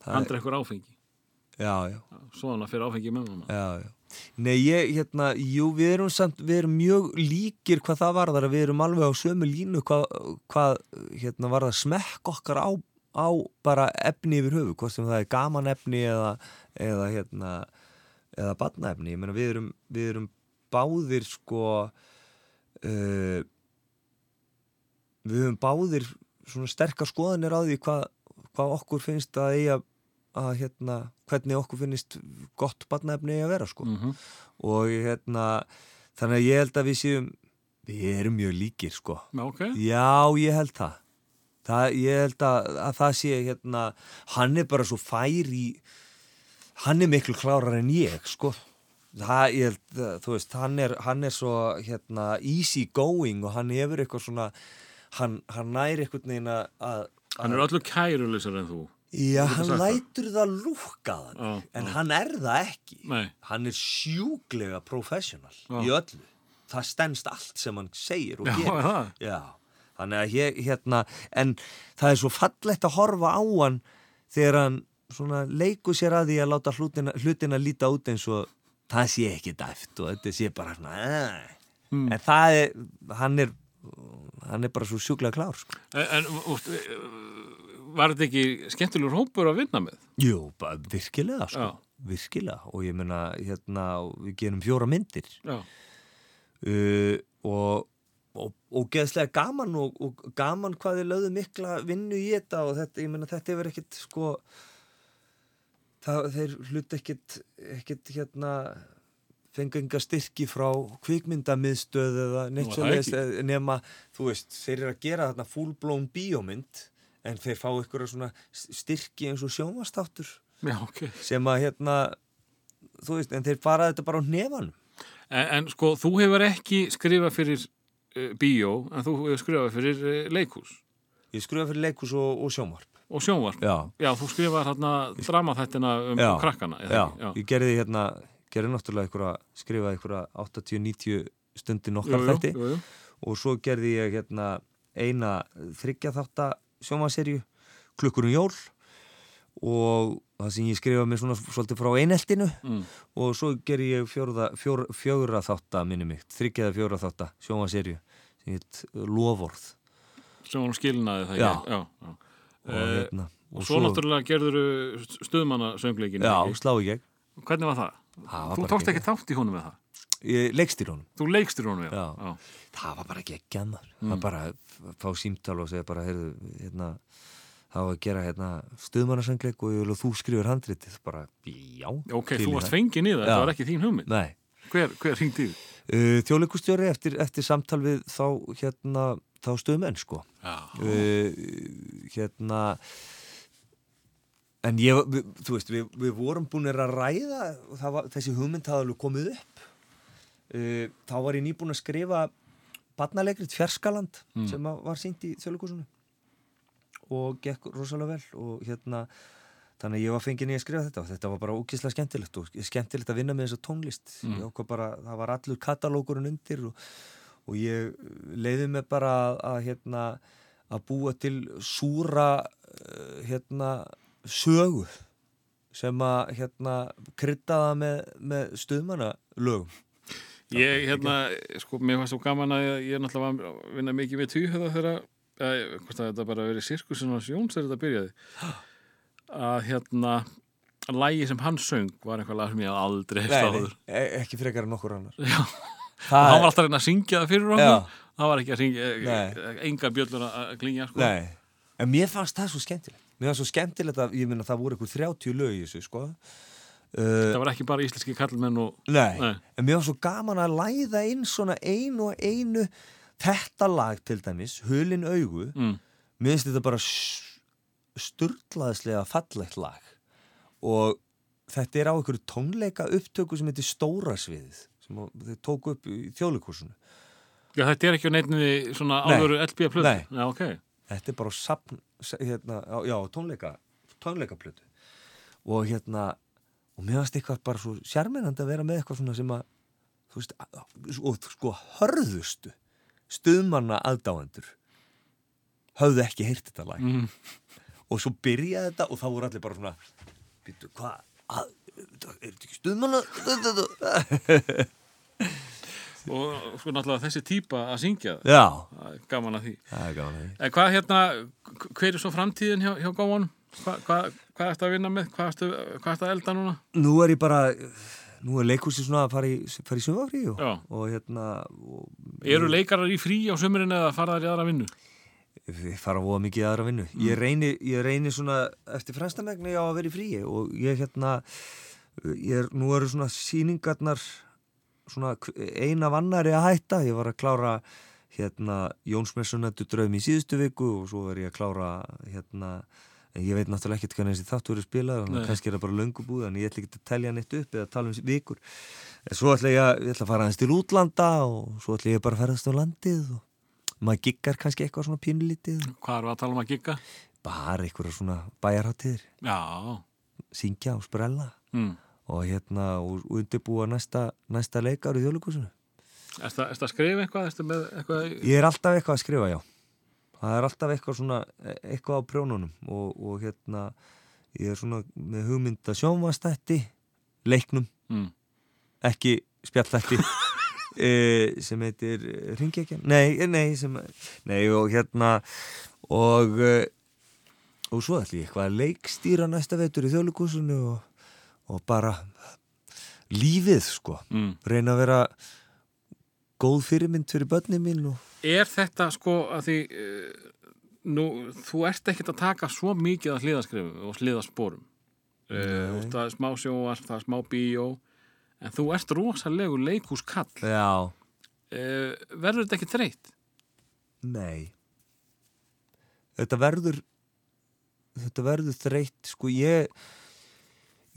Það hann drekkur áfengi. Já, já, Svona fyrir áfengi með já. Nei, ég, hérna, jú, við erum samt, við erum mjög líkir hvað það varðar að við erum alveg á sömu línu hvað, hvað hérna, varðar smekk okkar á, á bara efni yfir höfu, hvort sem það er gaman efni eða, eða hérna, eða badnaefni. Ég meina, við erum, við erum báðir, sko, uh, við höfum báðir svona sterkar skoðanir á því hvað, hvað okkur finnst að eiga að hérna, hvernig okkur finnst gott barnaefni að vera sko. Mm og hérna þannig að ég held að við séum við erum mjög líkir sko. Já, ok. já, ég held það, það ég held að, að það sé hérna hann er bara svo fær í hann er miklu klárar en ég sko. Það, ég held, að, þú veist, hann er, hann er svo hérna easy going og hann hefur eitthvað svona hann, hann næri eitthvað neina að Hann er öllu kæruleysar en þú. Já, hann lætur það lúka þann Já, en já. hann er það ekki Nei. hann er sjúklega professional Já. í öllu það stendst allt sem hann segir og Já, gerir er það? Já, þannig að ég, hérna en það er svo fallegt að horfa á hann þegar hann svona leikur sér að því að láta hlutina, hlutina líta út eins og það sé ekki dæft og þetta sé bara svona "Æ." Hmm. en það er hann er hann er bara svo sjúklega klár sko. En, en var þetta ekki skemmtilegur hópur að vinna með? Jú, virkilega sko, Já. virkilega. Og ég meina, hérna, við gerum fjóra myndir. Uh, og, og, geðslega gaman og, og gaman hvað þið lögðu mikla vinnu í þetta og þetta, ég meina, þetta hefur ekkit sko það, þeir hlut ekkit ekkit hérna fengu enga styrki frá kvikmyndamiðstöð eða neitt svo það leiðis nema, þú veist, þeir eru að gera þarna full-blown bíómynd en þeir fá ykkur svona styrki eins og sjónvastáttur Já, ok. sem að hérna þú veist, en þeir fara þetta bara á nefanum En, en sko, þú hefur ekki skrifað fyrir uh, bíó, en þú hefur skrifað fyrir uh, leikús. ég skrifa fyrir leikus og, og sjónvarp og sjónvarp. Já, Já, þú skrifaði hérna dramaþættina um Já. krakkana. eða já, já. ég gerði hérna gerði náttúrulega einhverja, skrifaði einhverja 80-90 stundin okkar þætti og svo gerði ég hérna eina þryggja sjómaserju klukkurum jól og það sem ég skrifaði mig svona svolítið frá eineltinu Mm. og svo gerði ég fjóra þátta minni mig, þryggjaða fjóra þátta sjómaserju sem heit Lovorð Sem hún skilnaði það Já. Já, já. og, Eh, hérna, Og svo náttúrulega gerður stuðmanna söngleikin. Já, slá ég gegn Hvernig var það? Það var Þú tókst ekki þátt í honum með það? Ég leikst í honum Þú leikstir honum, já. Já. já. það var bara ekki ekki annar Mm. það bara f- fá símtal og segja bara heyrðu, hérna, það var að gera hérna, stuðmannasangleik og að þú skrifur handritið bara, já Ok, þú varst það. fengið niður, þetta var ekki þín hugmynd. Nei, Hver, hver hringdi þið? uh, þjóðleikustjóri eftir, eftir samtal við þá hérna, þá stuðmenn sko Já. uh, hérna en ég, þú veist, við, við vorum búin að ræða og það var, þessi hugmynd hafði alveg komið upp uh, þá var ég nýbúin að skrifa barnalegrið Fjarskaland Mm. sem var sínt í þjóðleikusinu og gekk rosalega vel og hérna þannig að ég var fengið nýja að skrifa þetta og þetta var bara ókíslega skemmtilegt og skemmtilegt að vinna með þessa tónlist Mm. ég ákvað bara, það var allur katalókurinn undir og, og ég leiði mig bara að, að hérna að búa til súra uh, hérna sögu sem að hérna kryddaða með, með stuðmanna lögum Ég, hérna, sko, mér fannst svo gaman að ég, ég náttúrulega var að vinna mikið með tvíhöða þegar, eða, hvort að þetta bara verið sirkusin hans Jóns þegar þetta byrjaði. Að hérna að lægi sem hann söng var eitthvað lag sem ég hafði aldrei hefst áður. e ekki frekar en nokkur annar. Já. það var alltaf að reyna að syngja það fyrir okkur. Það var ekki að syngja, enga bjöllur að að klingja sko. Nei, en mér fannst það svo skemmtilegt. Mér fannst svo skemmtilegt að, ég minna, það voru eitthvað 30 lög í þessu, sko það var ekki bara íslenski kallmenn og Nei, Nei. en mér var svo gaman að læða inn svona einu og einu Þetta lag til dæmis, Hulin augu. Mm, Mér finnst þetta bara sturlaðislega fallegt lag. Og þetta er á einhverju tónleika upptöku sem heitir Stóra sviðið sem þau tóku upp í þjóðleikursunu Já, þetta er ekki á neittni svona Nei. alvöru LB plötu? Nei. Já, ok. Þetta er bara sapn, hérna, já, tónleika tónleikaplötu. Og hérna og mér varst eitthvað bara svo sjarminandi að vera með eitthvað svona sem að þú veist, og sko hörðustu stuðmanna aðdáendur höfðu ekki heyrt þetta lag. Mm, og svo byrjaði þetta og þá voru allir bara svona býttu, hvað að, er þetta ekki stuðmanna? [LAUGHS] Og sko náttúrulega þessi típa að syngja það gaman að því. Gaman að því. Hvað hérna, hver er svo framtíðin hjá, hjá Góan? Hva, hvað, hvað ertu að vinna með? Hvað ertu, hvað ertu að elda núna? nú er ég bara nú er leikhúsi svona að fara í, í sumafrí og, og hérna og, Eru leikarar í frí á sömurinn eða fara þær í aðra vinnu? við fara voða mikið í aðra vinnu ég, reyni, ég reyni svona eftir fremstamegni á að vera í fríi og ég hérna ég er, nú eru svona síningarnar svona hv- ein af annari að hætta ég var að klára hérna Jónsmessunættu draum í síðustu viku og svo er ég að klára hérna ég veit náttúrulega ekkert hvernig þessi þáttu eru spilað að kannski er það bara löngubúð en ég ætla ekki að telja neitt upp eða tala um vikur en svo ætla ég að, ég ætla að fara aðeins til útlanda og svo ætla ég bara að ferðast á landið og maður giggar kannski eitthvað svona pínulítið Hvað eru að tala um að gigga? bara eitthvað svona bæjarháttiðir Já, syngja og sprella mm. og hérna og og undirbúa næsta, næsta leikar í þjóðleikusinu Ertu að, ertu að skrifa eitthvað? Eitthvað? ég er alltaf eitthvað að skrifa, já það er alltaf eitthvað svona eitthvað á prjónunum og, og hérna ég er svona með hugmynda sjónvastætti leiknum, Mm. ekki spjallþætti [LAUGHS] e, sem heitir Ringekjan, nei, nei sem, nei og hérna og e, og svo ætlum ég eitthvað að leikstýra næsta vetur í þjóðleikusinu og, og bara lífið sko Mm. reyna að vera góð fyrirmynd fyrir börnin mín og Er þetta sko að því uh, nú, þú ert ekkert að taka svo mikið að hliðaskrifu og hliðasporum uh, og það er smá sjóar, það er smá bíó en þú ert rosalegu leikúskall uh, já, verður þetta ekki þreytt? nei. Þetta verður þetta verður þreytt sko ég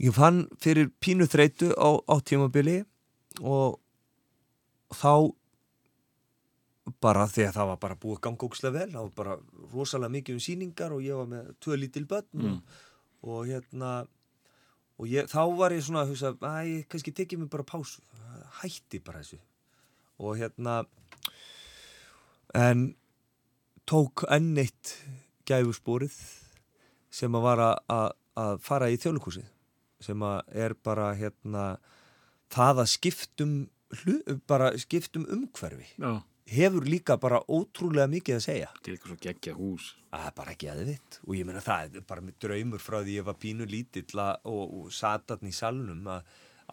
ég fann fyrir pínu þreytu á, á tímabili og þá bara því að það var bara búið ógislega vel, það var bara rosalega mikið um síningar og ég var með tvö lítil börn Mm. og, og hérna og ég, þá var ég svona að hugsa að ég kannski tekið mér bara pásu hætti bara þessu og hérna en tók enn eitt gæfusporið sem að var að- fara í þjóðlíkúsið sem að er bara hérna það að skiptum bara skiptum umhverfi Já, hefur líka bara ótrúlega mikið að segja til eitthvað svo geggja hús. er bara ekki aðvitt og ég meina það er bara með draumur frá því ég var pínu lítill að- og, og satatn í salnum að,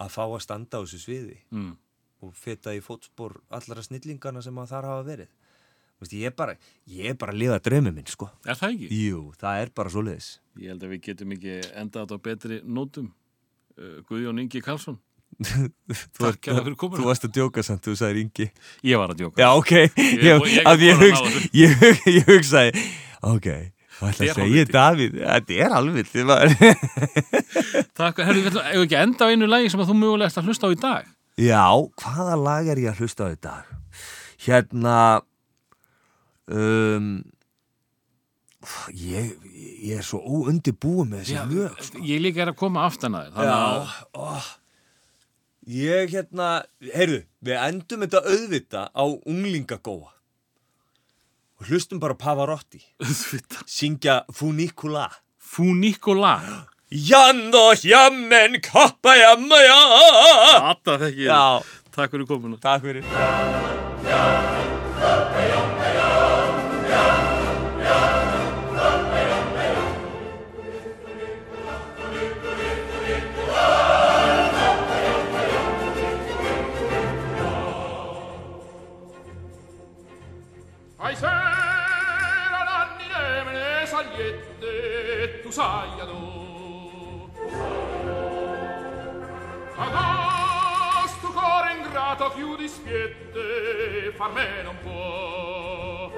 að fá að standa á þessu sviði Mm. og feta í fótspor allara snillingana sem að þar hafa verið Þú veist, ég er bara, ég er bara að lifa draumi minn sko Er það ekki? jú, það er bara svoleiðis Ég held að við getum ekki endað á betri nótum. Uh, Guðjón Ingi Karlsson. Þú Takk ert- kærlega fyrir komuna. Þú varst að djóka samt, þú sagðir yngi Ég var að djóka. Já, ok, Ég- ég, ég- að að hugsa, ég, hug- ég hugsaði Ok, hvað ætla að segja. Davíð Þetta er alveg Takk, herru, við ætlum ekki að enda á einu lagi sem að þú mögulega ert að hlusta á í dag. Já, hvaða lag er ég að hlusta á í dag? Hérna um, ég, ég er svo óundibúið með þessi lög sko. Ég líka er að koma aftan að þér. Þannig að Já, ó, ég hérna heyrðu, við endum þetta auðvita á unglingagóa. Og hlustum bara Pavarotti. Syngja Funicula Fú Nikola. Jan og hjammen kappa jamma já Þetta þekki ég. Takk fyrir komuna. takk fyrir usaiano adas tu core ingrato più dispiette far me non può.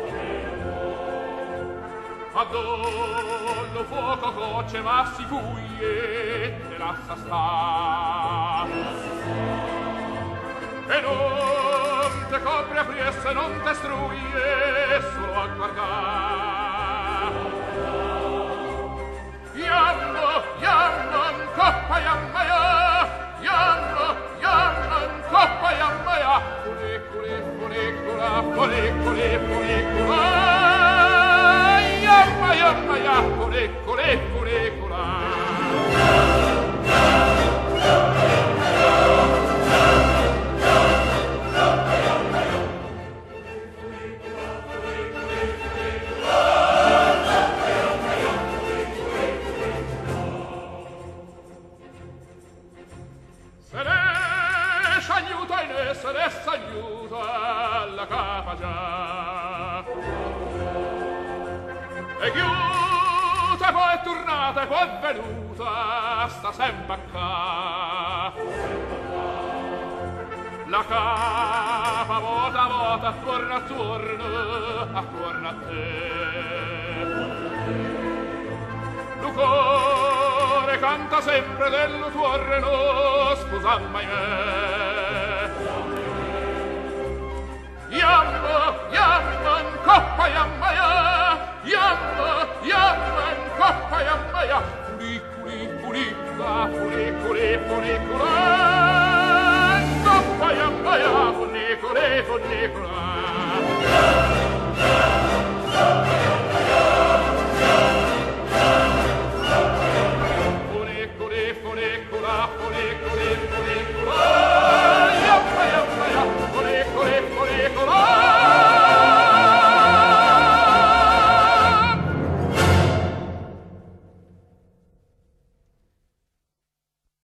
Adollo fuoco coce ma si fuie te lascia sta e non te copre a priesse non te struie solo a guardare Eccola, eccola, eccola, eccola, eccola. Guardate qual venuta sta sempre qua. La capa vota a vota, attorno a attorno, attorno a te. Lucore canta sempre del tuo reno, scusa mai me. Iambo, iambo, in coppa, iambo, iambo, Jamma, jamma, coppa, jamma, ja. Culi, culi, culi, ca, culi, culi, culi, cula. Coppa, jamma, ja, culi, culi, culi, cula. Go, go, go, go.